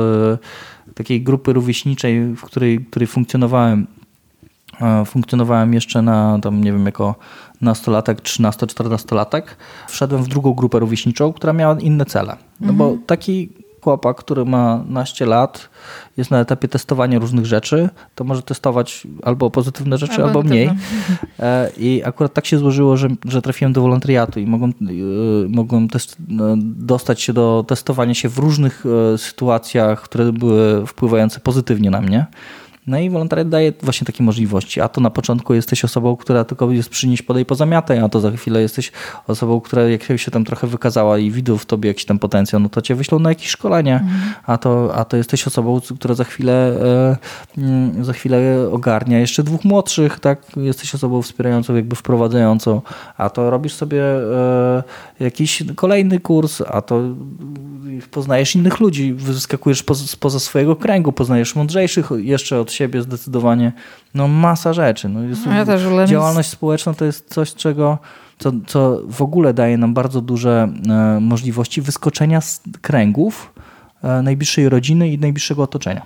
y, takiej grupy rówieśniczej, w której, której funkcjonowałem, funkcjonowałem jeszcze na, tam nie wiem, jako nastolatek, 13-14-latek, wszedłem w drugą grupę rówieśniczą, która miała inne cele. No bo mhm. taki chłopak, który ma naście lat, jest na etapie testowania różnych rzeczy, to może testować albo pozytywne rzeczy, albo, albo mniej. E, I akurat tak się złożyło, że, że trafiłem do wolontariatu i mogłem, e, mogłem test, e, dostać się do testowania się w różnych sytuacjach, które były wpływające pozytywnie na mnie. No i wolontariat daje właśnie takie możliwości. A to na początku jesteś osobą, która tylko jest przynieść, podej, pozamiataj, a to za chwilę jesteś osobą, która jak się tam trochę wykazała i widzą w tobie jakiś tam potencjał, no to cię wyślą na jakieś szkolenie, mhm. a, to, a to jesteś osobą, która za chwilę, e, mm, za chwilę ogarnia jeszcze dwóch młodszych, tak? Jesteś osobą wspierającą, jakby wprowadzającą, a to robisz sobie e, jakiś kolejny kurs, a to poznajesz innych ludzi, wyskakujesz spoza swojego kręgu, poznajesz mądrzejszych jeszcze od siebie zdecydowanie. No masa rzeczy. No, jest, ja też, działalność społeczna to jest coś, czego co, co w ogóle daje nam bardzo duże e, możliwości wyskoczenia z kręgów e, najbliższej rodziny i najbliższego otoczenia.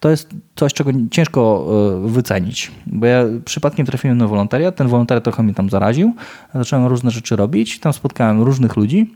To jest coś, czego ciężko e, wycenić, bo ja przypadkiem trafiłem na wolontariat, ten wolontariat trochę mnie tam zaraził, zacząłem różne rzeczy robić, tam spotkałem różnych ludzi,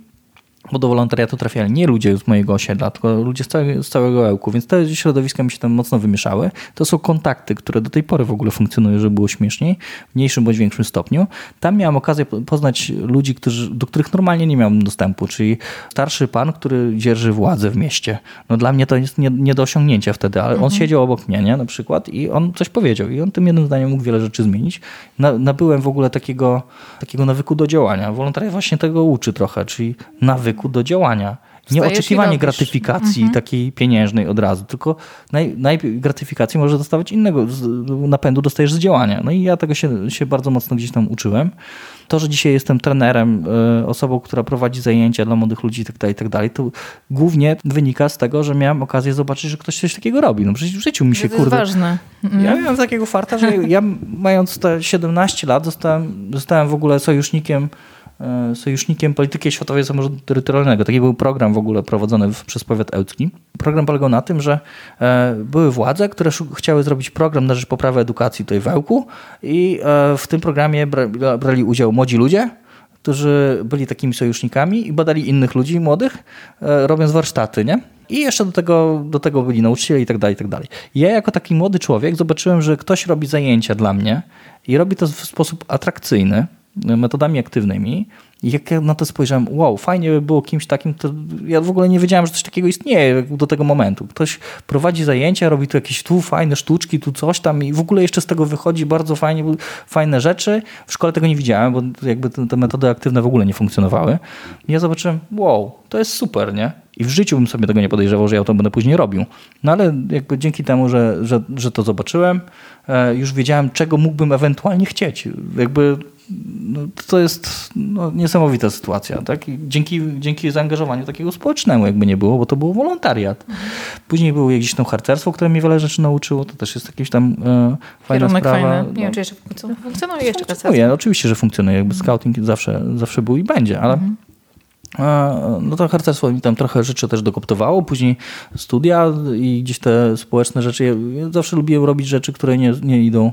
bo do wolontariatu trafiali nie ludzie z mojego osiedla, tylko ludzie z całego, z całego Ełku, więc te środowiska mi się tam mocno wymieszały. To są kontakty, które do tej pory w ogóle funkcjonują, żeby było śmieszniej, w mniejszym bądź większym stopniu. Tam miałem okazję poznać ludzi, którzy, do których normalnie nie miałem dostępu, czyli starszy pan, który dzierży władzę w mieście. No dla mnie to jest nie, nie do osiągnięcia wtedy, ale mhm. on siedział obok mnie, nie, na przykład i on coś powiedział i on tym jednym zdaniem mógł wiele rzeczy zmienić. Na, nabyłem w ogóle takiego, takiego nawyku do działania. Wolontariat właśnie tego uczy trochę, czyli nawyku do działania. Nie oczekiwanie gratyfikacji mhm. takiej pieniężnej od razu, tylko naj, najpierw gratyfikacji może dostawać innego napędu, dostajesz z działania. No i ja tego się, się bardzo mocno gdzieś tam uczyłem. To, że dzisiaj jestem trenerem, e, osobą, która prowadzi zajęcia dla młodych ludzi itd., tak itd., tak to głównie wynika z tego, że miałem okazję zobaczyć, że ktoś coś takiego robi. No przecież w życiu mi się, to kurde... Jest ważne. Ja mhm. miałem takiego farta, że ja mając te 17 lat zostałem, zostałem w ogóle sojusznikiem sojusznikiem polityki światowej samorządu terytorialnego. Taki był program w ogóle prowadzony przez powiat ełcki. Program polegał na tym, że e, były władze, które chciały zrobić program na rzecz poprawy edukacji tutaj w Ełku i e, w tym programie brali udział młodzi ludzie, którzy byli takimi sojusznikami i badali innych ludzi młodych, robiąc warsztaty, nie? I jeszcze do tego, do tego byli nauczyciele i tak dalej, i tak dalej. Ja jako taki młody człowiek zobaczyłem, że ktoś robi zajęcia dla mnie i robi to w sposób atrakcyjny, metodami aktywnymi. I jak ja na to spojrzałem, wow, fajnie by było kimś takim, to ja w ogóle nie wiedziałem, że coś takiego istnieje do tego momentu. Ktoś prowadzi zajęcia, robi tu jakieś tu fajne sztuczki, tu coś tam i w ogóle jeszcze z tego wychodzi bardzo fajnie, fajne rzeczy. W szkole tego nie widziałem, bo jakby te, metody aktywne w ogóle nie funkcjonowały. I ja zobaczyłem, wow, to jest super, nie? I w życiu bym sobie tego nie podejrzewał, że ja to będę później robił. No ale jakby dzięki temu, że, że, że to zobaczyłem, e, już wiedziałem, czego mógłbym ewentualnie chcieć. Jakby no, to jest no, niesamowita sytuacja. Tak? dzięki, dzięki zaangażowaniu takiego społecznemu jakby nie było, bo to był wolontariat. Później było jakieś tam harcerstwo, które mnie wiele rzeczy nauczyło. To też jest jakieś tam e, fajna Kierunek sprawa. Fajny. Nie no. wiem, czy jeszcze funkcjonuje jeszcze funkcjonuje. Oczywiście, że funkcjonuje. Jakby scouting zawsze, zawsze był i będzie, ale mhm. No to harcerstwo mi tam trochę rzeczy też dokoptowało, później studia i gdzieś te społeczne rzeczy. Ja zawsze lubiłem robić rzeczy, które nie, nie idą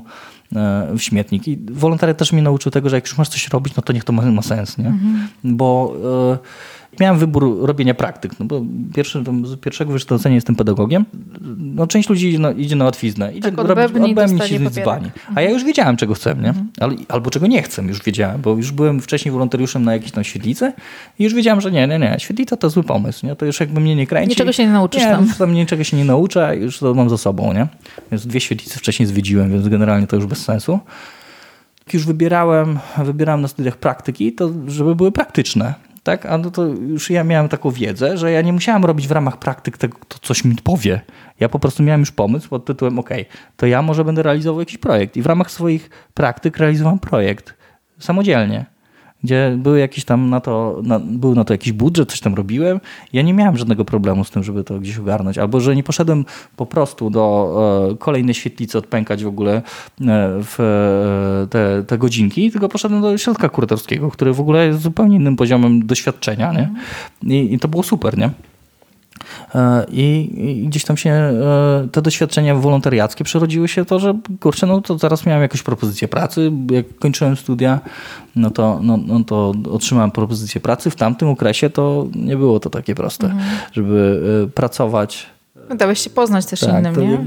w śmietnik. I wolontariat też mnie nauczył tego, że jak już masz coś robić, no to niech to ma, ma sens, nie? Mhm. Bo e, miałem wybór robienia praktyk, no bo pierwszy, z pierwszego wykształcenia jestem pedagogiem. No, część ludzi idzie na, idzie na łatwiznę, idzie tak, robić, odbębnić i dzbani. A ja już wiedziałem, czego chcę, nie? Mhm. Ale, albo czego nie chcę, już wiedziałem, bo już byłem wcześniej wolontariuszem na jakiejś tam świetlicy i już wiedziałem, że nie, nie, nie, świetlica to zły pomysł, nie? To już jakby mnie nie kręci. Niczego się nie nauczysz nie, tam. Tam niczego się nie nauczę, już to mam za sobą, nie? Więc dwie świetlice wcześniej zwiedziłem, więc generalnie to już bez sensu już wybierałem, wybierałem na studiach praktyki, to żeby były praktyczne tak? A no to już ja miałem taką wiedzę, że ja nie musiałem robić w ramach praktyk tego, to coś mi powie. Ja po prostu miałem już pomysł pod tytułem, ok, to ja może będę realizował jakiś projekt i w ramach swoich praktyk realizowałem projekt samodzielnie gdzie były jakieś tam na to, na, był na to jakiś budżet, coś tam robiłem. Ja nie miałem żadnego problemu z tym, żeby to gdzieś ogarnąć. Albo, że nie poszedłem po prostu do e, kolejnej świetlicy odpękać w ogóle e, w e, te, te godzinki, tylko poszedłem do środka kuratorskiego, który w ogóle jest zupełnie innym poziomem doświadczenia. Nie? I, i to było super, nie? E, I, I, gdzieś tam się e, te doświadczenia wolontariackie przerodziły się to, że kurczę, no to zaraz miałem jakąś propozycję pracy. Jak kończyłem studia, no to, no, no to otrzymałem propozycję pracy. W tamtym okresie to nie było to takie proste, mhm. żeby e, pracować. Dałeś się poznać też tak, innym, nie?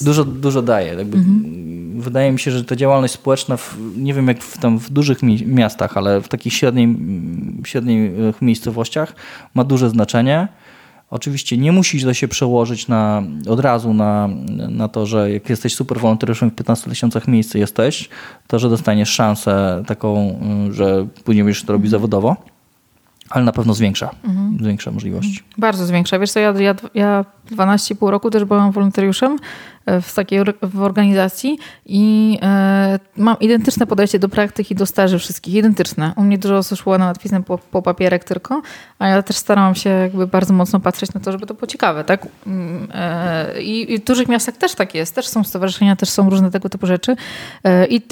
Dużo, dużo daje. Mhm. Wydaje mi się, że ta działalność społeczna, w, nie wiem jak w, tam w dużych miastach, ale w takich średniej, średnich miejscowościach ma duże znaczenie Oczywiście nie musi to się przełożyć na, od razu na, na to, że jak jesteś super wolontariuszem w 15 tysiącach miejsc jesteś, to że dostaniesz szansę taką, że później będziesz to robić zawodowo, ale na pewno zwiększa, mhm. zwiększa możliwości. Bardzo zwiększa. Wiesz co, ja, ja, ja 12,5 roku też byłam wolontariuszem w takiej w organizacji i e, mam identyczne podejście do praktyk i do staży wszystkich, identyczne. U mnie dużo osób szło na łatwiznę po, po papierek tylko, a ja też starałam się jakby bardzo mocno patrzeć na to, żeby to było ciekawe, tak? Mm, e, I, w dużych miastach też tak jest, też są stowarzyszenia, też są różne tego typu rzeczy e, i,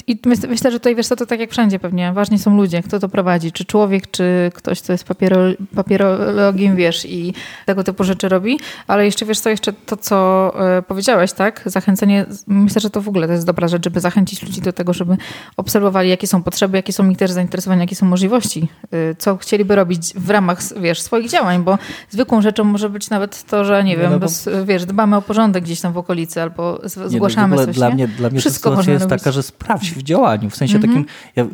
myślę, że tutaj wiesz co, to tak jak wszędzie pewnie, ważni są ludzie, kto to prowadzi, czy człowiek, czy ktoś, kto jest papiero, papierologiem, wiesz, i tego typu rzeczy robi, ale jeszcze wiesz co, jeszcze to, co powiedziałeś, tak? Zachęcenie, myślę, że to w ogóle to jest dobra rzecz, żeby zachęcić ludzi do tego, żeby obserwowali, jakie są potrzeby, jakie są ich też zainteresowania, jakie są możliwości, y, co chcieliby robić w ramach, wiesz, swoich działań, bo zwykłą rzeczą może być nawet to, że nie wiem, no bez, wiesz, dbamy o porządek gdzieś tam w okolicy albo z- Nie, no, zgłaszamy coś, dla nie? mnie, dla mnie Wszystko sytuacja jest robić. taka, że sprawdź w działaniu. W sensie Mhm. takim, ja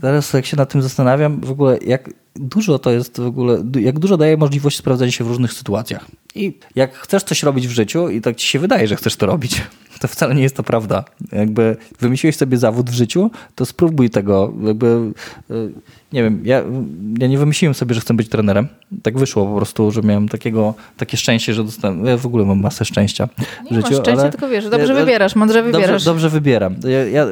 teraz jak się nad tym zastanawiam, w ogóle jak dużo to jest w ogóle, jak dużo daje możliwość sprawdzenia się w różnych sytuacjach. I jak chcesz coś robić w życiu i tak ci się wydaje, że chcesz to robić, to wcale nie jest to prawda. Jakby wymyśliłeś sobie zawód w życiu, to spróbuj tego. Jakby, y, nie wiem, ja, ja nie wymyśliłem sobie, że chcę być trenerem. Tak wyszło po prostu, że miałem takiego, takie szczęście, że dostałem. Ja w ogóle mam masę szczęścia w Nie życiu. masz szczęścia, ale- tylko wiesz, dobrze Ja- wybierasz, mądrze wybierasz. Dobrze, dobrze wybieram. Ja, ja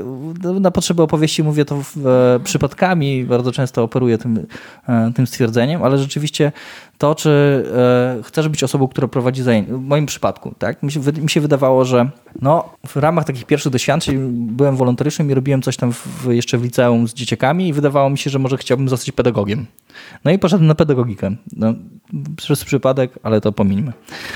na potrzeby opowieści mówię to w, e, przypadkami, bardzo często operuję tym, e, tym stwierdzeniem, ale rzeczywiście to, czy e, chcesz być osobą, która prowadzi zajęcia, w moim przypadku, tak, mi się, mi się wydawało, że no, w ramach takich pierwszych doświadczeń byłem wolontariuszem i robiłem coś tam w, jeszcze w liceum z dzieciakami i wydawało mi się, że może chciałbym zostać pedagogiem. No i poszedłem na pedagogikę. No, przez przypadek, ale to pomińmy.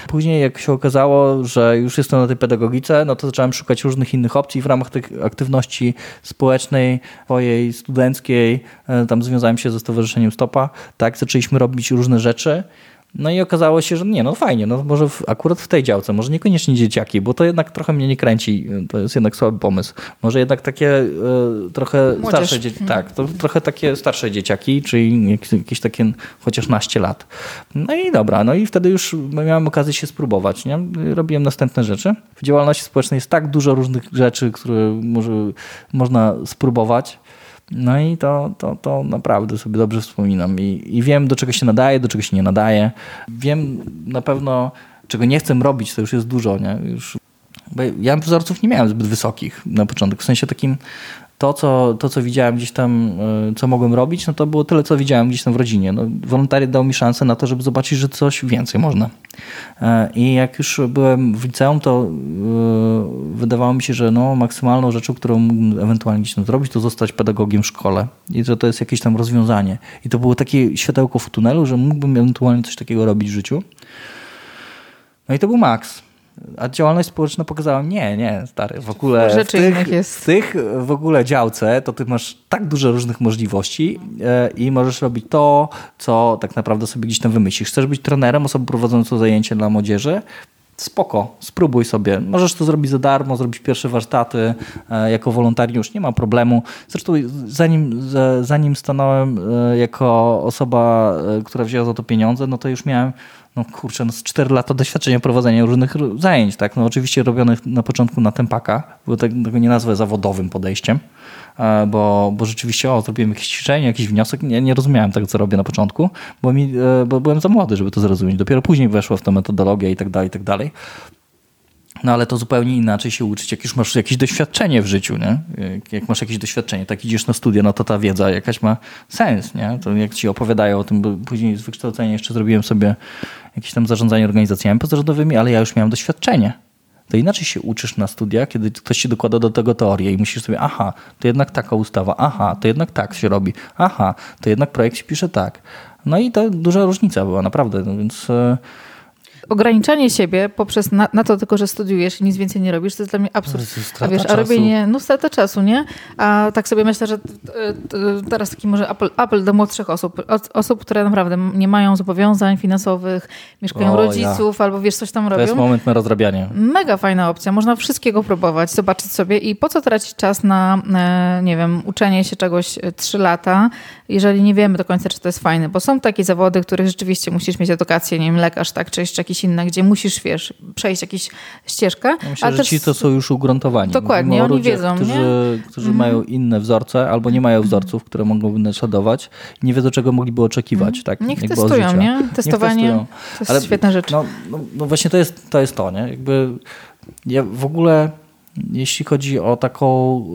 Później jak się okazało, że już jestem na tej pedagogice, no to zacząłem szukać różnych innych opcji w ramach tych aktywności społecznej, swojej studenckiej. E, Tam związałem się ze Stowarzyszeniem Stopa. Tak, zaczęliśmy robić różne rzeczy. No i okazało się, że nie, no fajnie, no może w, akurat w tej działce, może niekoniecznie dzieciaki, bo to jednak trochę mnie nie kręci, to jest jednak słaby pomysł. Może jednak takie e, trochę Młodzież. starsze dzieci, tak, to trochę takie starsze dzieciaki, czyli jak- jakieś takie chociaż naście lat. No i dobra, no i wtedy już miałem okazję się spróbować, nie? Robiłem następne rzeczy. W działalności społecznej jest tak dużo różnych rzeczy, które może, można spróbować. No i to, to, to naprawdę sobie dobrze wspominam I, i wiem, do czego się nadaje, do czego się nie nadaje. Wiem na pewno, czego nie chcę robić, to już jest dużo, nie? Już, bo ja wzorców nie miałem zbyt wysokich na początek, w sensie takim to, co, to, co widziałem gdzieś tam, y, co mogłem robić, no to było tyle, co widziałem gdzieś tam w rodzinie. No, wolontariat dał mi szansę na to, żeby zobaczyć, że coś więcej można. E, I jak już byłem w liceum, to y, wydawało mi się, że no, maksymalną rzeczą, którą mógłbym ewentualnie gdzieś tam zrobić, to zostać pedagogiem w szkole. I że to jest jakieś tam rozwiązanie. I to było takie światełko w tunelu, że mógłbym ewentualnie coś takiego robić w życiu. No i to był maks. A działalność społeczna pokazała, nie, nie, stary, w ogóle w tych, w tych w ogóle działce to ty masz tak dużo różnych możliwości e, i możesz robić to, co tak naprawdę sobie gdzieś tam wymyślisz. Chcesz być trenerem, osobą prowadzącą zajęcie dla młodzieży? Spoko, spróbuj sobie. Możesz to zrobić za darmo, zrobić pierwsze warsztaty e, jako wolontariusz, nie ma problemu. Zresztą zanim, za- zanim stanąłem e, jako osoba, która wzięła za to pieniądze, no to już miałem no kurczę, no z 4 lata doświadczenia prowadzenia różnych zajęć, tak? No oczywiście robionych na początku na tempaka, bo tak, tego nie nazwę zawodowym podejściem, e, bo, bo rzeczywiście, o, zrobiłem jakieś ćwiczenie, jakiś wniosek, nie, nie rozumiałem tego, co robię na początku, bo, mi, e, bo byłem za młody, żeby to zrozumieć. Dopiero później weszło w tę metodologię i tak dalej, i tak dalej. No ale to zupełnie inaczej się uczyć, jak już masz jakieś doświadczenie w życiu, nie? Jak masz jakieś doświadczenie, tak idziesz na studia, no to ta wiedza jakaś ma sens, nie? To jak ci opowiadają o tym, bo później z wykształcenia jeszcze zrobiłem sobie jakieś tam zarządzanie organizacjami pozarządowymi, ale ja już miałem doświadczenie. To inaczej się uczysz na studiach, kiedy ktoś ci dokłada do tego teorię i musisz sobie, aha, to jednak taka ustawa, aha, to jednak tak się robi, aha, to jednak projekt się pisze tak. No i to duża różnica była, naprawdę, no więc... ograniczanie siebie poprzez na, na to tylko, że studiujesz i nic więcej nie robisz, to jest dla mnie absurd. A wiesz, a robienie, no strata czasu, nie? A tak sobie myślę, że e, teraz taki może apel, apel do młodszych osób, os- osób, które naprawdę nie mają zobowiązań finansowych, mieszkają O, ja. rodziców albo wiesz, coś tam To jest robią. moment na rozrabianie. Mega fajna opcja. Można wszystkiego próbować, zobaczyć sobie i po co tracić czas na, e, nie wiem, uczenie się czegoś e, trzy lata, jeżeli nie wiemy do końca, czy to jest fajne. Bo są takie zawody, których rzeczywiście musisz mieć edukację, nie wiem, lekarz, tak, czy jeszcze jakieś inne, gdzie musisz, wiesz, przejść jakąś ścieżkę. Ja Myślę, ale że też- ci to są już ugruntowani. Dokładnie, Mówimy oni wiedzą, którzy, nie? Którzy mają inne wzorce albo nie mają wzorców, które mogłyby naśladować i nie wiedzą, czego mogliby oczekiwać. Tak, Mhm. Niech testują, życia. nie? Testowanie testują. to jest Ale świetna rzecz. No, no, no właśnie to jest, to jest to, nie? Jakby ja w ogóle, jeśli chodzi o taką,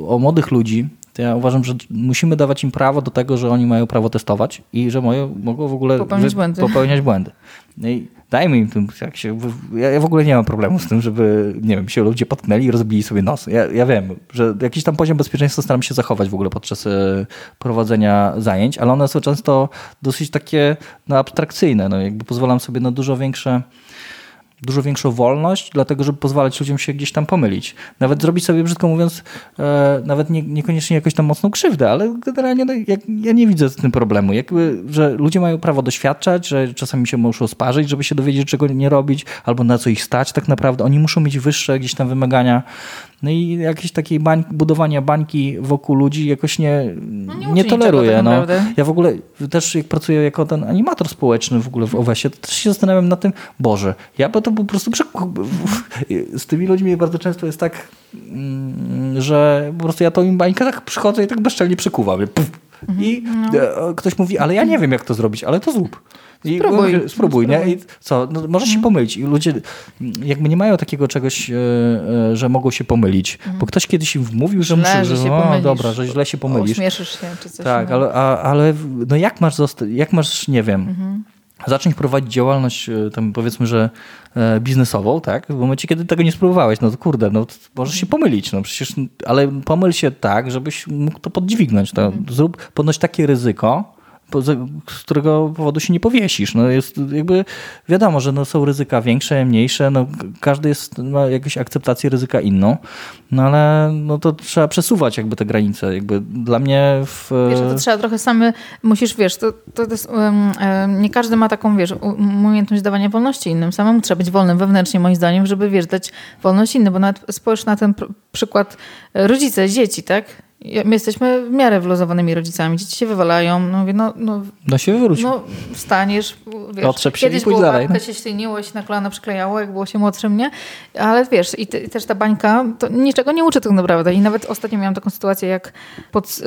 o młodych ludzi, to ja uważam, że musimy dawać im prawo do tego, że oni mają prawo testować i że moje, mogą w ogóle Popełniać błędy. popełniać błędy. I dajmy im tym, jak się, ja, ja w ogóle nie mam problemu z tym, żeby, nie wiem, się ludzie potknęli i rozbili sobie nos. Ja, ja wiem, że jakiś tam poziom bezpieczeństwa staram się zachować w ogóle podczas e, prowadzenia zajęć, ale one są często dosyć takie no, abstrakcyjne. No, jakby pozwalam sobie na dużo większe dużo większą wolność, dlatego żeby pozwalać ludziom się gdzieś tam pomylić. Nawet zrobić sobie, brzydko mówiąc, e, nawet nie, niekoniecznie jakąś tam mocną krzywdę, ale generalnie no, jak, ja nie widzę z tym problemu. Jakby, że ludzie mają prawo doświadczać, że czasami się muszą sparzyć, żeby się dowiedzieć, czego nie robić, albo na co ich stać tak naprawdę. Oni muszą mieć wyższe gdzieś tam wymagania. No i jakieś takiej bań, budowania bańki wokół ludzi jakoś nie, No nie nie, toleruję. tak no. Ja w ogóle też jak pracuję jako ten animator społeczny w ogóle w OWESie, to też się zastanawiam nad tym, Boże, ja bo to po prostu z tymi ludźmi bardzo często jest tak, mm, że po prostu ja to im bańkę tak przychodzę i tak bezczelnie przekuwam. Puf. I e, ktoś mówi, ale ja nie wiem jak to zrobić, ale to zrób. I Spróbuj. mówię, spróbuj, nie? I co? No, możesz się pomylić. I ludzie jakby nie mają takiego czegoś, e, e, że mogą się pomylić. Bo ktoś kiedyś im wmówił, że muszę, że że o, pomylisz. dobra, że źle się pomylisz. Ośmieszysz się czy coś. Tak, no. ale, a, ale no jak masz jak masz, nie wiem, Mhm. Zacząć prowadzić działalność e, tam powiedzmy, że e, biznesową, tak? W momencie, kiedy tego nie spróbowałeś, no to kurde, no to możesz się pomylić, no przecież, ale pomyl się tak, żebyś mógł to podźwignąć. To Mhm. Zrób, podnoś takie ryzyko, z którego powodu się nie powiesisz. No jest jakby wiadomo, że no są ryzyka większe, mniejsze, no każdy jest, ma jakąś akceptację ryzyka inną, no ale no to trzeba przesuwać jakby te granice. Jakby dla mnie w... Wiesz, to trzeba trochę samy, musisz, wiesz, to, to jest, nie każdy ma taką, wiesz, umiejętność dawania wolności innym. Samemu trzeba być wolnym wewnętrznie, moim zdaniem, żeby, wiesz, dać wolność innym, bo nawet spojrz na ten pr- przykład e, rodzice, dzieci, tak? My jesteśmy w miarę wyluzowanymi rodzicami. Dzieci się wywalają. No, mówię, no, no, No się wywróć. no wstaniesz, wiesz, Otrzep się kiedyś i pójdź było dalej, babkę no. się śliniło, się na kolana przyklejało, jak było się młodszym, nie? Ale wiesz, i, te, i też ta bańka to niczego nie uczy tak naprawdę. I nawet ostatnio miałam taką sytuację, jak pod, yy,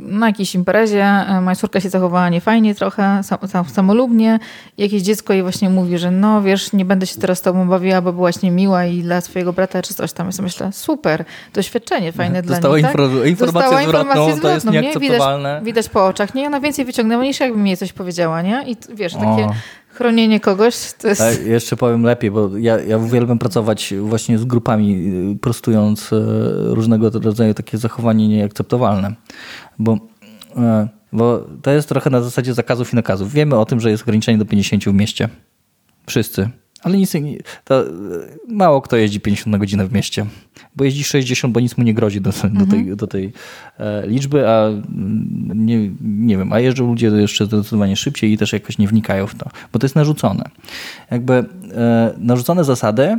na jakiejś imprezie yy, moja córka się zachowała niefajnie trochę, sam, sam, samolubnie. Jakieś dziecko jej właśnie mówi, że no wiesz, nie będę się teraz z tobą bawiła, bo byłaś niemiła i dla swojego brata czy coś tam. Ja myślę, super, doświadczenie fajne dla Dostała niej, tak? Informację zwrotną, informację to jest zwrotną, nie? nieakceptowalne. Widać, widać po oczach, nie? Ona więcej wyciągnęła niż jakby mi coś powiedziała, nie? I wiesz, takie O. chronienie kogoś to jest... A jeszcze powiem lepiej, bo ja, ja uwielbiam pracować właśnie z grupami, y, prostując e, różnego rodzaju takie zachowanie nieakceptowalne. Bo, e, bo to jest trochę na zasadzie zakazów i nakazów. Wiemy o tym, że jest ograniczenie do 50 w mieście. Wszyscy. Ale nic, nie- to mało kto jeździ 50 na godzinę w mieście, bo jeździ 60, bo nic mu nie grozi do, do tej, do tej e, liczby, a nie, nie wiem, a jeżdżą ludzie jeszcze zdecydowanie szybciej i też jakoś nie wnikają w to, bo to jest narzucone. Jakby e, narzucone zasady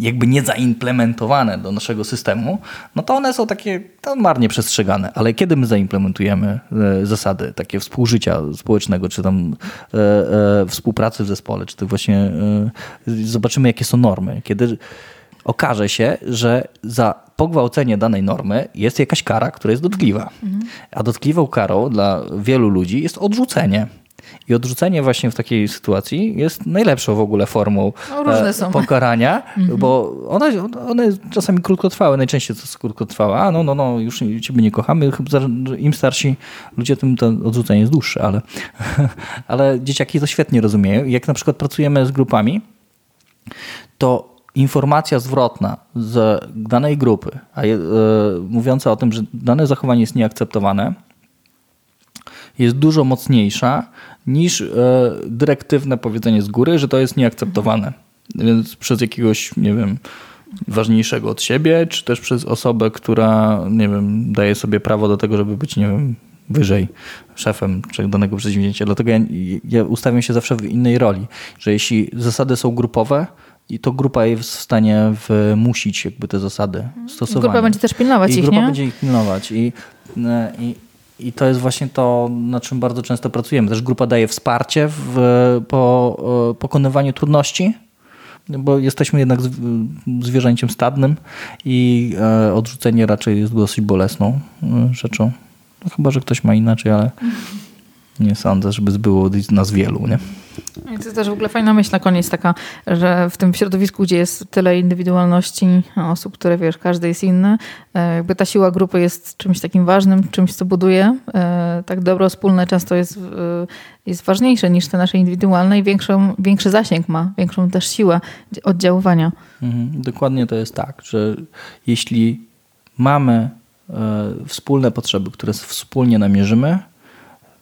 jakby nie zaimplementowane do naszego systemu, no to one są takie to marnie przestrzegane. Ale kiedy my zaimplementujemy e, zasady takie współżycia społecznego, czy tam e, e, współpracy w zespole, czy to właśnie e, zobaczymy, jakie są normy. Kiedy okaże się, że za pogwałcenie danej normy jest jakaś kara, która jest dotkliwa. A dotkliwą karą dla wielu ludzi jest odrzucenie. I odrzucenie właśnie w takiej sytuacji jest najlepszą w ogóle formą No, e, są. pokarania, bo one, one czasami krótkotrwałe, najczęściej to jest krótkotrwałe. A no, no, no, już ciebie nie kochamy. Im starsi ludzie, tym to odrzucenie jest dłuższe, ale, ale dzieciaki to świetnie rozumieją. Jak na przykład pracujemy z grupami, to informacja zwrotna z danej grupy, a je, e, mówiąca o tym, że dane zachowanie jest nieakceptowane, jest dużo mocniejsza niż e, dyrektywne powiedzenie z góry, że to jest nieakceptowane. Więc przez jakiegoś, nie wiem, ważniejszego od siebie, czy też przez osobę, która, nie wiem, daje sobie prawo do tego, żeby być, nie wiem, wyżej szefem czy danego przedsięwzięcia. Dlatego ja, ja ustawiam się zawsze w innej roli, że jeśli zasady są grupowe, i to grupa jest w stanie wymusić jakby te zasady stosowania. Grupa będzie też pilnować I ich, grupa nie? będzie ich pilnować. I, e, i, I to jest właśnie to, na czym bardzo często pracujemy. Też grupa daje wsparcie w po, e, pokonywaniu trudności, bo jesteśmy jednak zw- zwierzęciem stadnym i e, odrzucenie raczej jest dosyć bolesną e, rzeczą. No, chyba, że ktoś ma inaczej, ale nie sądzę, żeby było nas wielu. Nie? I to jest też w ogóle fajna myśl na koniec taka, że w tym środowisku, gdzie jest tyle indywidualności osób, które wiesz, każdy jest inny, e, jakby ta siła grupy jest czymś takim ważnym, czymś, co buduje. E, Tak dobro wspólne często jest, e, jest ważniejsze niż te nasze indywidualne i większą, większy zasięg ma, większą też siłę oddziaływania. Mhm, dokładnie to jest tak, że jeśli mamy wspólne potrzeby, które wspólnie namierzymy,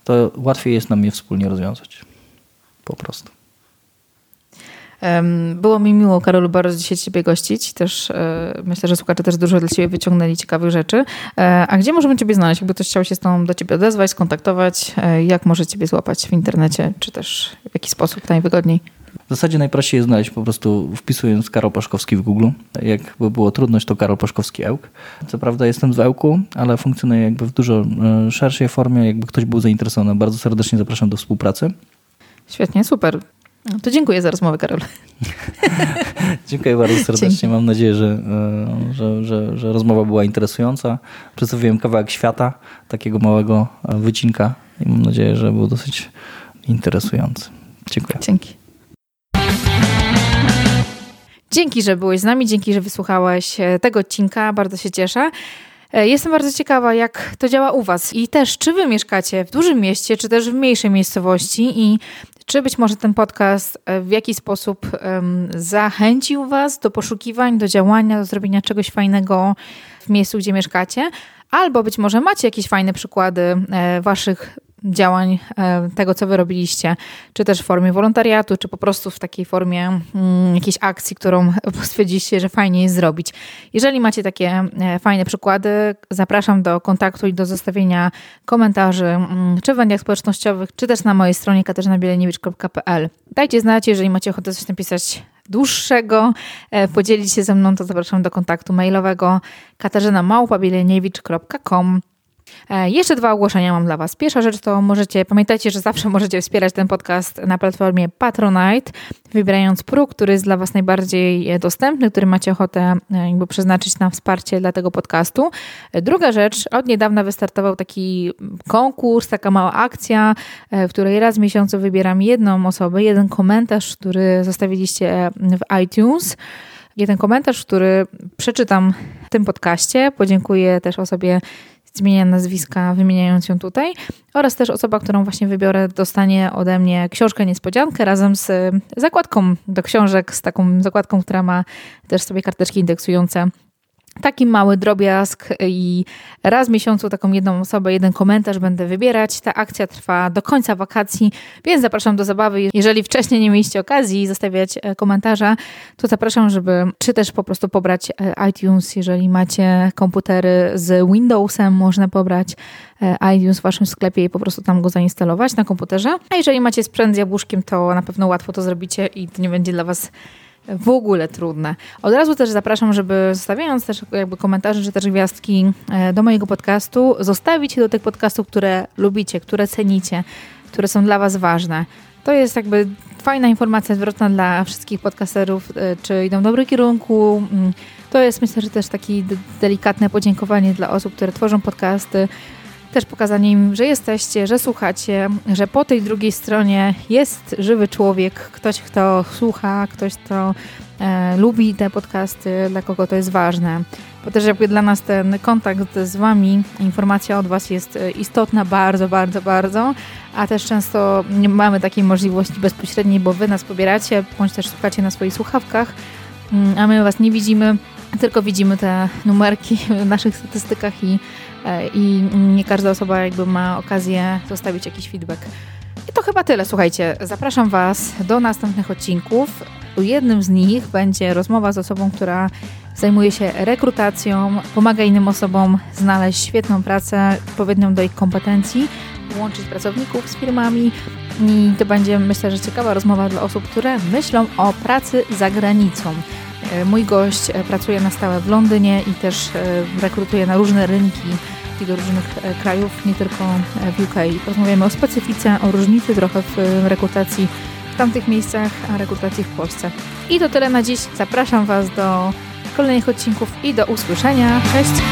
to łatwiej jest nam je wspólnie rozwiązać. Po prostu. Było mi miło, Karolu, bardzo dzisiaj Ciebie gościć. Też e, myślę, że słuchacze też dużo dla Ciebie wyciągnęli ciekawych rzeczy. E, a gdzie możemy Ciebie znaleźć? Jakby ktoś chciał się z tą do Ciebie odezwać, skontaktować, e, jak może Ciebie złapać w internecie, czy też w jaki sposób najwygodniej? W zasadzie najprościej jest znaleźć po prostu wpisując Karol Paszkowski w Google. Jakby było trudność, to Karol Paszkowski Ełk. Co prawda jestem z Ełku, ale funkcjonuję jakby w dużo szerszej formie. Jakby ktoś był zainteresowany, bardzo serdecznie zapraszam do współpracy. Świetnie, super. No to dziękuję za rozmowę, Karol. dziękuję bardzo serdecznie. Dzięki. Mam nadzieję, że, e, że, że, że, rozmowa była interesująca. Przedstawiłem kawałek świata, takiego małego e, wycinka i mam nadzieję, że był dosyć interesujący. Dziękuję. Dzięki. Dzięki, że byłeś z nami, dzięki, że wysłuchałeś e, tego odcinka. Bardzo się cieszę. Jestem bardzo ciekawa, jak to działa u Was i też, czy Wy mieszkacie w dużym mieście, czy też w mniejszej miejscowości i czy być może ten podcast e, w jakiś sposób um, zachęcił Was do poszukiwań, do działania, do zrobienia czegoś fajnego w miejscu, gdzie mieszkacie? Albo być może macie jakieś fajne przykłady e, Waszych działań e, tego, co wy robiliście, czy też w formie wolontariatu, czy po prostu w takiej formie mm, jakiejś akcji, którą stwierdziliście, że fajnie jest zrobić. Jeżeli macie takie e, fajne przykłady, zapraszam do kontaktu i do zostawienia komentarzy, mm, czy w mediach społecznościowych, czy też na mojej stronie katarzynabieleniewicz.pl. Dajcie znać, jeżeli macie ochotę coś napisać dłuższego, e, podzielić się ze mną, to zapraszam do kontaktu mailowego katarzynamałpabieleniewicz.com jeszcze dwa ogłoszenia mam dla Was. Pierwsza rzecz to możecie, pamiętajcie, że zawsze możecie wspierać ten podcast na platformie Patronite, wybierając próg, który jest dla Was najbardziej dostępny, który macie ochotę e, jakby przeznaczyć na wsparcie dla tego podcastu. E, druga rzecz, od niedawna wystartował taki konkurs, taka mała akcja, w której raz w miesiącu wybieram jedną osobę, jeden komentarz, który zostawiliście w iTunes jeden komentarz, który przeczytam w tym podcaście. Podziękuję też osobie zmienia nazwiska, wymieniając ją tutaj. Oraz też osoba, którą właśnie wybiorę, dostanie ode mnie książkę niespodziankę razem z zakładką do książek, z taką zakładką, która ma też sobie karteczki indeksujące taki mały drobiazg i raz w miesiącu taką jedną osobę, jeden komentarz będę wybierać. Ta akcja trwa do końca wakacji, więc zapraszam do zabawy. Jeżeli wcześniej nie mieliście okazji zostawiać e, komentarza, to zapraszam, żeby czy też po prostu pobrać e, iTunes, jeżeli macie komputery z Windowsem, można pobrać e, iTunes w waszym sklepie i po prostu tam go zainstalować na komputerze. A jeżeli macie sprzęt z jabłuszkiem, to na pewno łatwo to zrobicie i to nie będzie dla was w ogóle trudne. Od razu też zapraszam, żeby zostawiając też jakby komentarze, czy też gwiazdki e, do mojego podcastu, zostawić do tych podcastów, które lubicie, które cenicie, które są dla Was ważne. To jest jakby fajna informacja zwrotna dla wszystkich podcasterów, e, czy idą w dobrym kierunku. Mm, to jest myślę, że też takie delikatne podziękowanie dla osób, które tworzą podcasty, też pokazanie im, że jesteście, że słuchacie, że po tej drugiej stronie jest żywy człowiek, ktoś, kto słucha, ktoś, kto e, lubi te podcasty, dla kogo to jest ważne. Bo też jakby dla nas ten kontakt z Wami, informacja od Was jest e, istotna bardzo, bardzo, bardzo, a też często nie mamy takiej możliwości bezpośredniej, bo Wy nas pobieracie, bądź też słuchacie na swoich słuchawkach, mm, a my Was nie widzimy, tylko widzimy te numerki w naszych statystykach i i nie każda osoba jakby ma okazję zostawić jakiś feedback. I to chyba tyle. Słuchajcie, zapraszam Was do następnych odcinków. Jednym z nich będzie rozmowa z osobą, która zajmuje się rekrutacją, pomaga innym osobom znaleźć świetną pracę, odpowiednią do ich kompetencji, łączyć pracowników z firmami. I to będzie, myślę, że ciekawa rozmowa dla osób, które myślą o pracy za granicą. E, mój gość e, pracuje na stałe w Londynie i też rekrutuje na różne rynki i do różnych e, krajów, nie tylko e, w UK. Rozmawiamy o specyfice, o różnicy trochę w e, rekrutacji w tamtych miejscach, a rekrutacji w Polsce. I to tyle na dziś. Zapraszam Was do kolejnych odcinków i do usłyszenia. Cześć!